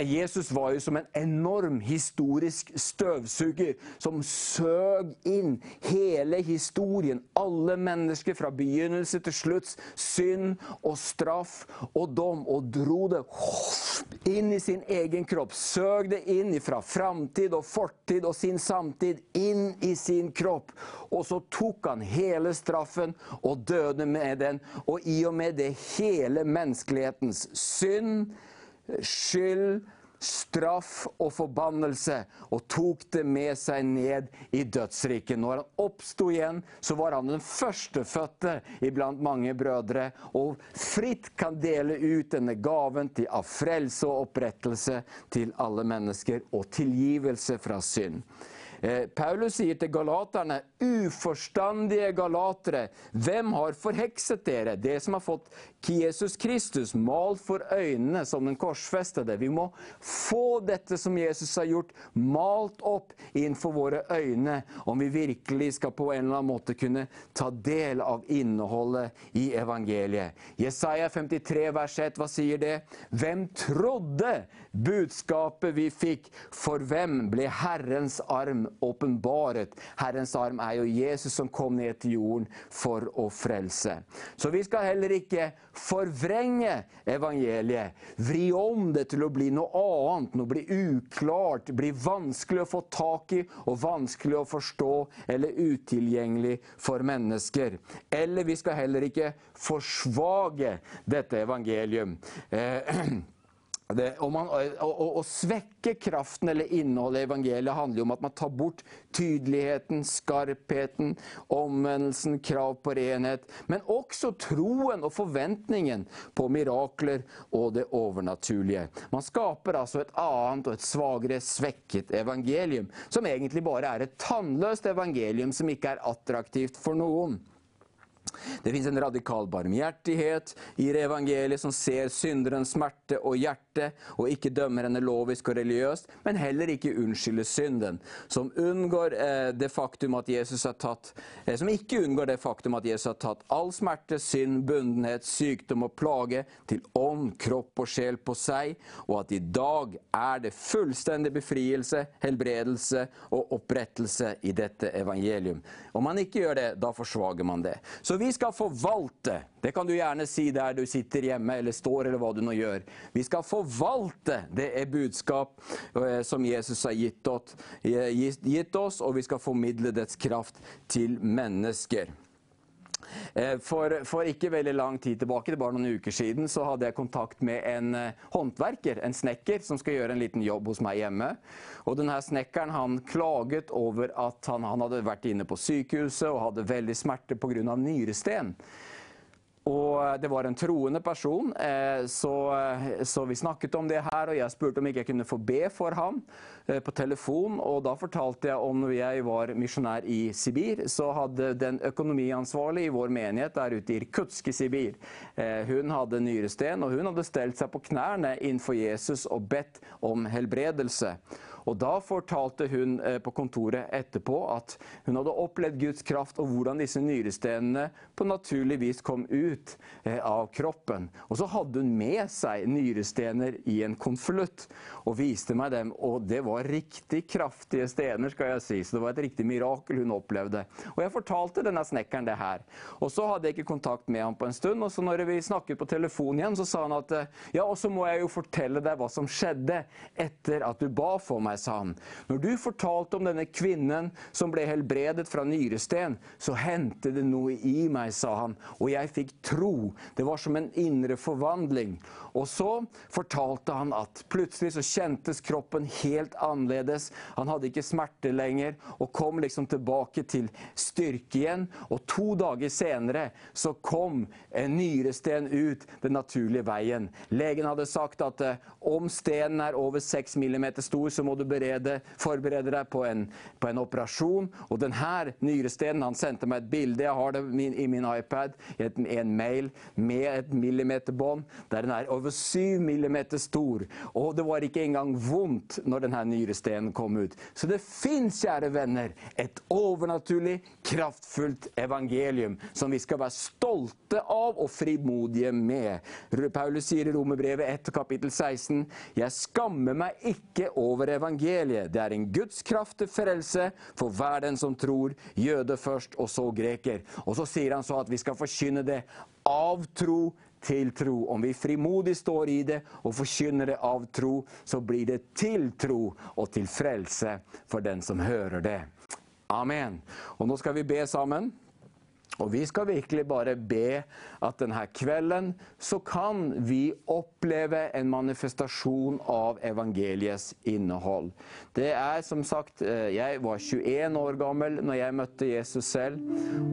Jesus var ju som en enorm historisk stövsugare som sög in hela historien. alla människor från begynnelse till slut, Synd och straff och dom. och drog det in i sin egen kropp. Sög det in ifrån framtid och fortid och sin samtid in i sin kropp och så tog han hela straffen och døde med den, och i och med det hela mänsklighetens synd, skyld, straff och förbannelse och tog det med sig ned i dödsriket. När han uppstod igen så var han den förstefödde ibland många bröder och fritt kan dela ut denna gaven till av frelse och upprättelse till alla människor, och tillgivelse från synd. Eh, Paulus säger till galaterna, oförståndiga galatere, vem har förhäxat er? Det som har fått Jesus Kristus malt för ögonen, som den korsfästade. Vi må få detta som Jesus har gjort, malt upp inför våra ögon, om vi verkligen ska på en eller annan måte kunna ta del av innehållet i evangeliet. Jesaja 53 vers 1, Vad säger det? Vem trodde budskapet vi fick? För vem blev Herrens arm åpenbaret. Herrens arm är ju Jesus som kom ned till jorden för att frälsa. Så vi ska heller inte förvränga evangeliet. Vri om det till att bli något annat, något bli oklart, bli vanskligt att få tak i och vanskligt att förstå eller utilgjengelig för människor. Eller vi ska heller inte försvaga detta evangelium. Eh, [CLEARS THROAT] Det, Det, man, å, å, å, svekke kraften eller innholdet i evangeliet handler om at man tar bort tydeligheten, skarpheten, omvendelsen, krav på renhet. Men også troen og forventningen på mirakler og det overnaturlige. Man skaper altså et annet og et svagere, svekket evangelium. Som egentlig bare er et tannløst evangelium som ikke er attraktivt for noen. Det fins en radikal barmhjertighet i evangeliet som ser synderens smerte og hjerte hjerte, og ikke dømmer henne lovisk og religiøst, men heller ikke unnskylder synden. Som unngår eh, det faktum at Jesus har tatt eh, Som ikke unngår det faktum at Jesus har tatt all smerte, synd, bundenhet, sykdom og plage til ånd, kropp og sjel på seg, og at i dag er det fullstendig befrielse, helbredelse og opprettelse i dette evangelium. Om man ikke gjør det, da forsvager man det. Så vi skal forvalte. Det kan du gjerne si der du sitter hjemme eller står, eller hva du nå gjør. Vi skal forvalte det er budskap eh, som Jesus har gitt eh, oss, och og vi skal formidle dets kraft til mennesker. Eh, för for, for, ikke veldig lang tid tilbake, det var noen uker siden, så hadde jeg kontakt med en hantverkare, håndverker, en snekker, som skal gjøre en liten jobb hos meg hjemme. Og denne Snekkeren han klaget over at han, han hadde vært inne på sykehuset og hadde veldig grund pga. nyresten. Och eh, det var en troende person, eh, så, eh, så, vi snakket om det här, och jag spurte om jag kunde få be för honom på telefon. Och då fortalte jag om när jag var missionär i Sibir, så hade den ekonomiansvarige i vår menighet där ute i Irkutsk i Sibir, hon hade nyresten, och hon hade ställt sig på knäna inför Jesus och bett om helbredelse. Og Da fortalte hun eh, på kontoret etterpå at hun hadde opplevd Guds kraft, og hvordan disse nyrestenene på naturlig vis kom ut eh, av kroppen. Og Så hadde hun med seg nyrestener i en konvolutt og viste meg dem. Og det var riktig kraftige stener, skal jeg si. Så det var et riktig mirakel hun opplevde. Og Jeg fortalte denne snekkeren det her. Og Så hadde jeg ikke kontakt med ham på en stund. og så når vi snakket på telefon igjen, så sa han at eh, ja, og så må jeg jo fortelle deg hva som skjedde etter at du ba for meg meg, sa han. Når du fortalte om denne kvinnen som ble helbredet fra nyresten, så hendte det noe i meg, sa han, og jeg fikk tro. Det var som en indre forvandling. Och så fortalte han att plutselig så kjentes kroppen helt annerledes. Han hadde ikke smärta lenger, og kom liksom tilbake til styrke igjen. Og to dager senere så kom en nyresten ut den naturlige veien. Legen hadde sagt at eh, om stenen er over 6 mm stor, så må du berede, forberede deg på en, på en operasjon. Og denne nyrestenen Han sendte meg et bilde, jeg har det i min iPad, i en mail med et millimeterbånd, der den er over 7 millimeter stor. och det var inte engang vondt den här nyrestenen kom ut. Så det finns, kära vänner, ett övernaturligt, kraftfullt evangelium som vi ska vara stolta av och frimodiga med. Paulus säger i Romerbrevet 1 kapitel 16.: Jag skammer mig icke över evangeliet. Det är en Guds kraft till frälse för världen som tror, jöde först och så greker. Och så säger han så att vi ska förkynna det av tro till tro. Om vi frimodigt står i det och förkynner det av tro, så blir det till tro och till frälse för den som hör det. Amen. Och då ska vi be sammen. Och vi ska virkelig bara be att den här kvällen så kan vi uppleva en manifestation av evangeliets innehåll. Det är som sagt eh, jag var 21 år gammal när jag mötte Jesus själv,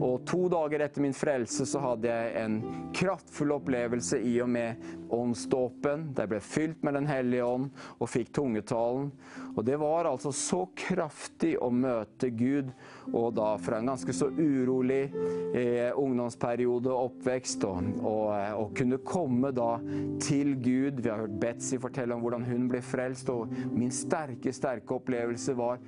och två dagar efter min frälse så hade jag en kraftfull upplevelse i och med åndsdåpen. Der jeg blev fylld med Den helige Ande och fick tungetalen. Och det var alltså så kraftig att möta Gud, och då fra en ganska så urolig eh, ungdomsperiod och uppväxt och, eh, och, och, kunde komma då till Gud. Vi har hört Betsy berätta om hur hon blev frälst, och min starka, starka upplevelse var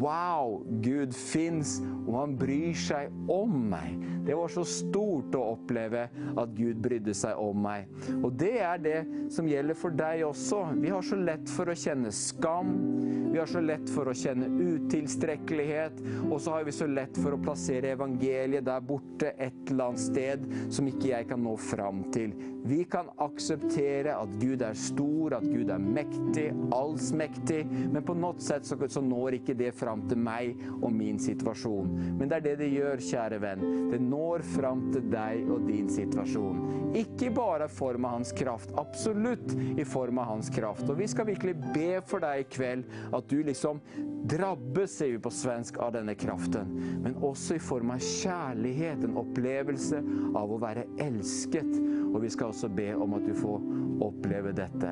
Wow! Gud finns, och han bryr sig om mig. Det var så stort att uppleva att Gud brydde sig om mig. Och det är det som gäller för dig också. Vi har så lätt för att känna skam. Vi har så lätt för att känna otillräcklighet, och så har vi så lätt för att placera evangeliet där borta, ett eller annet sted som inte jag kan nå fram till. Vi kan acceptera att Gud är stor, att Gud är mäktig, allsmäktig. men på något sätt så, så når inte det fram till mig och min situation. Men det är det det gör, kära vän. Det når fram till dig och din situation. Inte bara i form av hans kraft, absolut i form av hans kraft. Och vi ska verkligen be för dig ikväll, att du liksom drabbas, säger vi på svensk, av denna kraften. Men också i form av kärlek, en upplevelse av att vara älskad. Och vi oss och be om att du får uppleva detta.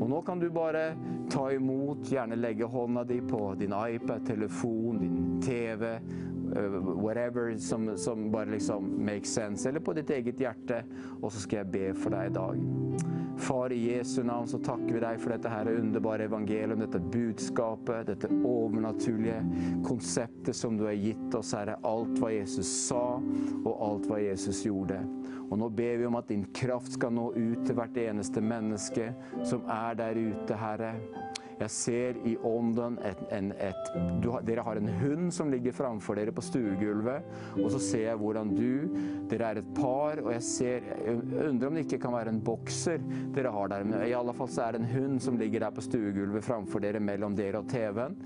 Och nu kan du bara ta emot, gärna lägga handen dig på din iPad, telefon, din TV, øh, whatever som, som bara liksom makes sense, eller på ditt eget hjärta, och så ska jag be för dig idag. Far, i Jesu namn så tackar vi dig för detta här underbara evangelium, detta budskapet, detta övernaturliga konceptet som du har gett oss, Herre. Allt vad Jesus sa och allt vad Jesus gjorde. Och nu ber vi om att din kraft ska nå ut till vart eneste människa som är där ute, Herre. Jag ser i ånden ett, en, ett, du dere har en hund som ligger framför er på stugulvet. Och så ser jag hur du, dere är ett par och jag ser, jag undrar om det inte kan vara en boxer dere har där. Men i alla fall så är det en hund som ligger där på stugulvet framför er, mellan er och tvn.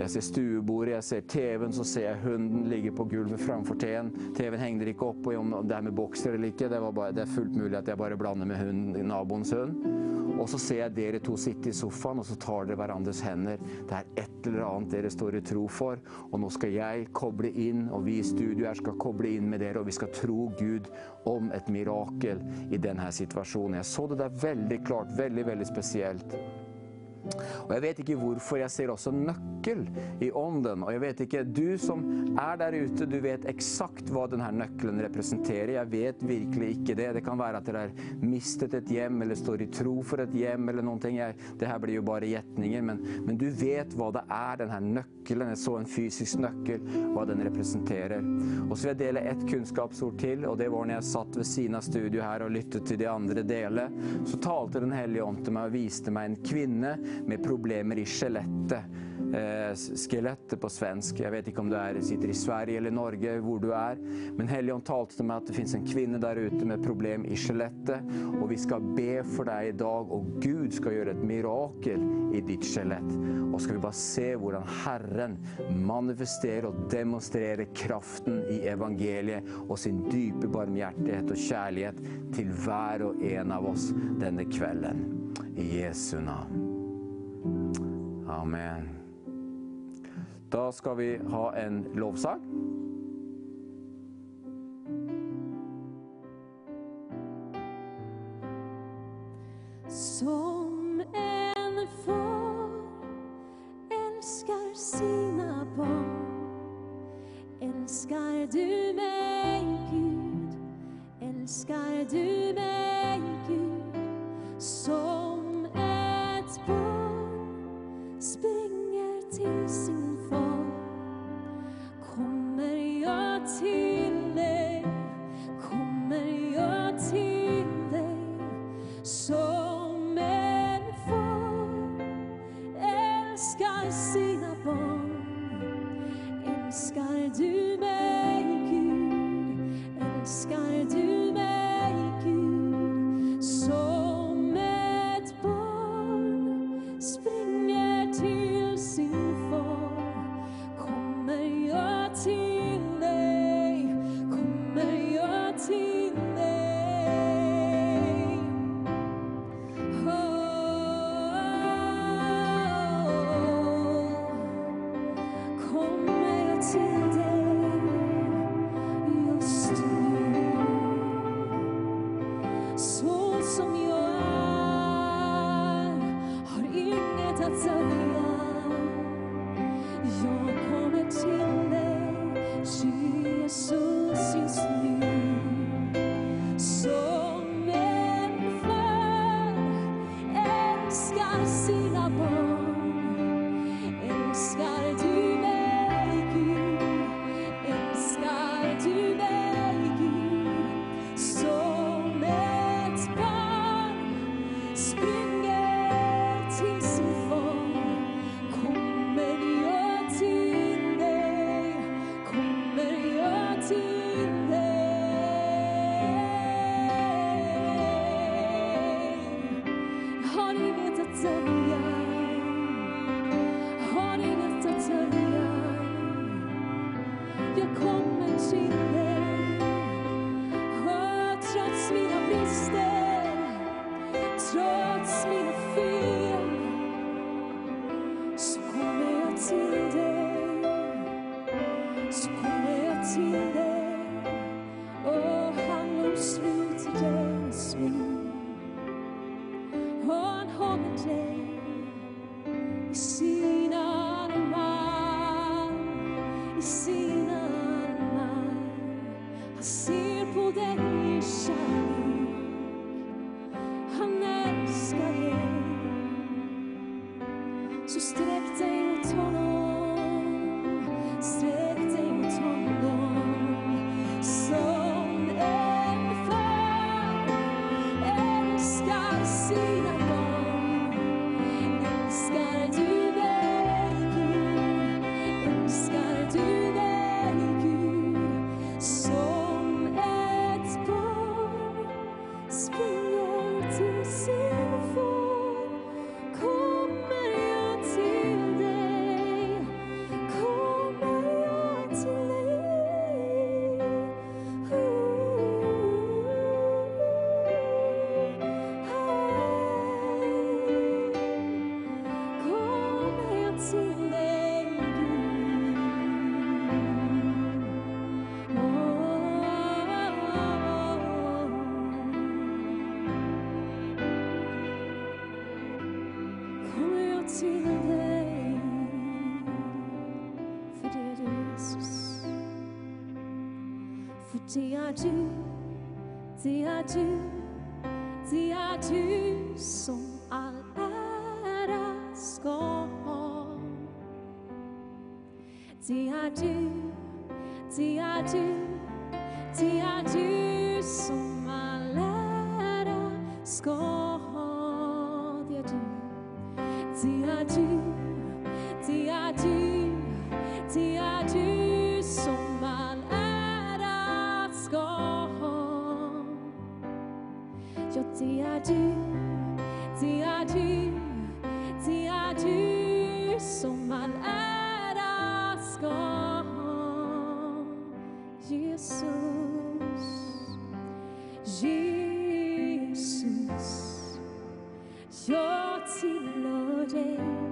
Jag ser stuebordet, jag ser tvn, så ser jag hunden ligger på golvet framför tvn. Tvn hängde inte upp och om det här med boxer eller inte, det, var bara, det är fullt möjligt att jag bara blandar med hund, nabons hund. Och så ser jag dere två sitta i soffan och så tar dere varandras händer. Det är ett eller annat dere står i tro för. Och nu ska jag koble inn, och vi i studio her skal koppla in med er och vi ska tro Gud om ett mirakel i den här situationen. Jag såg det där väldigt klart, väldigt, väldigt speciellt. Och jag vet inte varför, jag ser också nyckel i ånden. Och jag vet inte, du som är där ute, du vet exakt vad den här nyckeln representerar. Jag vet verkligen inte det. Det kan vara att det har mistet ett hem eller står i tro för ett hem eller någonting. Det här blir ju bara gättningar. Men, men du vet vad det är, den här nyckeln. Jag såg en fysisk nyckel, vad den representerar. Och så vill jag dela ett kunskapsord till. Och det var när jag satt vid sina studio här och lyssnade till de andra delarna. Så talade den helige Ande till mig och visade mig en kvinna med problemer i skelettet. Eh, skelettet på svensk. Jag vet inte om du är, sitter i Sverige eller Norge, var du är. Men Helion talade till mig att det finns en kvinna där ute med problem i skelettet. Och vi ska be för dig idag och Gud ska göra ett mirakel i ditt skelett. Och ska vi bara se hur Herren manifesterar och demonstrerar kraften i evangeliet och sin djupa barmhärtighet och kärlek till var och en av oss denna kvällen. I Jesu namn. Amen. Då ska vi ha en lovsang. Som en far älskar sina barn Älskar du mig Gud Älskar du mig Gud Som stänger springer till sin far. Kommer jag till dig? Kommer jag till dig? Så T-I-G, T-I-G. day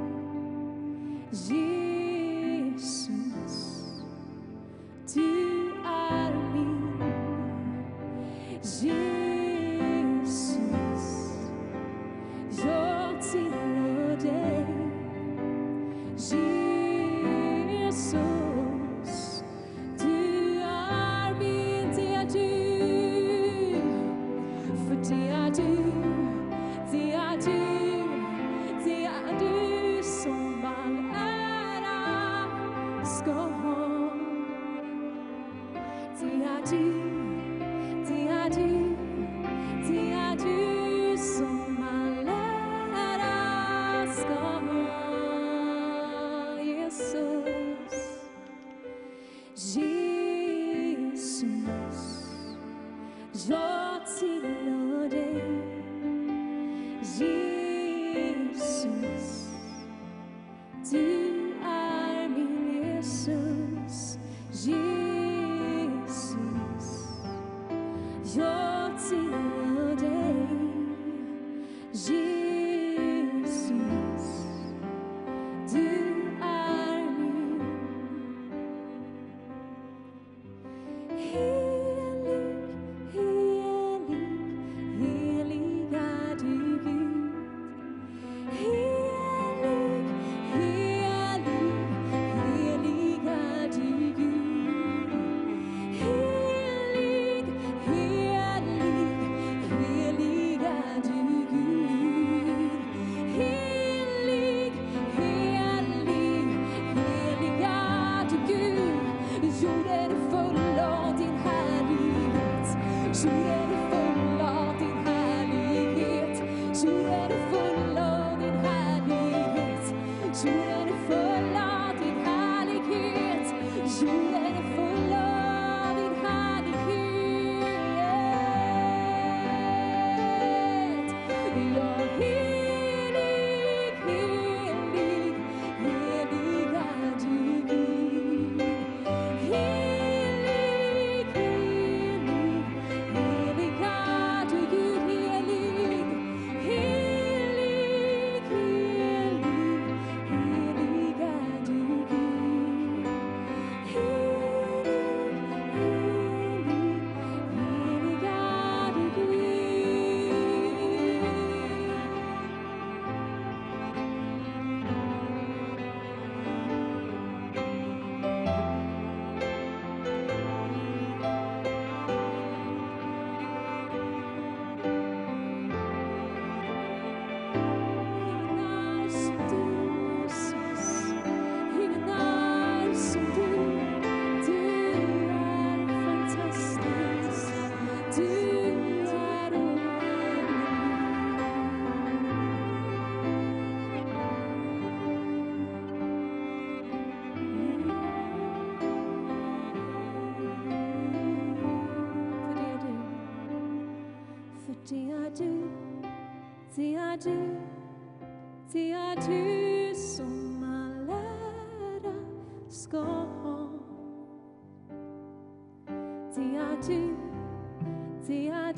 Det är du, det är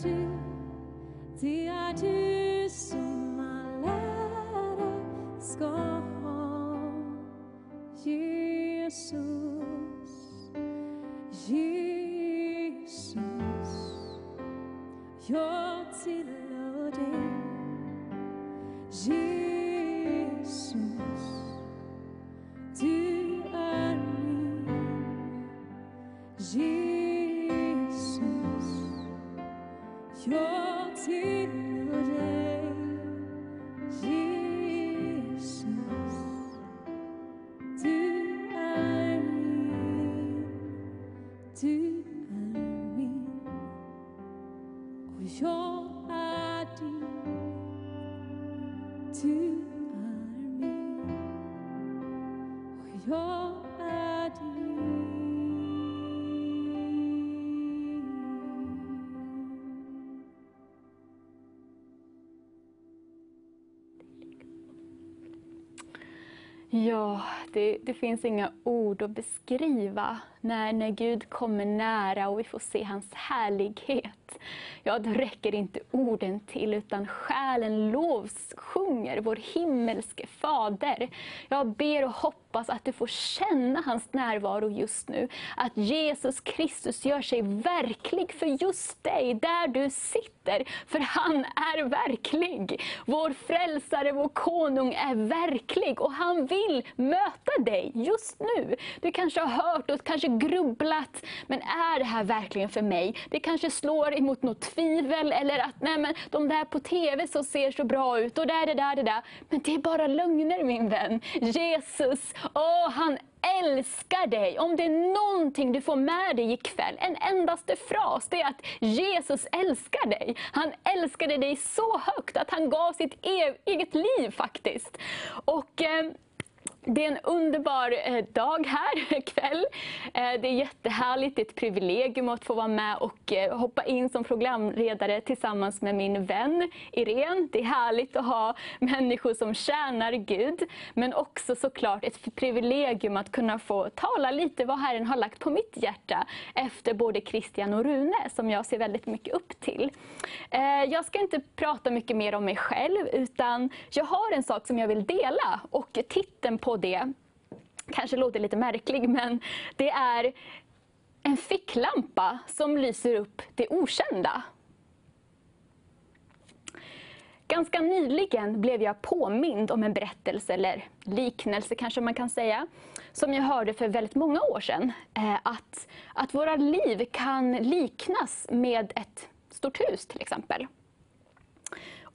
du, det är du ska ha. Jesus, Jesus, jag tillhör det, det finns inga ord att beskriva när, när Gud kommer nära och vi får se hans härlighet. Ja, då räcker inte orden till utan själen lovsjunger vår himmelske Fader. Jag ber och hoppas att du får känna hans närvaro just nu. Att Jesus Kristus gör sig verklig för just dig, där du sitter. För han är verklig. Vår frälsare, vår konung är verklig och han vill möta dig just nu. Du kanske har hört och kanske grubblat, men är det här verkligen för mig? Det kanske slår emot något tvivel eller att nej men, de där på TV så ser så bra ut och där, det där, det där. Men det är bara lögner min vän. Jesus, åh han älskar dig. Om det är någonting du får med dig ikväll, en endaste fras, det är att Jesus älskar dig. Han älskade dig så högt att han gav sitt e-, eget liv faktiskt. Och... Eh, det är en underbar eh, dag här [LAUGHS] kväll. Eh, det är jättehärligt, det är ett privilegium att få vara med och eh, hoppa in som programledare tillsammans med min vän Irene. Det är härligt att ha människor som tjänar Gud, men också såklart ett privilegium att kunna få tala lite vad Herren har lagt på mitt hjärta efter både Christian och Rune, som jag ser väldigt mycket upp till. Jag ska inte prata mycket mer om mig själv, utan jag har en sak som jag vill dela och titeln på det kanske låter lite märklig, men det är en ficklampa som lyser upp det okända. Ganska nyligen blev jag påmind om en berättelse, eller liknelse kanske man kan säga, som jag hörde för väldigt många år sedan. Eh, att, att våra liv kan liknas med ett stort hus till exempel.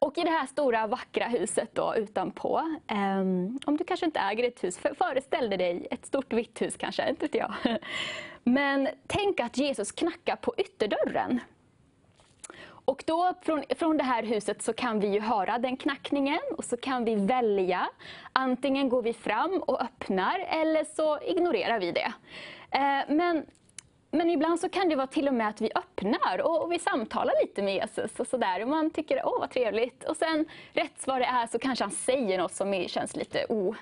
Och i det här stora vackra huset då utanpå, um, om du kanske inte äger ett hus, föreställ dig ett stort vitt hus kanske, inte vet jag. [LAUGHS] Men tänk att Jesus knackar på ytterdörren. Och då från, från det här huset så kan vi ju höra den knackningen och så kan vi välja. Antingen går vi fram och öppnar eller så ignorerar vi det. Eh, men men ibland så kan det vara till och med att vi öppnar och, och vi samtalar lite med Jesus och sådär. Och man tycker åh vad trevligt. Och sen rätt vad det är så kanske han säger något som känns lite o,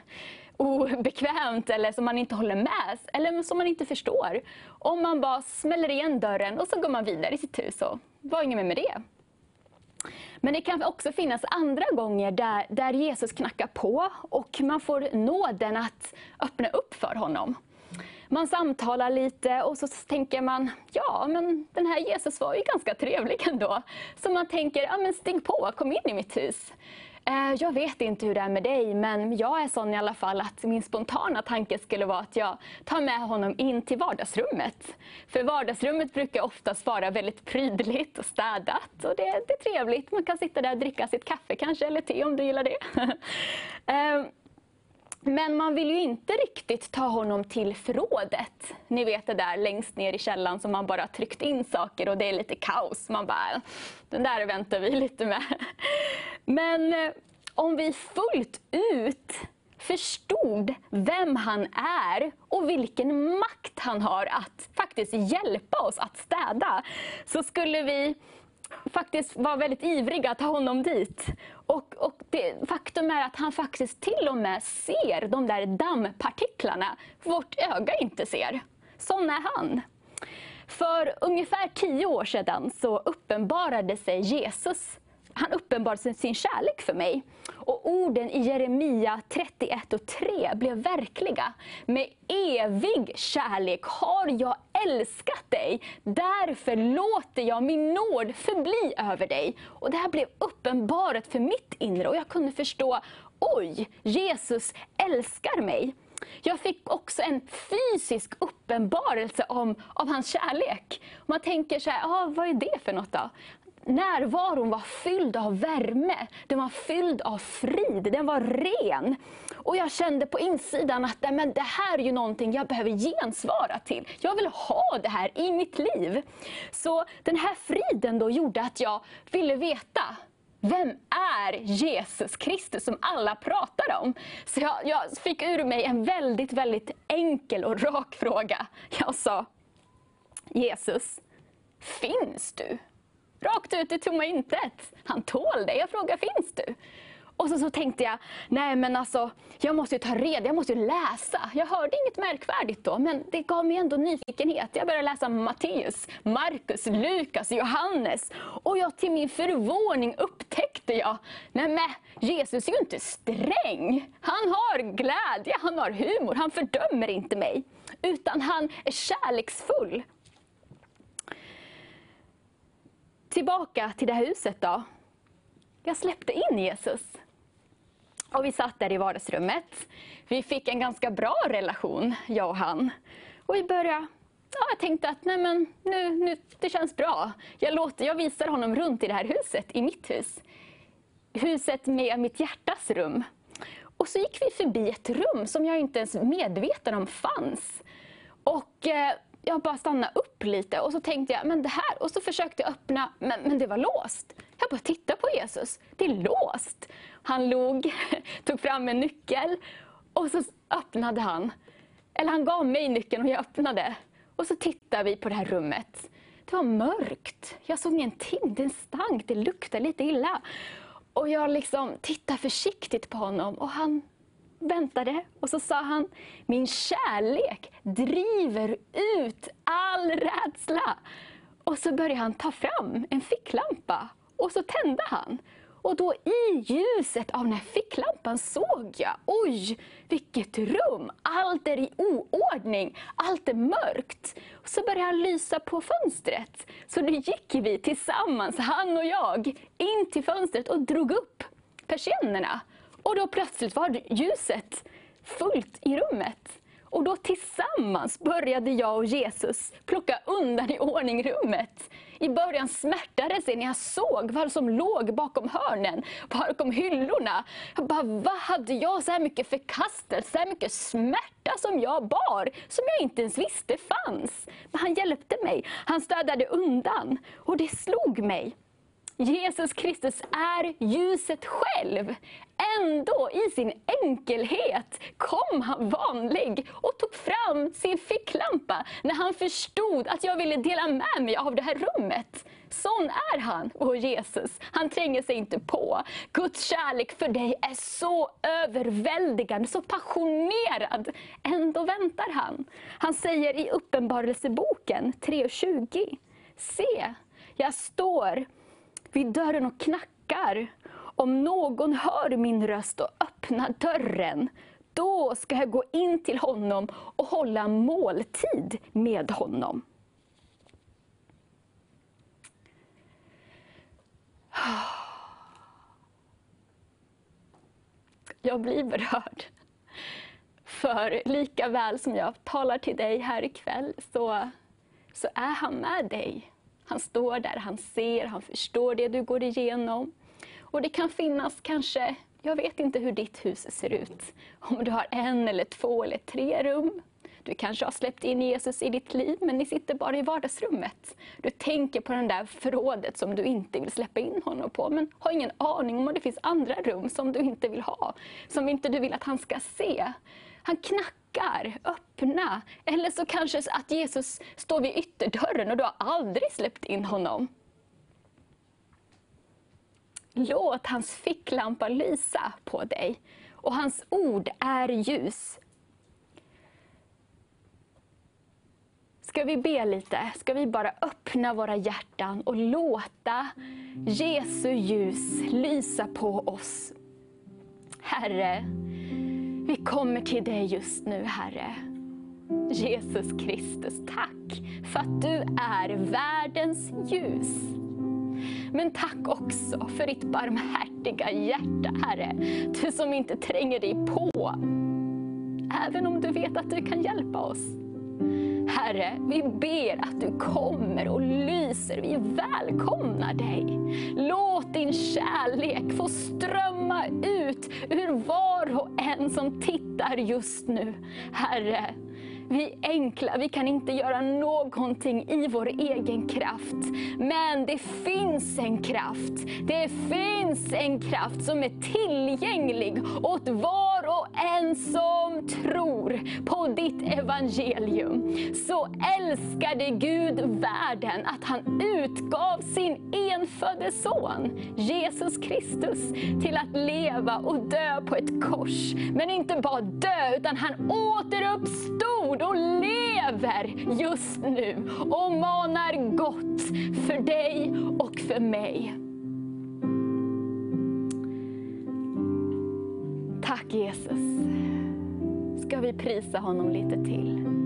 obekvämt eller som man inte håller med eller som man inte förstår. Om man bara smäller igen dörren och så går man vidare i sitt hus och var inget mer med det. Men det kan också finnas andra gånger där, där Jesus knackar på och man får nåden att öppna upp för honom man samtalar lite och så tänker man, ja men den här Jesus var ju ganska trevlig ändå. Så man tänker, ja men stig på, kom in i mitt hus. Eh, jag vet inte hur det är med dig, men jag är sån i alla fall att min spontana tanke skulle vara att jag tar med honom in till vardagsrummet. För vardagsrummet brukar oftast vara väldigt prydligt och städat och det, det är trevligt. Man kan sitta där och dricka sitt kaffe kanske, eller te om du gillar det. [LAUGHS] Eh, men man vill ju inte riktigt ta honom till förrådet. Ni vet det där längst ner i källan som man bara tryckt in saker och det är lite kaos. Man bara, den där väntar vi lite med. Men eh, om vi fullt ut förstod vem han är och vilken makt han har att faktiskt hjälpa oss att städa, så skulle vi faktiskt var väldigt ivriga att ta honom dit. Och, och det, faktum är att han faktiskt till och med ser de där dammpartiklarna vårt öga inte ser. Sån är han. För ungefär tio år sedan så uppenbarade sig Jesus han uppenbarade sin kärlek för mig. Och orden i Jeremia 31 och 3 blev verkliga. Med evig kärlek har jag älskat dig, därför låter jag min nåd förbli över dig. Och Det här blev uppenbarat för mitt inre och jag kunde förstå, oj, Jesus älskar mig. Jag fick också en fysisk uppenbarelse om, av hans kärlek. Man tänker så här, ah, vad är det för något då? Närvaron var fylld av värme, den var fylld av frid, den var ren. Och jag kände på insidan att men det här är ju någonting jag behöver gensvara till. Jag vill ha det här i mitt liv. Så den här friden då gjorde att jag ville veta, vem är Jesus Kristus som alla pratar om? Så jag, jag fick ur mig en väldigt, väldigt enkel och rak fråga. Jag sa, Jesus, finns du? Rakt ut i tomma intet. Han tål det. Jag frågar, finns du? Och så, så tänkte jag, nej men alltså, jag måste ju ta reda, jag måste ju läsa. Jag hörde inget märkvärdigt då, men det gav mig ändå nyfikenhet. Jag började läsa Matteus, Markus, Lukas, Johannes. Och jag, till min förvåning upptäckte jag, nej men Jesus är ju inte sträng. Han har glädje, han har humor, han fördömer inte mig. Utan han är kärleksfull. Tillbaka till det här huset då. Jag släppte in Jesus. Och vi satt där i vardagsrummet. Vi fick en ganska bra relation, jag och han. Och vi började Ja, jag tänkte att nej men, nu, nu, det känns bra. Jag, låter, jag visar honom runt i det här huset, i mitt hus. Huset med mitt hjärtas rum. Och så gick vi förbi ett rum som jag inte ens medveten om fanns. Och eh, jag bara stannade upp lite och så tänkte jag, men det här, och så försökte jag öppna, men, men det var låst. Jag bara tittade på Jesus, det är låst. Han log, [LAUGHS] tog fram en nyckel och så öppnade han. Eller han gav mig nyckeln och jag öppnade. Och så tittade vi på det här rummet. Det var mörkt. Jag såg ingenting. Det stank, det luktade lite illa. Och jag liksom tittade försiktigt på honom och han väntade och så sa han, min kärlek driver ut all rädsla. Och så började han ta fram en ficklampa och så tände han. Och då i ljuset av den här ficklampan såg jag, oj, vilket rum! Allt är i oordning, allt är mörkt. Och så började han lysa på fönstret. Så då gick vi tillsammans, han och jag, in till fönstret och drog upp persiennerna. Och då plötsligt var ljuset fullt i rummet. Och då tillsammans började jag och Jesus plocka undan i ordning rummet. I början smärtade det sig när jag såg vad som låg bakom hörnen, bakom hyllorna. Jag bara, vad hade jag så här mycket förkastelse, så här mycket smärta som jag bar, som jag inte ens visste fanns. Men han hjälpte mig, han städade undan och det slog mig. Jesus Kristus är ljuset själv. Ändå, i sin enkelhet, kom han vanlig och tog fram sin ficklampa när han förstod att jag ville dela med mig av det här rummet. Sån är han, vår Jesus. Han tränger sig inte på. Guds kärlek för dig är så överväldigande, så passionerad. Ändå väntar han. Han säger i Uppenbarelseboken 3.20. Se, jag står vid dörren och knackar. Om någon hör min röst och öppnar dörren, då ska jag gå in till honom och hålla måltid med honom. Jag blir berörd. För lika väl som jag talar till dig här ikväll så, så är han med dig. Han står där, han ser, han förstår det du går igenom. Och det kan finnas kanske, jag vet inte hur ditt hus ser ut. Om du har en eller två eller tre rum. Du kanske har släppt in Jesus i ditt liv, men ni sitter bara i vardagsrummet. Du tänker på det där förrådet som du inte vill släppa in honom på, men har ingen aning om att det finns andra rum som du inte vill ha, som inte du vill att han ska se. Han knackar, öppna. Eller så kanske att Jesus står vid ytterdörren och du har aldrig släppt in honom. Låt hans ficklampa lysa på dig och hans ord är ljus. Ska vi be lite? Ska vi bara öppna våra hjärtan och låta Jesu ljus lysa på oss? Herre, vi kommer till dig just nu, Herre. Jesus Kristus, tack för att du är världens ljus. Men tack också för ditt barmhärtiga hjärta, Herre. Du som inte tränger dig på. Även om du vet att du kan hjälpa oss. Herre, vi ber att du kommer och lyser. Vi välkomnar dig. Låt din kärlek få strömma ut ur var och en som tittar just nu. Herre, vi enkla, vi kan inte göra någonting i vår egen kraft. Men det finns en kraft. Det finns en kraft som är tillgänglig åt var och en som tror på ditt evangelium. Så älskade Gud världen att han utgav sin enfödde son, Jesus Kristus, till att leva och dö på ett kors. Men inte bara dö, utan han återuppstod och lever just nu och manar gott för dig och för mig. Tack Jesus. Ska vi prisa honom lite till?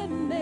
Omsluter mig,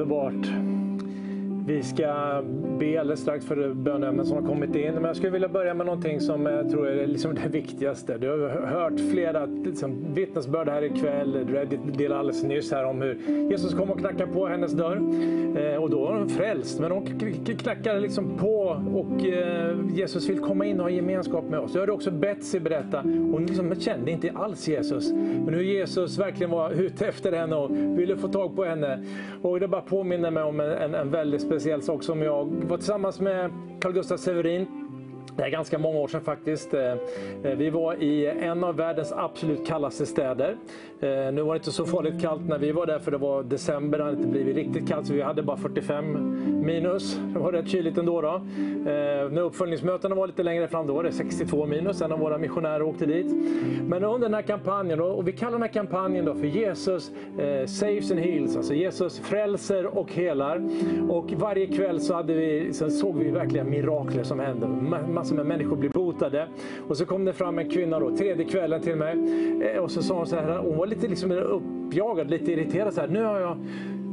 Underbart. Vi ska be alldeles strax för bönämnen som har kommit in. Men jag skulle vilja börja med någonting som jag tror är liksom det viktigaste. Du har hört flera liksom, vittnesbörd här ikväll. Du delade alldeles nyss här om hur Jesus kom och knackade på hennes dörr. Eh, och då var hon frälst. Men hon knackade liksom på och eh, Jesus vill komma in och ha gemenskap med oss. Jag hörde också Betsy berätta. Hon liksom kände inte alls Jesus. Men hur Jesus verkligen var ute efter henne och ville få tag på henne. Och det bara påminner mig om en, en väldigt speciell sak som jag var tillsammans med Carl Gustaf Severin det är ganska många år sedan faktiskt. Eh, eh, vi var i en av världens absolut kallaste städer. Eh, nu var det inte så farligt kallt när vi var där för det var december, det hade inte blivit riktigt kallt så vi hade bara 45 minus. Det var rätt kyligt ändå. Då. När uppföljningsmötena var lite längre fram då var det 62 minus. En av våra missionärer åkte dit. Men under den här kampanjen, då, och vi kallar den här kampanjen då för Jesus eh, saves and heals. Alltså Jesus frälser och helar. Och varje kväll så, hade vi, så såg vi verkligen mirakler som hände. Massa Massor med människor blir botade. Och så kom det fram en kvinna då, tredje kvällen till mig. Eh, och så sa hon så här, hon var lite liksom uppjagad, lite irriterad. Så här, nu har jag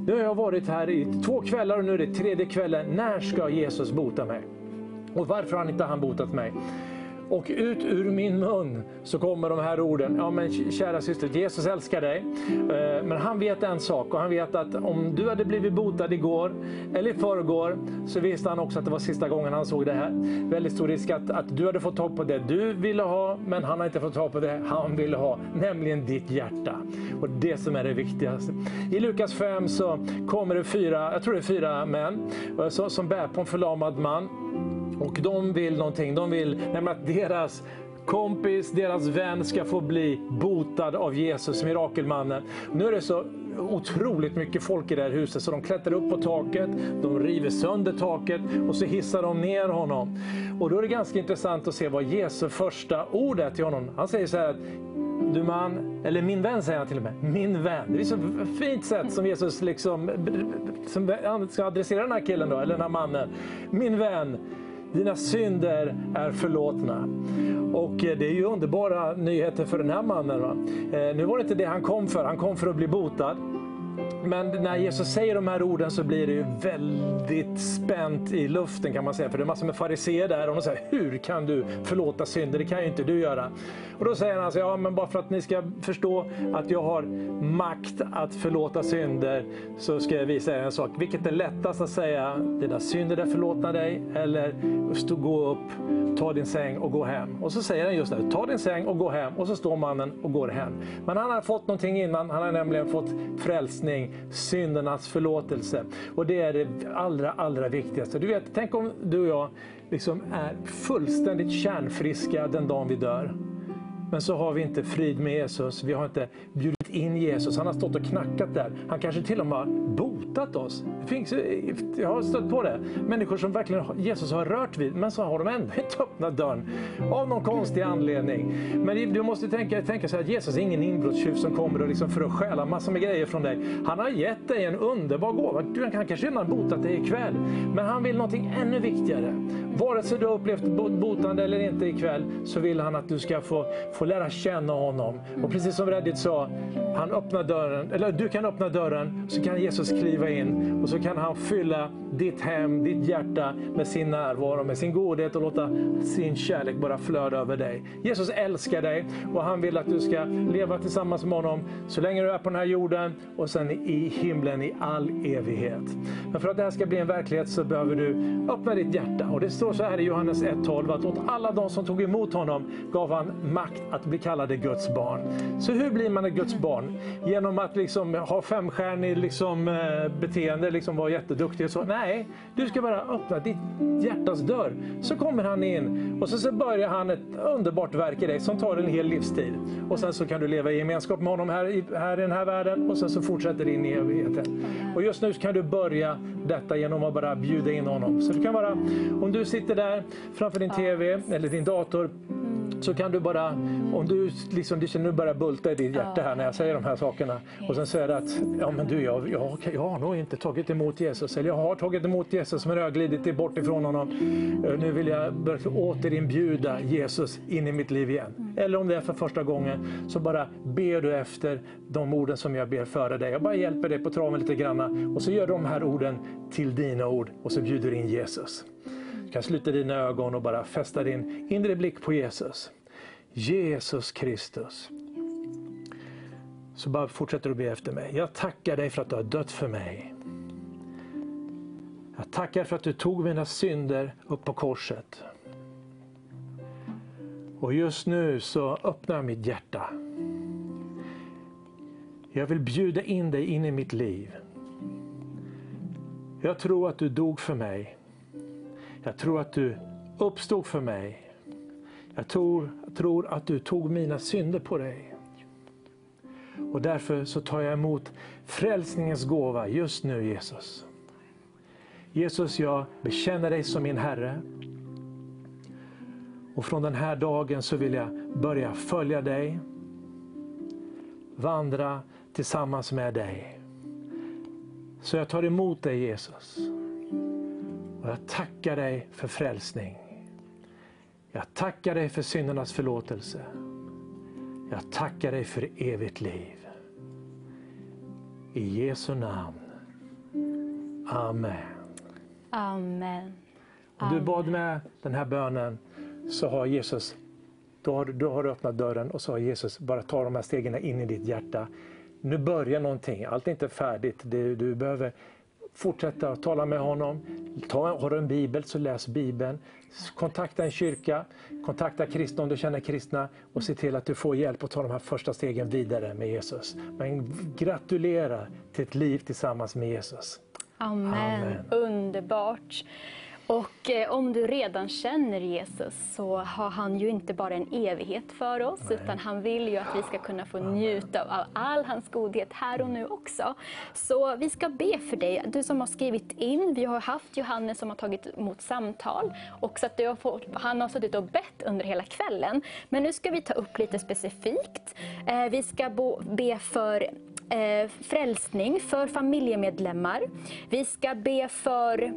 nu har jag varit här i två kvällar och nu är det tredje kvällen. När ska Jesus bota mig? Och varför har inte han botat mig? Och ut ur min mun så kommer de här orden. Ja men kära syster, Jesus älskar dig. Eh, men han vet en sak och han vet att om du hade blivit botad igår eller i förrgår så visste han också att det var sista gången han såg det här. Väldigt stor risk att, att du hade fått tag på det du ville ha men han har inte fått tag på det han ville ha. Nämligen ditt hjärta. Och det som är det viktigaste. I Lukas 5 så kommer det fyra, jag tror det är fyra män eh, som bär på en förlamad man. Och de vill någonting. De vill nämligen att deras kompis, deras vän ska få bli botad av Jesus, mirakelmannen. Nu är det så otroligt mycket folk i det här huset så de klättrar upp på taket, de river sönder taket och så hissar de ner honom. Och då är det ganska intressant att se vad Jesu första ord är till honom. Han säger så här att du man, eller min vän säger han till och med, min vän. Det är så fint sätt som Jesus liksom, som han ska adressera den här killen då, eller den här mannen. Min vän, dina synder är förlåtna. Och eh, det är ju underbara nyheter för den här mannen. Va? Eh, nu var det inte det han kom för, han kom för att bli botad. Men när Jesus säger de här orden så blir det ju väldigt spänt i luften kan man säga. För det är massor med fariséer där och de säger hur kan du förlåta synder? Det kan ju inte du göra. Och då säger han så ja men bara för att ni ska förstå att jag har makt att förlåta synder så ska jag visa er en sak. Vilket är lättast att säga? Dina synder är förlåtna dig eller stå, gå upp, ta din säng och gå hem. Och så säger han just det, ta din säng och gå hem. Och så står mannen och går hem. Men han har fått någonting innan. Han har nämligen fått frälsning frälsning, syndernas förlåtelse. Och det är det allra, allra viktigaste. Du vet, tänk om du och jag liksom är fullständigt kärnfriska den dagen vi dör. Men så har vi inte frid med Jesus. Vi har inte bjudit in Jesus. Han har stått och knackat där. Han kanske till och med har hotat oss. Det finns, jag har stött på det. Människor som verkligen Jesus har rört vid, men så har de ändå inte öppnat dörren. Av någon konstig anledning. Men du måste tänka, tänka så här, Jesus är ingen inbrottstjuv som kommer och liksom för att stjäla massor med grejer från dig. Han har gett dig en underbar gåva. Du, han kanske redan har botat dig ikväll. Men han vill någonting ännu viktigare. Vare sig du har upplevt botande eller inte ikväll, så vill han att du ska få, få lära känna honom. Och precis som Reddit sa, han öppnar dörren, eller du kan öppna dörren, så kan Jesus kliva in och så kan han fylla ditt hem, ditt hjärta med sin närvaro, med sin godhet och låta sin kärlek bara flöda över dig. Jesus älskar dig och han vill att du ska leva tillsammans med honom så länge du är på den här jorden och sen i himlen i all evighet. Men för att det här ska bli en verklighet så behöver du öppna ditt hjärta. Och det står så här i Johannes 1.12 att åt alla de som tog emot honom gav han makt att bli kallade Guds barn. Så hur blir man ett Guds barn? Genom att liksom ha femstjärnig liksom, eh, beteende, liksom vara jätteduktig och så? Nej, du ska bara öppna ditt hjärtas dörr. Så kommer han in och så, så börjar han ett underbart verk i dig som tar en hel livstid. Och sen så kan du leva i gemenskap med honom här i, här i den här världen och sen så fortsätter det in i evigheten. Och just nu kan du börja detta genom att bara bjuda in honom. Så det kan vara, om du sitter där framför din TV eller din dator så kan du bara, om du liksom, du känner nu börjar bulta i ditt hjärta här när jag säger de här sakerna. Och sen säger att, ja men du, jag, jag, jag har nog inte tagit emot Jesus. Eller jag har tagit emot Jesus men jag har glidit bort ifrån honom. Eh, nu vill jag återinbjuda Jesus in i mitt liv igen. Eller om det är för första gången, så bara ber du efter de orden som jag ber före dig. Jag bara hjälper dig på traven lite granna. Och så gör de här orden till dina ord och så bjuder in Jesus. Kan sluta dina ögon och bara fästa din inre blick på Jesus. Jesus Kristus. Så bara fortsätter du be efter mig. Jag tackar dig för att du har dött för mig. Jag tackar för att du tog mina synder upp på korset. Och just nu så öppnar jag mitt hjärta. Jag vill bjuda in dig in i mitt liv. Jag tror att du dog för mig. Jag tror att du uppstod för mig. Jag tror, jag tror att du tog mina synder på dig. Och därför så tar jag emot frälsningens gåva just nu Jesus. Jesus, jag bekänner dig som min Herre. Och från den här dagen så vill jag börja följa dig. Vandra tillsammans med dig. Så jag tar emot dig Jesus. Och jag tackar dig för frälsning. Jag tackar dig för syndernas förlåtelse. Jag tackar dig för evigt liv. I Jesu namn. Amen. Amen. Om du bad med den här bönen så har Jesus då har, du, då har du öppnat dörren och så har Jesus bara tagit de här stegen in i ditt hjärta. Nu börjar någonting, allt är inte färdigt. Du, du behöver fortsätta att tala med honom. Ta, har du en bibel så läs bibeln. Kontakta en kyrka, kontakta kristna om du känner kristna och se till att du får hjälp att ta de här första stegen vidare med Jesus. Men gratulerar till ett liv tillsammans med Jesus. Amen. Amen. Underbart. Och eh, om du redan känner Jesus så har han ju inte bara en evighet för oss, Nej. utan han vill ju att vi ska kunna få njuta av all hans godhet här och nu också. Så vi ska be för dig, du som har skrivit in. Vi har haft Johannes som har tagit emot samtal och så att du har fått, han har suttit och bett under hela kvällen. Men nu ska vi ta upp lite specifikt. Eh, vi ska bo, be för eh, frälsning för familjemedlemmar. Vi ska be för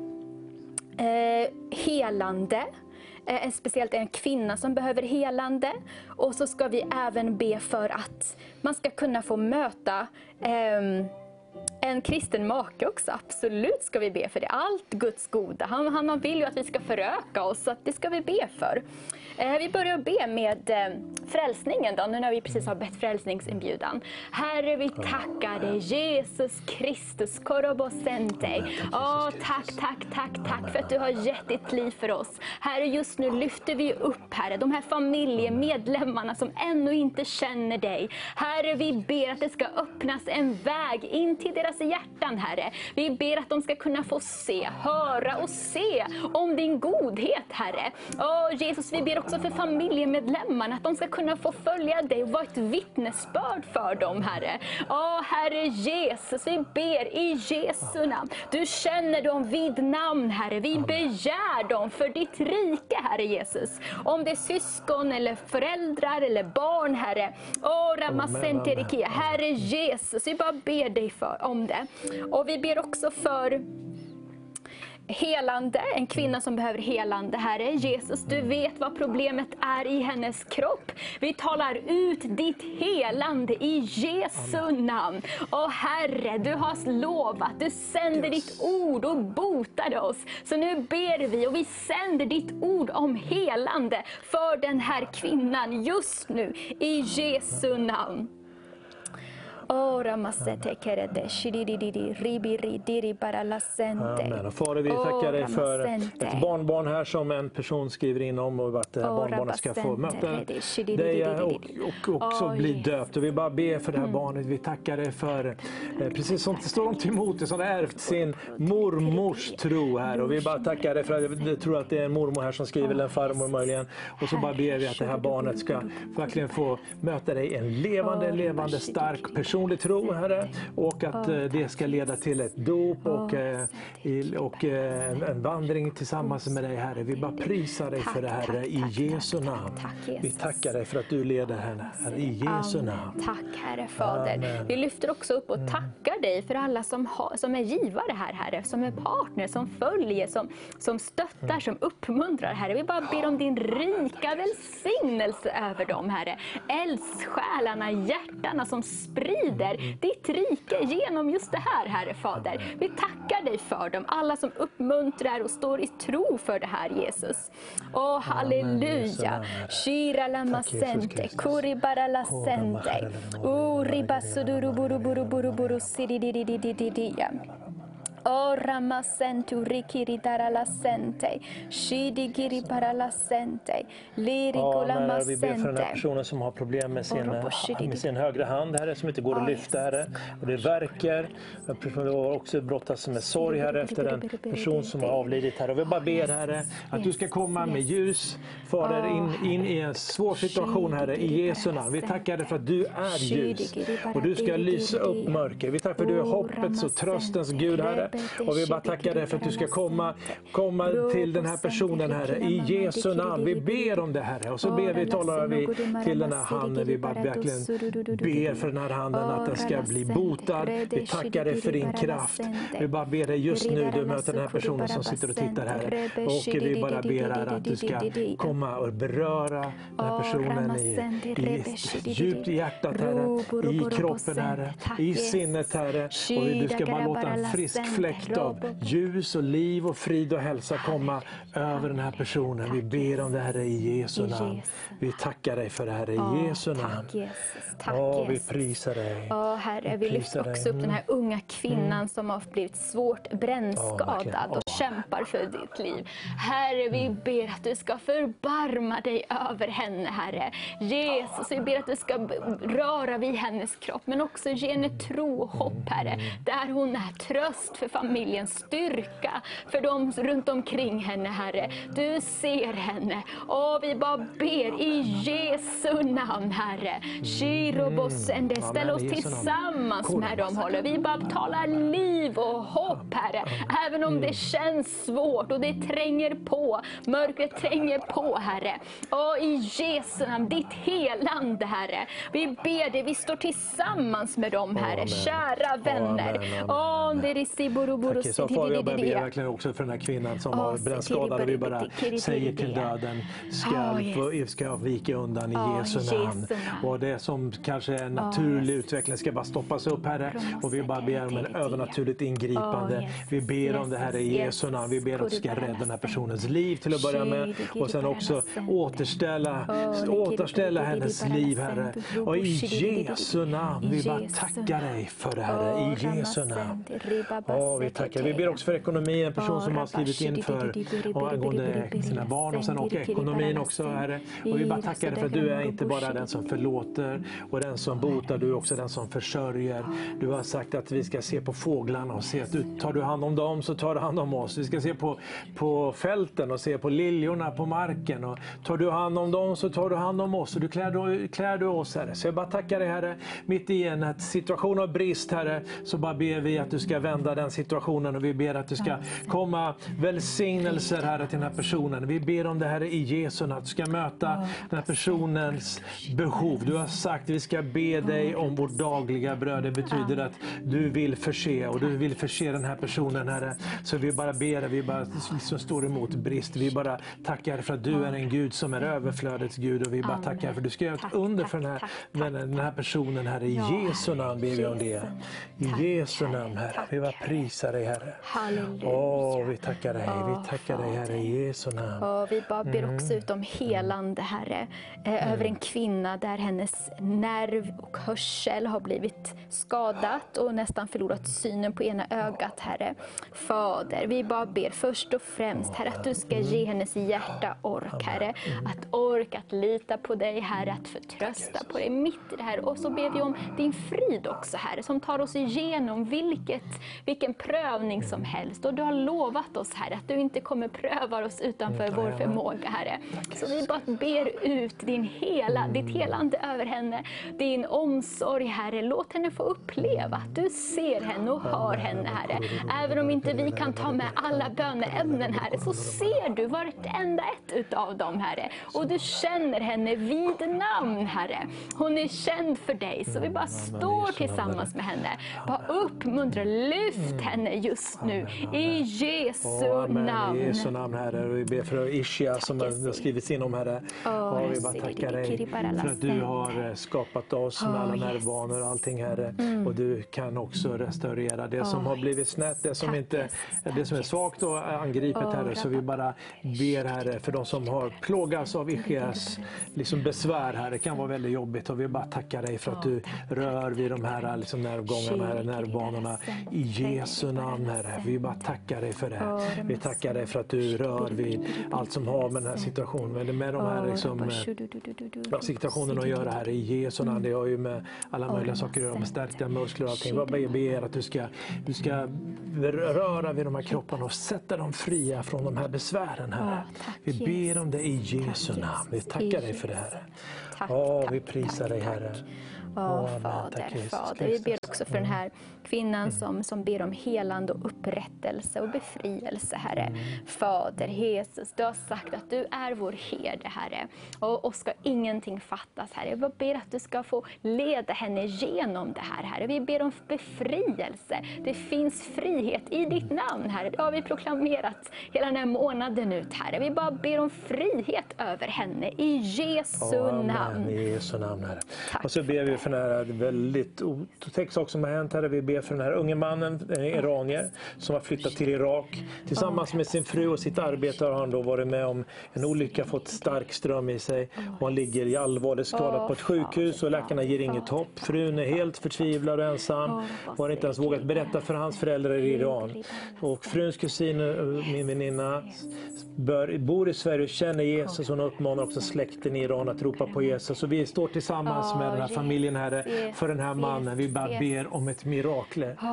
eh, helande. Eh, speciellt en kvinna som behöver helande. Och så ska vi även be för att man ska kunna få möta eh, en kristen make också, absolut ska vi be för det. Allt Guds goda. Han, han vill ju att vi ska föröka oss, så det ska vi be för. Eh, vi börjar be med eh, frälsningen då, nu när vi precis har bett frälsningsinbjudan. Herre, vi tackar dig, Jesus Kristus, korobosente. Åh, tack, tack, tack, tack för att du har gett ditt liv för oss. Herre, just nu lyfter vi upp, Herre, de här familjemedlemmarna som ännu inte känner dig. Herre, vi ber att det ska öppnas en väg in till deras hjärtan, Herre. Vi ber att de ska kunna få se, höra och se om din godhet, Herre. Åh, Jesus, vi ber också för familjemedlemmarna, att de ska kunna få följa dig och vara ett vittnesbörd för dem, Herre. Åh, Herre Jesus, vi ber i Jesu namn. Du känner dem vid namn, Herre. Vi begär dem för ditt rike, Herre Jesus. Om det är syskon, eller föräldrar eller barn, Herre. Herre Jesus, vi bara ber dig för, om det. Och vi ber också för helande, en kvinna som behöver helande, Herre. Jesus, du vet vad problemet är i hennes kropp. Vi talar ut ditt helande i Jesu namn. Och Herre, du har lovat, du sänder ditt ord och botar oss. Så nu ber vi och vi sänder ditt ord om helande för den här kvinnan just nu, i Jesu namn. Ora masete kerede, shiririri, ribiri, diri bara lasente. Amen. Fader, vi tackar dig för ett barnbarn här som en person skriver in om och att det här barnbarnet ska få möta dig och, och också bli döpt. Och vi bara ber för det här barnet. Vi tackar dig för, eh, precis som det står om Timoteus, som har ärvt sin mormors tro här. Och vi bara tackar dig för att jag tror att det är en mormor här som skriver, eller en farmor möjligen. Och så bara ber vi att det här barnet ska verkligen få möta dig, en levande, levande, stark person personlig tro, Herre, och att eh, det ska leda till ett dop och, eh, och eh, en- vandring tillsammans med dig, Herre. Vi bara prisar dig för det, Herre, i Jesu namn. Vi tackar dig för att du leder henne, Herre, i Jesu namn. Tack Herre Fader. Amen. Mm. Vi lyfter också upp och tackar dig för alla som, har, som är givare här Herre, som är partner, som följer, som, som stöttar, Mm. som uppmuntrar Herre. Vi bara ber om din rika välsignelse över dem Herre. Eldsjälarna, hjärtarna som sprider Mm. ditt rike genom just det här Herre Fader. Vi tackar dig för dem, alla som uppmuntrar och står i tro för det här Jesus. Åh halleluja. Shira lama sente, Kristus. kuri bara la sente. maharele Uri basuduru buru buru buru buru siri di di di di di di ja. Ora masentu rikiri dara la sente. Shidi giri para la sente. Liri Ja, vi ber för den här personen som har problem med sin, med sin högra hand, Herre, som inte går att lyfta. Herre. Och det verkar. En person har också brottas med sorg, Herre, efter en person som har avlidit, Herre. Och vi bara ber, Herre, att du ska komma med ljus, Fader, in, in i en svår situation, Herre, i Jesu namn. Vi tackar dig för att du är ljus och du ska lysa upp mörker. Vi tackar för att du är hoppets och tröstens Gud, Herre. Och vi bara tackar dig för att du ska komma, komma till den här personen, Herre, i Jesu namn. Vi ber om det, Herre. Och så ber vi, talar vi till den här handen. Vi bara verkligen ber för den här handen att den ska bli botad. Vi tackar dig för din kraft. Vi bara ber dig just nu, du möter den här personen som sitter och tittar här. Och vi bara ber här att du ska komma och beröra den här personen i, i djupt i hjärtat, Herre. I kroppen, Herre. I sinnet, Herre. Och du ska bara låta en frisk fläkt av ljus och liv och frid och hälsa komma över den här personen. Vi ber om det, Herre, i Jesu namn. Vi tackar dig för det, Herre, i Jesu namn. Tack Åh, vi prisar dig. Ja, Herre, vi lyfter också upp den här unga kvinnan som har blivit svårt brännskadad och kämpar för ditt liv. Herre, vi ber att du ska förbarma dig över henne, Herre. Jesus, vi ber att du ska röra vid hennes kropp, men också ge henne tro och hopp, Herre. Där hon är tröst för familjen, styrka för dem runt omkring henne, Herre. Du ser henne. Och vi bara ber i Jesu namn, Herre. Shirobosende, ställ oss tillsammans med dem, håller. Vi bara talar liv och hopp, Herre. Även om det känns svårt och det tränger på. Mörkret tränger på, Herre. Och i Jesu namn, ditt helande, Herre. Vi ber dig, vi står tillsammans med dem, Herre. Kära vänner. Amen, amen, Siboroboro Tack Jesus. Far, jag ber verkligen också för den här kvinnan som har brännskadad och vi bara säger till döden ska, Ja, yes. ska vika undan i Jesu namn. Och det som kanske är en naturlig utveckling ska bara stoppas upp Herre. Och vi bara ber om en övernaturligt ingripande. Vi ber om det här i Jesu namn. Vi ber att du ska rädda den här personens liv till att börja med. Och sen också återställa, återställa hennes liv Herre. Och i Jesu namn. Vi bara tackar dig för det Herre. I Jesu namn. Åh, Ja, vi tackar. Vi ber också för ekonomin, en person som har skrivit in för och angående sina barn och sen och ekonomin också, Herre. Och vi bara tackar dig för att du är inte bara den som förlåter och den som botar, du är också den som försörjer. Du har sagt att vi ska se på fåglarna och se att du, tar du hand om dem så tar du hand om oss. Vi ska se på, på fälten och se på liljorna på marken. Och tar du hand om dem så tar du hand om oss och du klär, klär du oss Herre. Så jag bara tackar dig Herre, mitt i en situation av brist Herre, så bara ber vi att du ska vända den situationen och vi ber att det ska komma välsignelser Herre till den här personen. Vi ber om det Herre i Jesu namn, att du ska möta den här personens behov. Du har sagt att vi ska be dig om vårt dagliga bröd. Det betyder att du vill förse och du vill förse den här personen Herre. Så vi bara ber vi bara liksom står emot brist. Vi bara tackar för att du är en Gud som är överflödets Gud och vi bara tackar för att du ska göra ett under för den här, den här personen Herre. I Jesu namn ber vi om det. I Jesu namn Herre. Vi bara prisar dig Herre. Halleluja. Åh, vi tackar dig, vi tackar dig Herre i Jesu namn. Och vi bara ber också ut om helande, Herre, eh, över en kvinna där hennes nerv och hörsel har blivit skadat och nästan förlorat synen på ena ögat, Herre. Fader, vi bara ber först och främst, Herre, att du ska ge hennes hjärta ork, Herre. Att ork, att lita på dig, Herre, att förtrösta på dig mitt i det här. Och så ber vi om din frid också, Herre, som tar oss igenom vilket, vilken prövning som helst. Och du har lovat oss, Herre, att du inte kommer pröva oss utanför vår förmåga, Herre. Så vi bara ber ut din hela, ditt helande över henne, din omsorg, Herre. Låt henne få uppleva att du ser henne och hör henne, Herre. Även om inte vi kan ta med alla böneämnen, Herre, så ser du vartenda ett utav dem, Herre. Och du känner henne vid namn, Herre. Hon är känd för dig, så vi bara står tillsammans med henne. Bara uppmuntra, lyft henne just nu. I Jesu Amen. namn. I Jesu namn Herre. Vi ber för Ishia som har har skrivits in om Herre. Ja, vi bara tackar dig för att du har eh, skapat oss med alla nervbanor och allting Herre. Mm. Och du kan också restaurera det som har blivit snett, det som, inte, det som är svagt och angripet Herre. Så vi bara ber Herre för de som har plågats av Ishias liksom besvär Herre. Det kan vara väldigt jobbigt och vi bara tackar dig för att du rör vid de här liksom nervgångarna, nervbanorna. I Jesu namn Herre. Vi bara tackar dig för det. Vi tackar dig för att du rör vid allt som har med den här situationen, eller med de här liksom, eh, ja, situationen att göra här i Jesu namn. Det har ju med alla möjliga saker att göra, med stärkta muskler och allting. Jag ber att du ska, du ska röra vid de här kropparna och sätta dem fria från de här besvären, Herre. Vi ber om det i Jesu namn. Vi tackar dig för det, Herre. Tack, Ja, vi prisar dig, Herre. Amen. Fader, Fader. Vi ber också för den här kvinnan som, som ber om helande och upprättelse och befrielse, Herre. Mm. Fader, Jesus, du har sagt att du är vår herde, Herre. Och, och ska ingenting fattas, Herre. Jag ber att du ska få leda henne genom det här, Herre. Vi ber om befrielse. Det finns frihet i ditt namn, Herre. Det har vi proklamerat hela den här månaden ut, Herre. Vi bara ber om frihet över henne i Jesu namn. Amen. I Jesu namn, Herre. Tack, Och så ber vi för den här väldigt otäck sak som har hänt, Herre. Vi ber för den här unge mannen, en iranier, som har flyttat till Irak. Tillsammans med sin fru och sitt arbete har han då varit med om en olycka, fått stark ström i sig. Och han ligger i allvarlig skada på ett sjukhus och läkarna ger inget hopp. Frun är helt förtvivlad och ensam och har inte ens vågat berätta för hans föräldrar i Iran. Och fruns kusin, eh, min väninna, bör, bor i Sverige och känner Jesus. Hon uppmanar också släkten i Iran att ropa på Jesus. Och vi står tillsammans med den här familjen Herre för den här mannen. Vi bara ber om ett mirakel.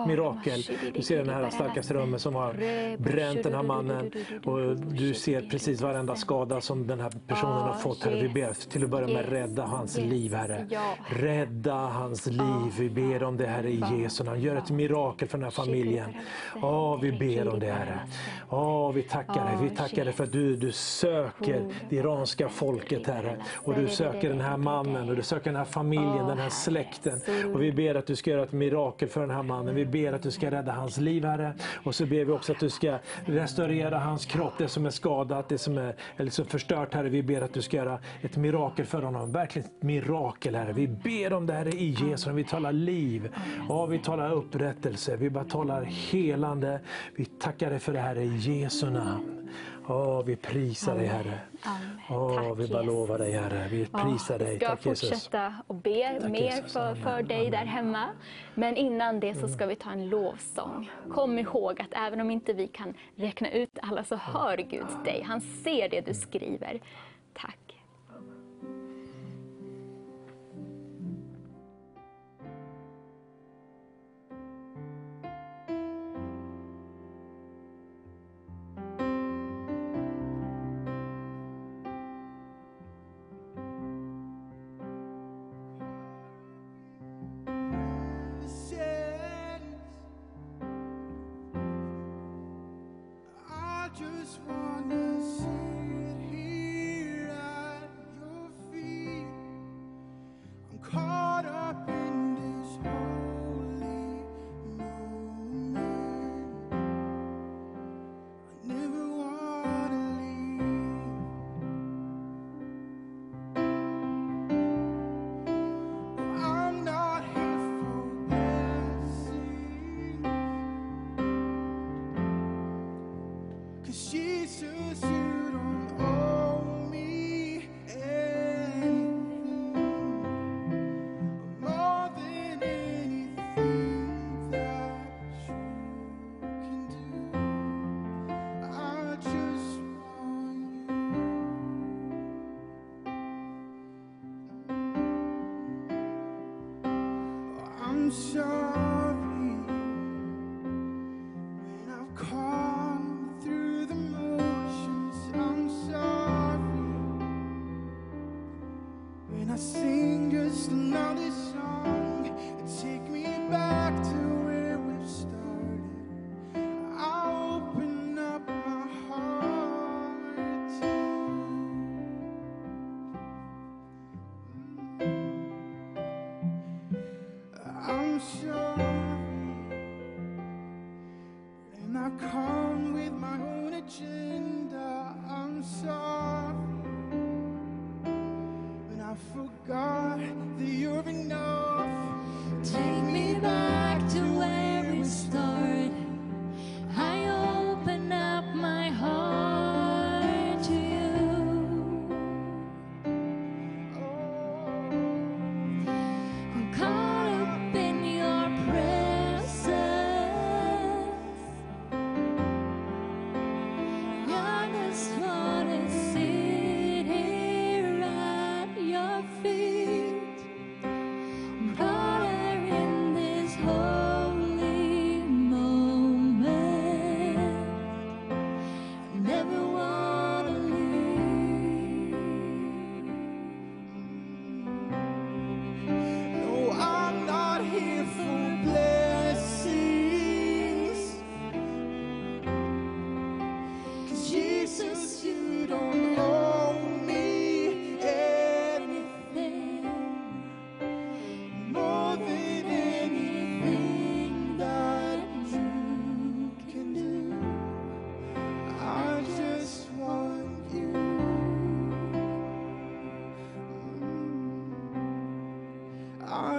Mirakel. Du ser den här starka strömmen som har bränt den här mannen. Och du ser precis varenda skada som den här personen har fått. Herre. Vi ber till att börja med rädda hans liv Herre. Rädda hans liv. Vi ber om det Herre i Jesu namn. Gör ett mirakel för den här familjen. Åh, vi ber om det Herre. Åh, vi tackar dig. Vi tackar dig för att du, du söker det iranska folket Herre. Och du söker den här mannen och du söker den här familjen, den här släkten. Och vi ber att du ska göra ett mirakel för den här mannen. Vi ber att du ska rädda hans liv Herre. Och så ber vi också att du ska restaurera hans kropp, det som är skadat, det som är eller som förstört Herre. Vi ber att du ska göra ett mirakel för honom. Verkligen ett mirakel Herre. Vi ber om det Herre i Jesu namn. Vi talar liv. Ja, vi talar upprättelse. Vi bara talar helande. Vi tackar dig för det här i Jesu namn. Åh, vi prisar Amen. dig Herre. Amen. Åh, vi bara lovar dig Herre. Vi prisar Åh, dig. Vi ska fortsätta och be Tack, mer för, för dig Amen. där hemma. Men innan det så mm. ska vi ta en lovsång. Kom ihåg att även om inte vi kan räkna ut alla så hör Gud dig. Han ser det du skriver. Tack.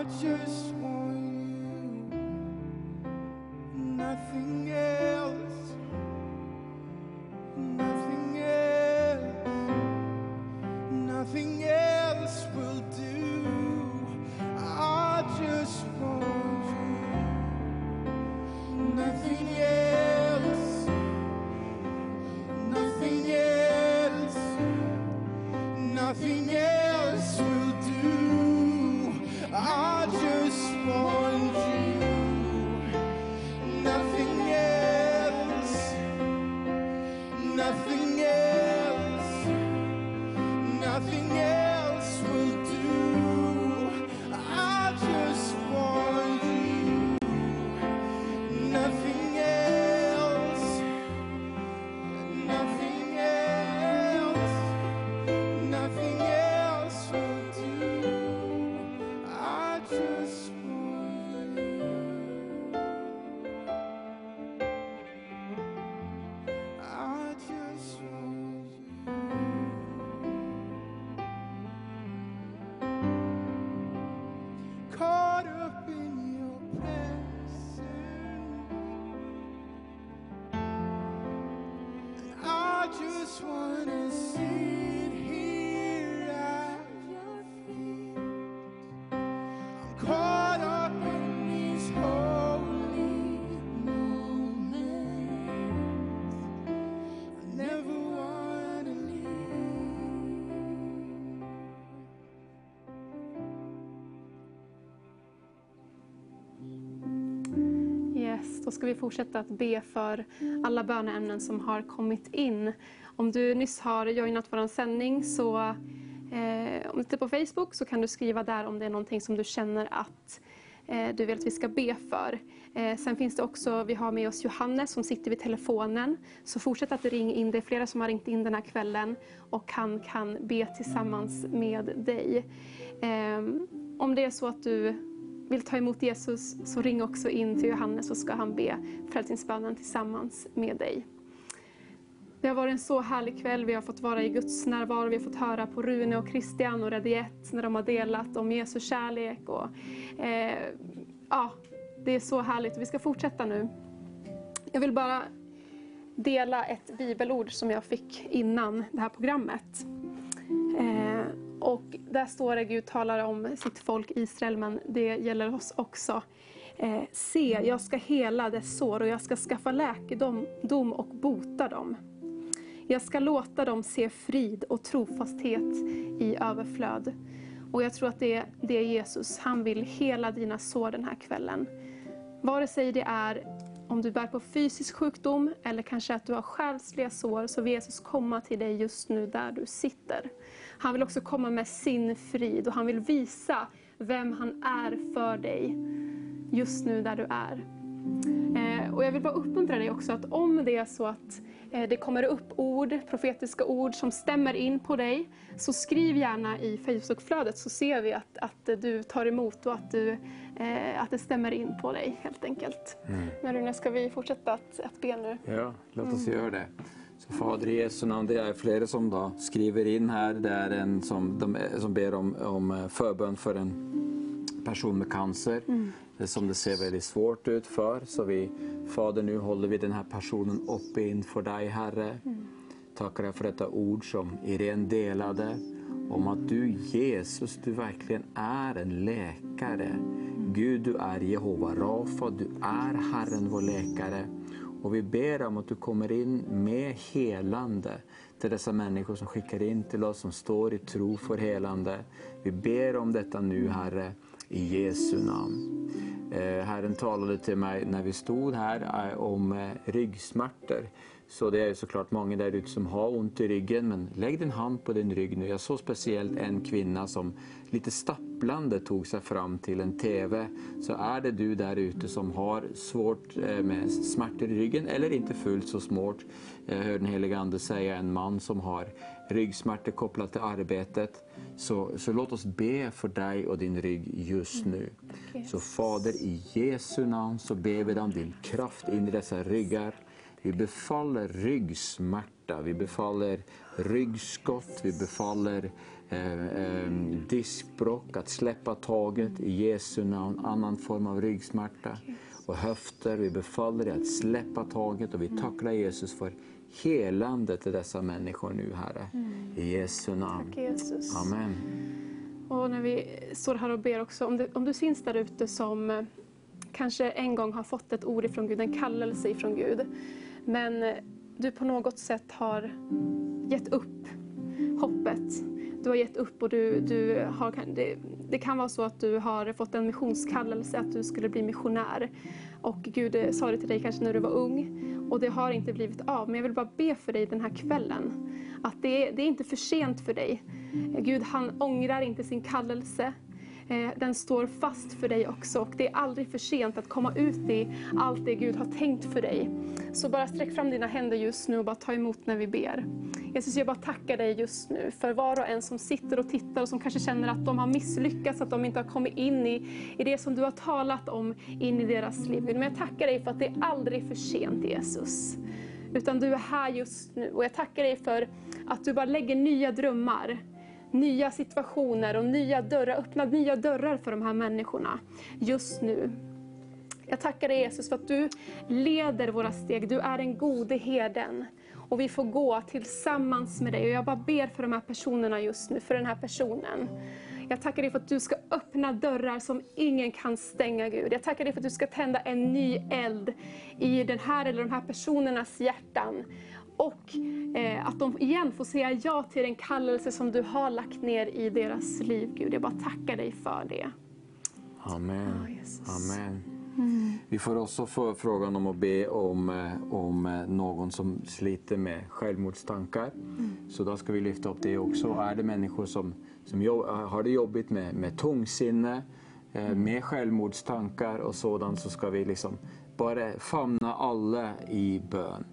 What Yes, då ska vi fortsätta att be för alla böneämnen som har kommit in. Om du nyss har joinat vår sändning så eh, om du tittar på Facebook så kan du skriva där om det är någonting som du känner att eh, du vill att vi ska be för. Eh, sen finns det också, vi har med oss Johannes som sitter vid telefonen. Så fortsätt att ringa in, det är flera som har ringt in den här kvällen och han kan be tillsammans med dig. Eh, om det är så att du vill ta emot Jesus så ring också in till Johannes så ska han be frälsningsbönen tillsammans med dig. Det har varit en så härlig kväll. Vi har fått vara i Guds närvaro. Vi har fått höra på Rune och Christian och Radiet när de har delat om Jesu kärlek. Och, eh, ja, det är så härligt. Vi ska fortsätta nu. Jag vill bara dela ett bibelord som jag fick innan det här programmet. Eh, och där står det, Gud talar om sitt folk Israel, men det gäller oss också. Eh, Se, jag ska hela dess sår och jag ska skaffa läkedom och bota dem. Jag ska låta dem se frid och trofasthet i överflöd. Och jag tror att det det är Jesus, han vill hela dina sår den här kvällen. Vare sig det är om du bär på fysisk sjukdom eller kanske att du har själsliga sår så vill Jesus komma till dig just nu där du sitter. Han vill också komma med sin frid och han vill visa vem han är för dig just nu där du är. Eh, och jag vill bara uppmuntra dig också att om det är så att eh, det kommer upp ord, profetiska ord som stämmer in på dig, så skriv gärna i Facebookflödet så ser vi att, att du tar emot och att, du, eh, att det stämmer in på dig helt enkelt. Men Rune, ska vi fortsätta att, att be nu? Ja, låt oss göra det. Så Fader i Jesu namn, det är flera som då skriver in här. Det är en som, de, som ber om, om förbön för en person med cancer. Det som det ser väldigt svårt ut för. Så vi, Fader, nu håller vi den här personen uppe inför dig, Herre. Tackar dig för detta ord som Irene delade. Om att du, Jesus, du verkligen är en läkare. Gud, du är Jehova Rafa, du är Herren vår läkare. Och vi ber om att du kommer in med helande till dessa människor som skickar in till oss, som står i tro för helande. Vi ber om detta nu, Herre, i Jesu namn. Eh, Herren talade till mig när vi stod här eh, om eh, ryggsmärtor. Så det är såklart många där ute som har ont i ryggen, men lägg din hand på din rygg nu. Jag såg speciellt en kvinna som lite stapplande tog sig fram till en TV. Så är det du där ute som har svårt eh, med smärtor i ryggen, eller inte fullt så svårt. Jag hörde den helige Ande säga en man som har ryggsmärtor kopplat till arbetet. Så, så låt oss be för dig och din rygg just nu. Så Fader, i Jesu namn så ber vi dig om din kraft in i dessa ryggar. Vi befaller ryggsmärta, vi befaller ryggskott, vi befaller eh, eh, diskbråck, att släppa taget i Jesu namn, annan form av ryggsmärta. Och höfter, vi befaller dig att släppa taget och vi tackar Jesus för helande till dessa människor nu, Herre. I Jesu namn. Tack Jesus. Amen. Och när vi står här och ber också, om, det, om du finns där ute som eh, kanske en gång har fått ett ord ifrån Gud, en kallelse ifrån Gud, men eh, du på något sätt har gett upp hoppet. Du har gett upp och du, du har, det, det kan vara så att du har fått en missionskallelse, att du skulle bli missionär. Och Gud eh, sa det till dig kanske när du var ung och det har inte blivit av. Men jag vill bara be för dig den här kvällen. Att det, är- det är inte för sent för dig. Gud han ångrar inte sin kallelse. Eh, den står fast för dig också och det är aldrig för sent att komma ut i allt det Gud har tänkt för dig. Så bara sträck fram dina händer just nu och bara ta emot när vi ber. Jesus, jag bara tackar dig just nu för var och en som sitter och tittar och som kanske känner att de har misslyckats, att de inte har kommit in i, i det som du har talat om in i deras liv. Men jag tackar dig för att det är aldrig för sent Jesus. Utan du är här just nu och jag tackar dig för att du bara lägger nya drömmar nya situationer och nya dörrar, öppna nya dörrar för de här människorna just nu. Jag tackar dig Jesus för att du leder våra steg. Du är den gode herden. Och vi får gå tillsammans med dig. Och jag bara ber för de här personerna just nu, för den här personen. Jag tackar dig för att du ska öppna dörrar som ingen kan stänga Gud. Jag tackar dig för att du ska tända en ny eld i den här eller de här personernas hjärtan. Och eh, att de igen får säga ja till den kallelse som du har lagt ner i deras liv Gud. Jag bara tackar dig för det. Amen. Jesus. Amen. Vi får också få frågan om att be om, eh, om eh, någon som sliter med självmordstankar. Så då ska vi lyfta upp det också. Är det människor som, som jo- har det jobbigt med, med tungsinne, eh, med självmordstankar och sådant så ska vi liksom bara famna alla i bön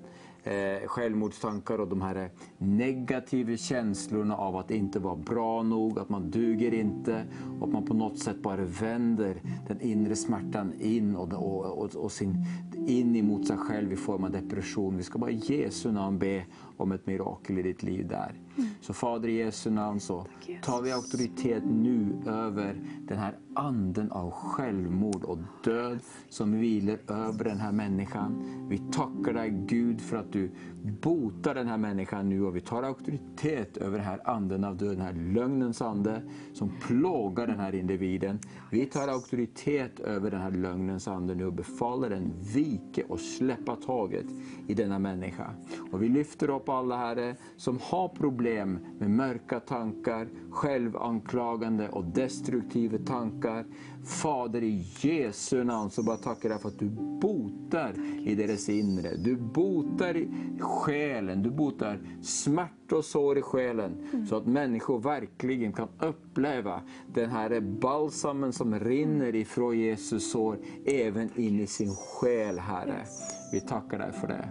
eh, självmordstankar och de här eh, negativa känslorna av att inte vara bra nog, att man duger inte och att man på något sätt bara vänder den inre smärtan in och, och, och, och sin, in emot sig själv i form av depression. Vi ska bara i Jesu namn be om ett mirakel i ditt liv där. Så Fader i Jesu namn så tar vi auktoritet nu över den här anden av självmord och död som vilar över den här människan. Vi tackar dig Gud för att du botar den här människan nu och vi tar auktoritet över den här anden av död, den här lögnens ande som plågar den här individen. Vi tar auktoritet över den här lögnens ande nu och befaller den vike och släppa taget i denna människa. Och vi lyfter upp alla Herre som har problem med mörka tankar, självanklagande och destruktiva tankar. Fader i Jesu namn så bara tackar jag för att du botar i deras inre. Du botar själen, du botar smärta och sår i själen. Så att människor verkligen kan uppleva den här balsamen som rinner ifrån Jesus sår även in i sin själ Herre. Vi tackar dig för det.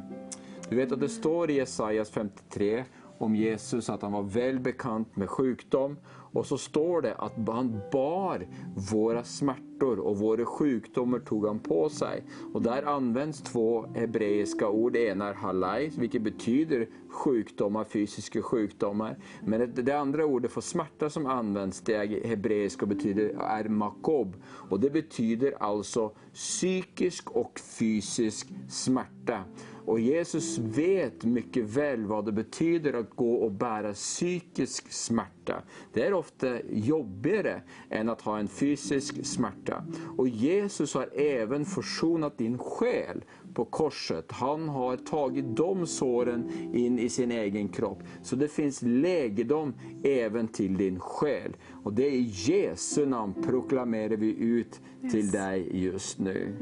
Du vet att det står i Jesajas 53 om Jesus att han var väl bekant med sjukdom. Och så står det att han bar våra smärtor och våra sjukdomar tog han på sig. Och där används två hebreiska ord. Det ena är halai, vilket betyder sjukdomar, fysiska sjukdomar. Men det, andra ordet för smärta som används, det är hebreiska betyder är makob. Och det betyder alltså psykisk och fysisk smärta. Och Jesus vet mycket väl vad det betyder att gå och bära psykisk smärta. Det är ofta jobbigare än att ha en fysisk smärta. Och Jesus har även försonat din själ på korset. Han har tagit de såren in i sin egen kropp. Så det finns läkedom även till din själ. Och det är i Jesu namn proklamerar vi ut till dig just nu.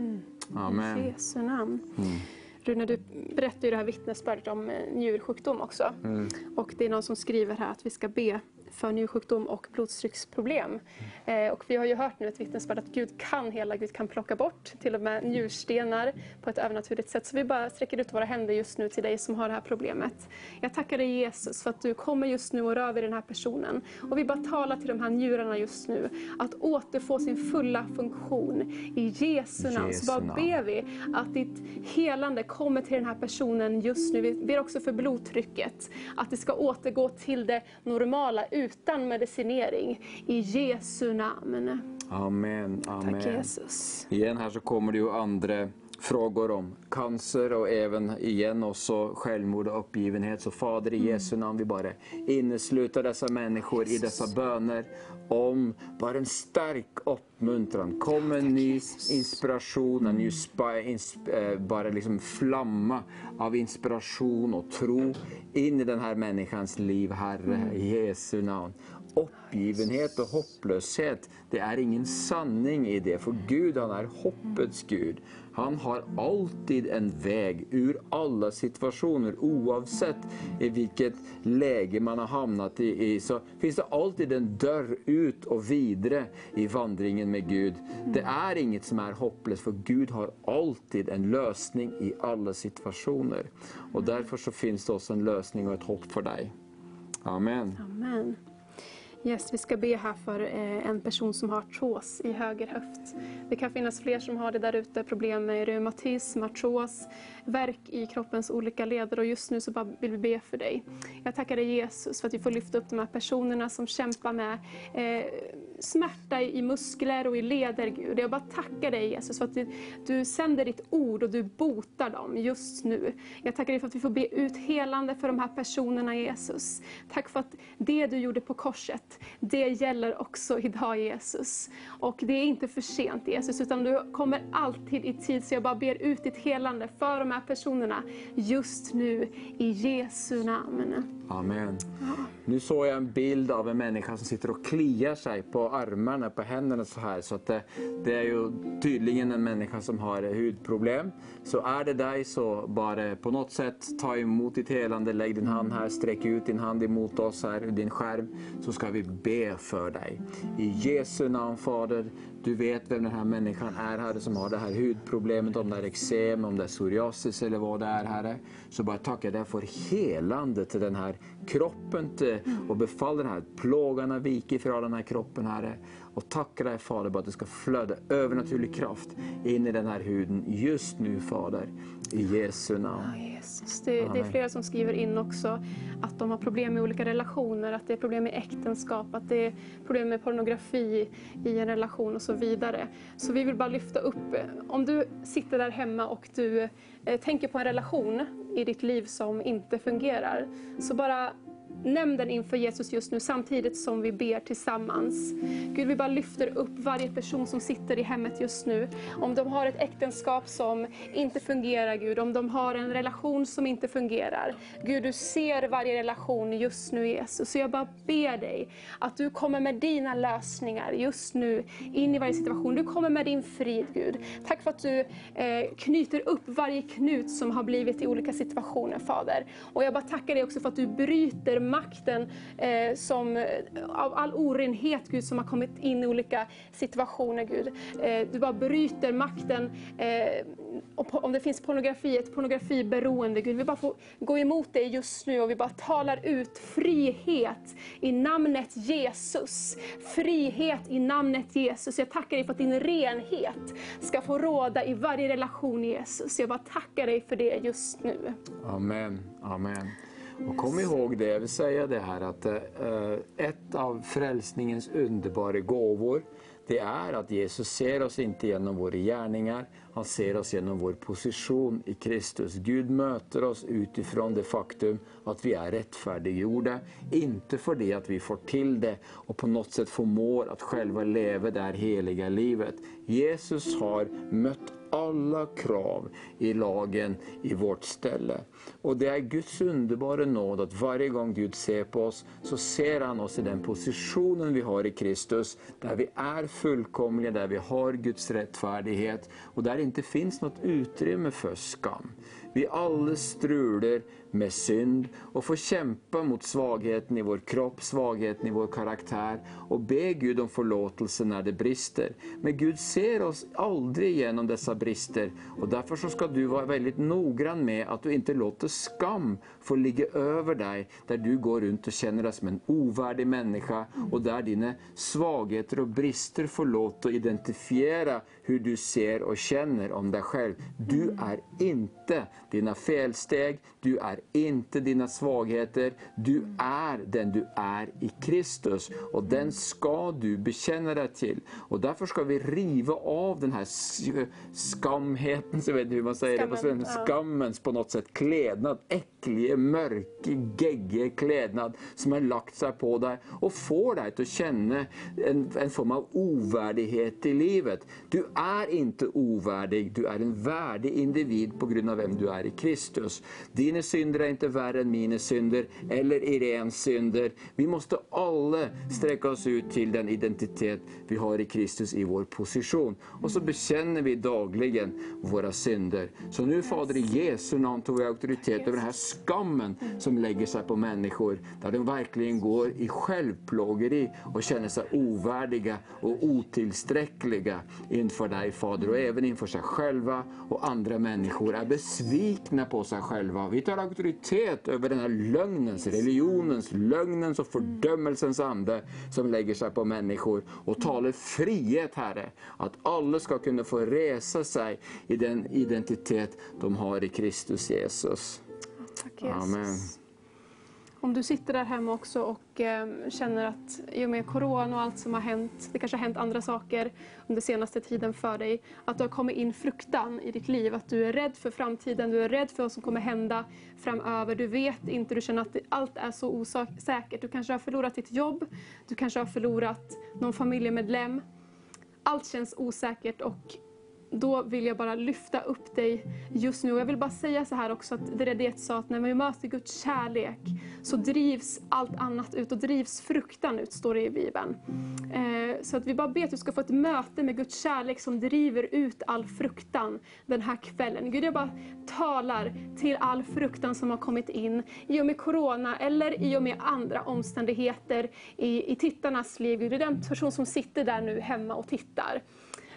Amen. I Jesu namn. Rune, du berättar ju det här vittnesbördet om eh, njursjukdom också. Och det är någon som skriver här att vi ska be för njursjukdom och blodtrycksproblem. Eh, och vi har ju hört nu ett vittnesbörd att Gud kan hela, Gud kan plocka bort till och med njurstenar på ett övernaturligt sätt. Så vi bara sträcker ut våra händer just nu till dig som har det här problemet. Jag tackar dig Jesus för att du kommer just nu och rör vid den här personen. Och vi bara talar till de här njurarna just nu att återfå sin fulla funktion. I Jesu namn så bara ber vi att ditt helande kommer till den här personen just nu. Vi ber också för blodtrycket, att det ska återgå till det normala utan medicinering. I Jesu namn. Amen. Amen. Tack Jesus. Igen här så kommer det ju andra frågor om cancer och även igen också självmord och uppgivenhet. Så Fader i Jesu namn, vi bara innesluter dessa människor i dessa böner om bara en stark uppmuntran. Kom en ny inspiration, en ny spa, ins, eh, bara liksom flamma av inspiration och tro in i den här människans liv, Herre, i Jesu namn. Uppgivenhet och hopplöshet, det är ingen sanning i det. För Gud, han är hoppets Gud. Han har alltid en väg ur alla situationer. Oavsett i vilket läge man har hamnat i, så finns det alltid en dörr ut och vidare i vandringen med Gud. Det är inget som är hopplöst, för Gud har alltid en lösning i alla situationer. Och därför så finns det också en lösning och ett hopp för dig. Amen. Amen. Yes, vi ska be här för eh, en person som har artros i höger höft. Det kan finnas fler som har det där ute, problem med reumatism, artros, värk i kroppens olika leder och just nu så bara vill vi be för dig. Jag tackar dig Jesus för att vi får lyfta upp de här personerna som kämpar med eh, smärta i muskler och i leder Gud. Jag bara tackar dig Jesus för att du, du sänder ditt ord och du botar dem just nu. Jag tackar dig för att vi får be ut helande för de här personerna Jesus. Tack för att det du gjorde på korset, det gäller också idag Jesus. Och det är inte för sent Jesus, utan du kommer alltid i tid. Så jag bara ber ut ditt helande för de här personerna just nu i Jesu namn. Amen. Nu såg jag en bild av en människa som sitter och kliar sig på armarna, på händerna så här. Så att det, det är ju tydligen en människa som har hudproblem. Så är det dig så bara på något sätt ta emot ditt helande, lägg din hand här, sträck ut din hand emot oss här, din skärm. Så ska vi be för dig. I Jesu namn Fader, du vet vem den här människan är Herre som har det här hudproblemet, om det är eksem, om det är psoriasis eller vad det är Herre. Så bara tackar jag dig för helande till den här kroppen till, och befaller den här plågan att vika ifrån den här kroppen Herre. Och tackar dig Fader bara att det ska flöda övernaturlig kraft in i den här huden just nu Fader. I Jesu namn. Ja, Jesus. Det, det är flera som skriver in också att de har problem med olika relationer, att det är problem med äktenskap, att det är problem med pornografi i en relation och så vidare. Så vi vill bara lyfta upp, eh, om du sitter där hemma och du eh, tänker på en relation i ditt liv som inte fungerar, så bara Nämn den inför Jesus just nu samtidigt som vi ber tillsammans. Gud, vi bara lyfter upp varje person som sitter i hemmet just nu. Om de har ett äktenskap som inte fungerar, Gud, om de har en relation som inte fungerar. Gud, du ser varje relation just nu, Jesus. Så jag bara ber dig att du kommer med dina lösningar just nu in i varje situation. Du kommer med din frid, Gud. Tack för att du eh, knyter upp varje knut som har blivit i olika situationer, Fader. Och jag bara tackar dig också för att du bryter makten eh, som, eh, av all orenhet, Gud, som har kommit in i olika situationer, Gud. Eh, du bara bryter makten, eh, och på, om det finns pornografi, ett pornografiberoende, Gud. Vi bara får gå emot det just nu och vi bara talar ut frihet i namnet Jesus. Frihet i namnet Jesus. Jag tackar dig för att din renhet ska få råda i varje relation, Jesus. Jag bara tackar dig för det just nu. Amen, amen. Och kom ihåg det, jag vill säga det här att eh, ett av frälsningens underbara gåvor det är att Jesus ser oss inte genom våra gärningar, han ser oss genom vår position i Kristus. Gud möter oss utifrån det faktum att vi är rättfärdiggjorda, inte för det att vi får till det och på något sätt förmår att själva leva det här heliga livet. Jesus har mött alla krav i lagen i vårt ställe. Och det är Guds underbara nåd att varje gång Gud ser på oss så ser han oss i den positionen vi har i Kristus, där vi är fullkomliga, där vi har Guds rättfärdighet och där det inte finns något utrymme för skam. Vi alla strular med synd och få kämpa mot svagheten i vår kropp, svagheten i vår karaktär och be Gud om förlåtelse när det brister. Men Gud ser oss aldrig genom dessa brister och därför så ska du vara väldigt noggrann med att du inte låter skam få ligga över dig där du går runt och känner dig som en ovärdig människa och där dina svagheter och brister får låta att identifiera hur du ser och känner om dig själv. Du är inte dina felsteg, du är inte dina svagheter. Du är den du är i Kristus och den ska du bekänna dig till. Och därför ska vi riva av den här skamheten, så vet inte hur man säger det på Skammen, svenska, ja. skammens på något sätt klädnad, äckliga, mörka, geggiga klädnad som har lagt sig på dig och får dig att känna en, en form av ovärdighet i livet. Du är inte ovärdig, du är en värdig individ på grund av vem du är i Kristus. Dina synder är inte värre än mina synder eller Irens synder. Vi måste alla sträcka oss ut till den identitet vi har i Kristus i vår position. Och så bekänner vi dagligen våra synder. Så nu Fader i Jesu namn tog vi auktoritet över den här skammen som lägger sig på människor. Där de verkligen går i självplågeri och känner sig ovärdiga och otillsträckliga inför dig Fader och även inför sig själva och andra människor är besvikna på sig själva. Vi tar auktoritet över den här lögnens, religionens, lögnens och fördömelsens ande som lägger sig på människor och talar frihet Herre. Att alla ska kunna få resa sig i den identitet de har i Kristus Jesus. Tack Jesus. Amen. Om du sitter där hemma också och eh, känner att i och med corona och allt som har hänt, det kanske har hänt andra saker under senaste tiden för dig, att du har kommit in fruktan i ditt liv, att du är rädd för framtiden, du är rädd för vad som kommer hända framöver, du vet inte, du känner att allt är så osäkert, du kanske har förlorat ditt jobb, du kanske har förlorat någon familjemedlem, allt känns osäkert och då vill jag bara lyfta upp dig just nu. Och jag vill bara säga så här också, att det det sa, att när vi möter Guds kärlek så drivs allt annat ut och drivs fruktan ut, står det i Bibeln. Eh, så att vi bara ber att du ska få ett möte med Guds kärlek som driver ut all fruktan den här kvällen. Gud, jag bara talar till all fruktan som har kommit in i och med Corona eller i och med andra omständigheter i, i tittarnas liv. Gud, det är den person som sitter där nu hemma och tittar.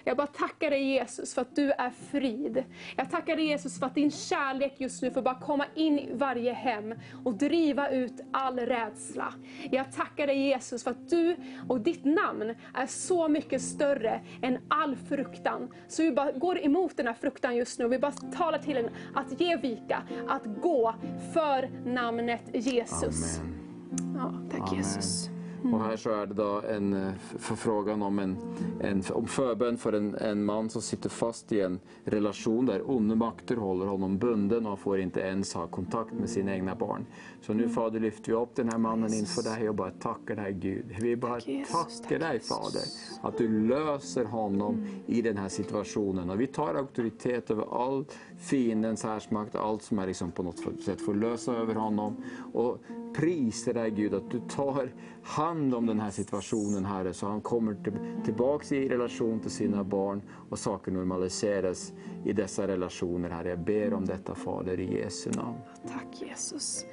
Jag bara tackar dig Jesus för att du är frid. Jag tackar dig Jesus för att din kärlek just nu får bara komma in i varje hem och driva ut all rädsla. Jag tackar dig Jesus för att du och ditt namn är så mycket större än all fruktan. Så vi bara går emot den här fruktan just nu vi bara talar till den att ge vika, att gå för namnet Jesus. Amen. Ja, tack Amen. Jesus. Och här så är det då en eh, förfrågan om, en, en, om förbön för en, en man som sitter fast i en relation där onda makter håller honom bunden och får inte ens ha kontakt med sina egna barn. Så nu Fader lyfter vi upp den här mannen inför dig och bara tackar dig Gud. Vi bara tackar Tack, dig. Fader att du löser honom i den här situationen. Och vi tar auktoritet över all fiendens härsmakt, allt som är liksom på något sätt får lösa över honom. Och prisar dig Gud att du tar hand om den här situationen Herre, så han kommer till, tillbaks i relation till sina barn och saker normaliseras i dessa relationer Herre. Jag ber om detta Fader i Jesu namn. Tack Jesus.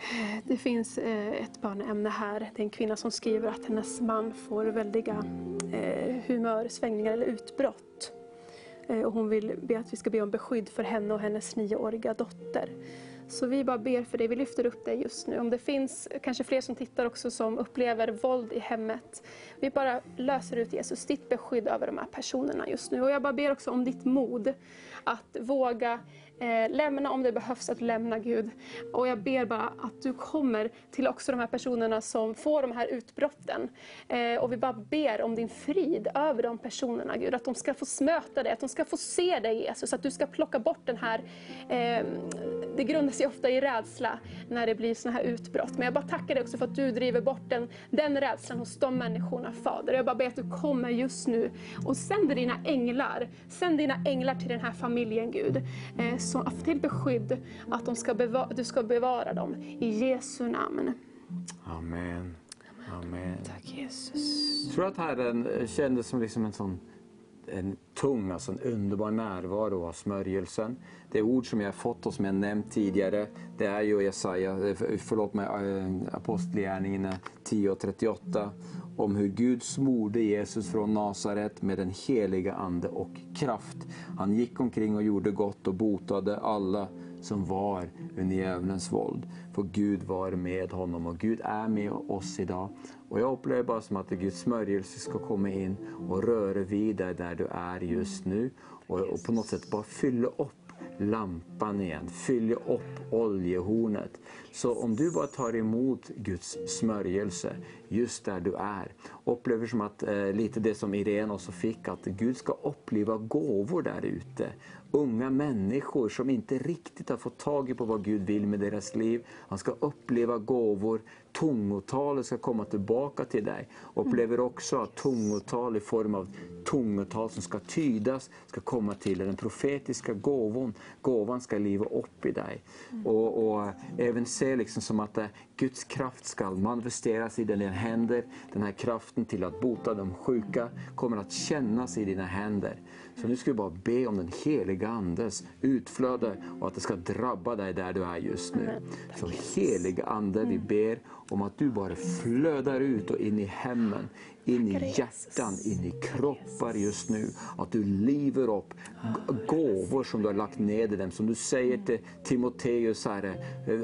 Eh, det finns eh, ett barnämne här. Det är en kvinna som skriver att hennes man får väldiga eh, humörsvängningar eller utbrott. Och hon vill be att vi ska be om beskydd för henne och hennes nioåriga dotter. Så vi bara ber för dig, vi lyfter upp dig just nu. Om det finns kanske fler som tittar också som upplever våld i hemmet. Vi bara löser ut Jesus, ditt beskydd över de här personerna just nu. Och jag bara ber också om ditt mod att våga eh, lämna om det behövs att lämna Gud. Och jag ber bara att du kommer till också de här personerna som får de här utbrotten. Eh, och vi bara ber om din frid över de personerna Gud. Att de ska få möta dig, att de ska få se dig Jesus. Att du ska plocka bort den här, eh, det grundar sig ofta i rädsla när det blir såna här utbrott. Men jag bara tackar dig också för att du driver bort den, den rädslan hos de människorna Fader. Jag bara ber att du kommer just nu och sänder dina änglar. Sänd dina änglar till den här familjen Gud. Eh, så, till beskydd att de ska beva- du ska bevara dem. I Jesu namn. Amen. Amen. Tack Jesus. Jag tror att Herren eh, kändes som liksom en sån en tung, alltså en underbar närvaro av smörjelsen. Det ord som jag fått och som jag nämnt tidigare, det är ju Jesaja, eh, förlåt mig, eh, Apostlagärningarna 10 och 38 om hur Gud smorde Jesus från Nasaret med den heliga ande och kraft. Han gick omkring och gjorde gott och botade alla som var under djävulens våld. För Gud var med honom och Gud är med oss idag. Och jag upplever bara som att Guds smörjelse ska komma in och röra vid dig där du är just nu. Och, och på något sätt bara fylla upp lampan igen, fylla upp oljehornet. Så om du bara tar emot Guds smörjelse just där du är, upplever som att eh, lite det som Irene också fick, att Gud ska uppleva gåvor där ute. Unga människor som inte riktigt har fått tag i på vad Gud vill med deras liv. Han ska uppleva gåvor. Tungotalet ska komma tillbaka till dig. Upplever också att tungotal i form av tungotal som ska tydas ska komma till dig. Den profetiska gåvan, gåvan ska liva upp i dig. Och, och även se liksom som att eh, Guds kraft ska manifesteras i dina händer. Den här kraften till att bota de sjuka kommer att kännas i dina händer. Så nu ska vi bara be om den heliga Andes utflöde och att det ska drabba dig där du är just nu. Så heliga Ande, vi ber om att du bara flödar ut och in i hemmen, in i hjärtan, in i kroppar just nu. Att du liver upp gåvor som du har lagt ned i dem. Som du säger till Timoteus, Herre,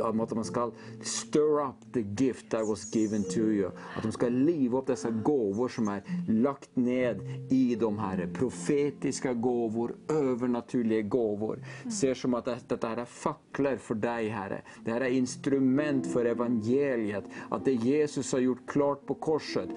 att man ska stir up the gift that was given to you. Att de ska liva upp dessa gåvor som är lagt ned i dem, Herre. Profetiska gåvor, övernaturliga gåvor. Ser som att det, det här är facklor för dig, Herre. Det här är instrument för evangeliet. Att det Jesus har gjort klart på korset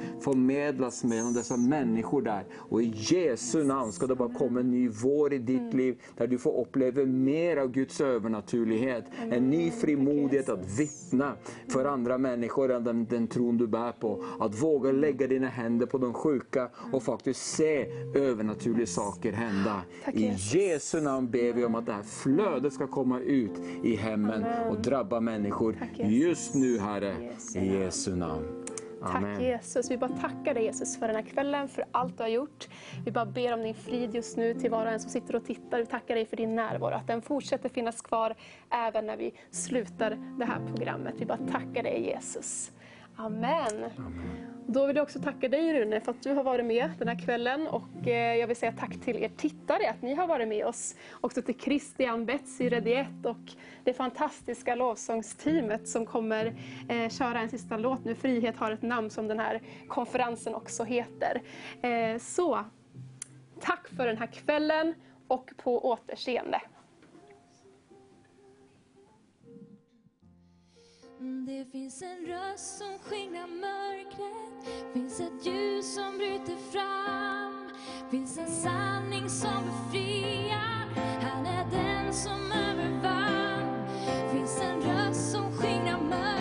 förmedlas mellan dessa människor där. Och i Jesu namn ska det bara komma en ny vår i ditt liv där du får uppleva mer av Guds övernaturlighet. En ny frimodighet att vittna för andra människor än den, den tron du bär på. Att våga lägga dina händer på de sjuka och faktiskt se övernaturliga saker hända. I. Jesu namn ber vi om att det här flödet ska komma ut i hemmen och drabba människor just nu Herre. I Jesu namn. Tack Amen. Jesus. Vi bara tackar dig Jesus för den här kvällen, för allt du har gjort. Vi bara ber om din frid just nu till var och en som sitter och tittar. Vi tackar dig för din närvaro, att den fortsätter finnas kvar även när vi slutar det här programmet. Vi bara tackar dig Jesus. Amen. Då vill jag också tacka dig Rune för att du har varit med den här kvällen och eh, jag vill säga tack till er tittare att ni har varit med oss. Också till Christian, Betsy, Rediett och det fantastiska lovsångsteamet som kommer eh, köra en sista låt nu. Frihet har ett namn som den här konferensen också heter. Eh, så tack för den här kvällen och på återseende. Det finns en röst som skingrar mörkret Finns ett ljus som bryter fram Finns en sanning som befriar Han är den som en röst som skingrar mörkret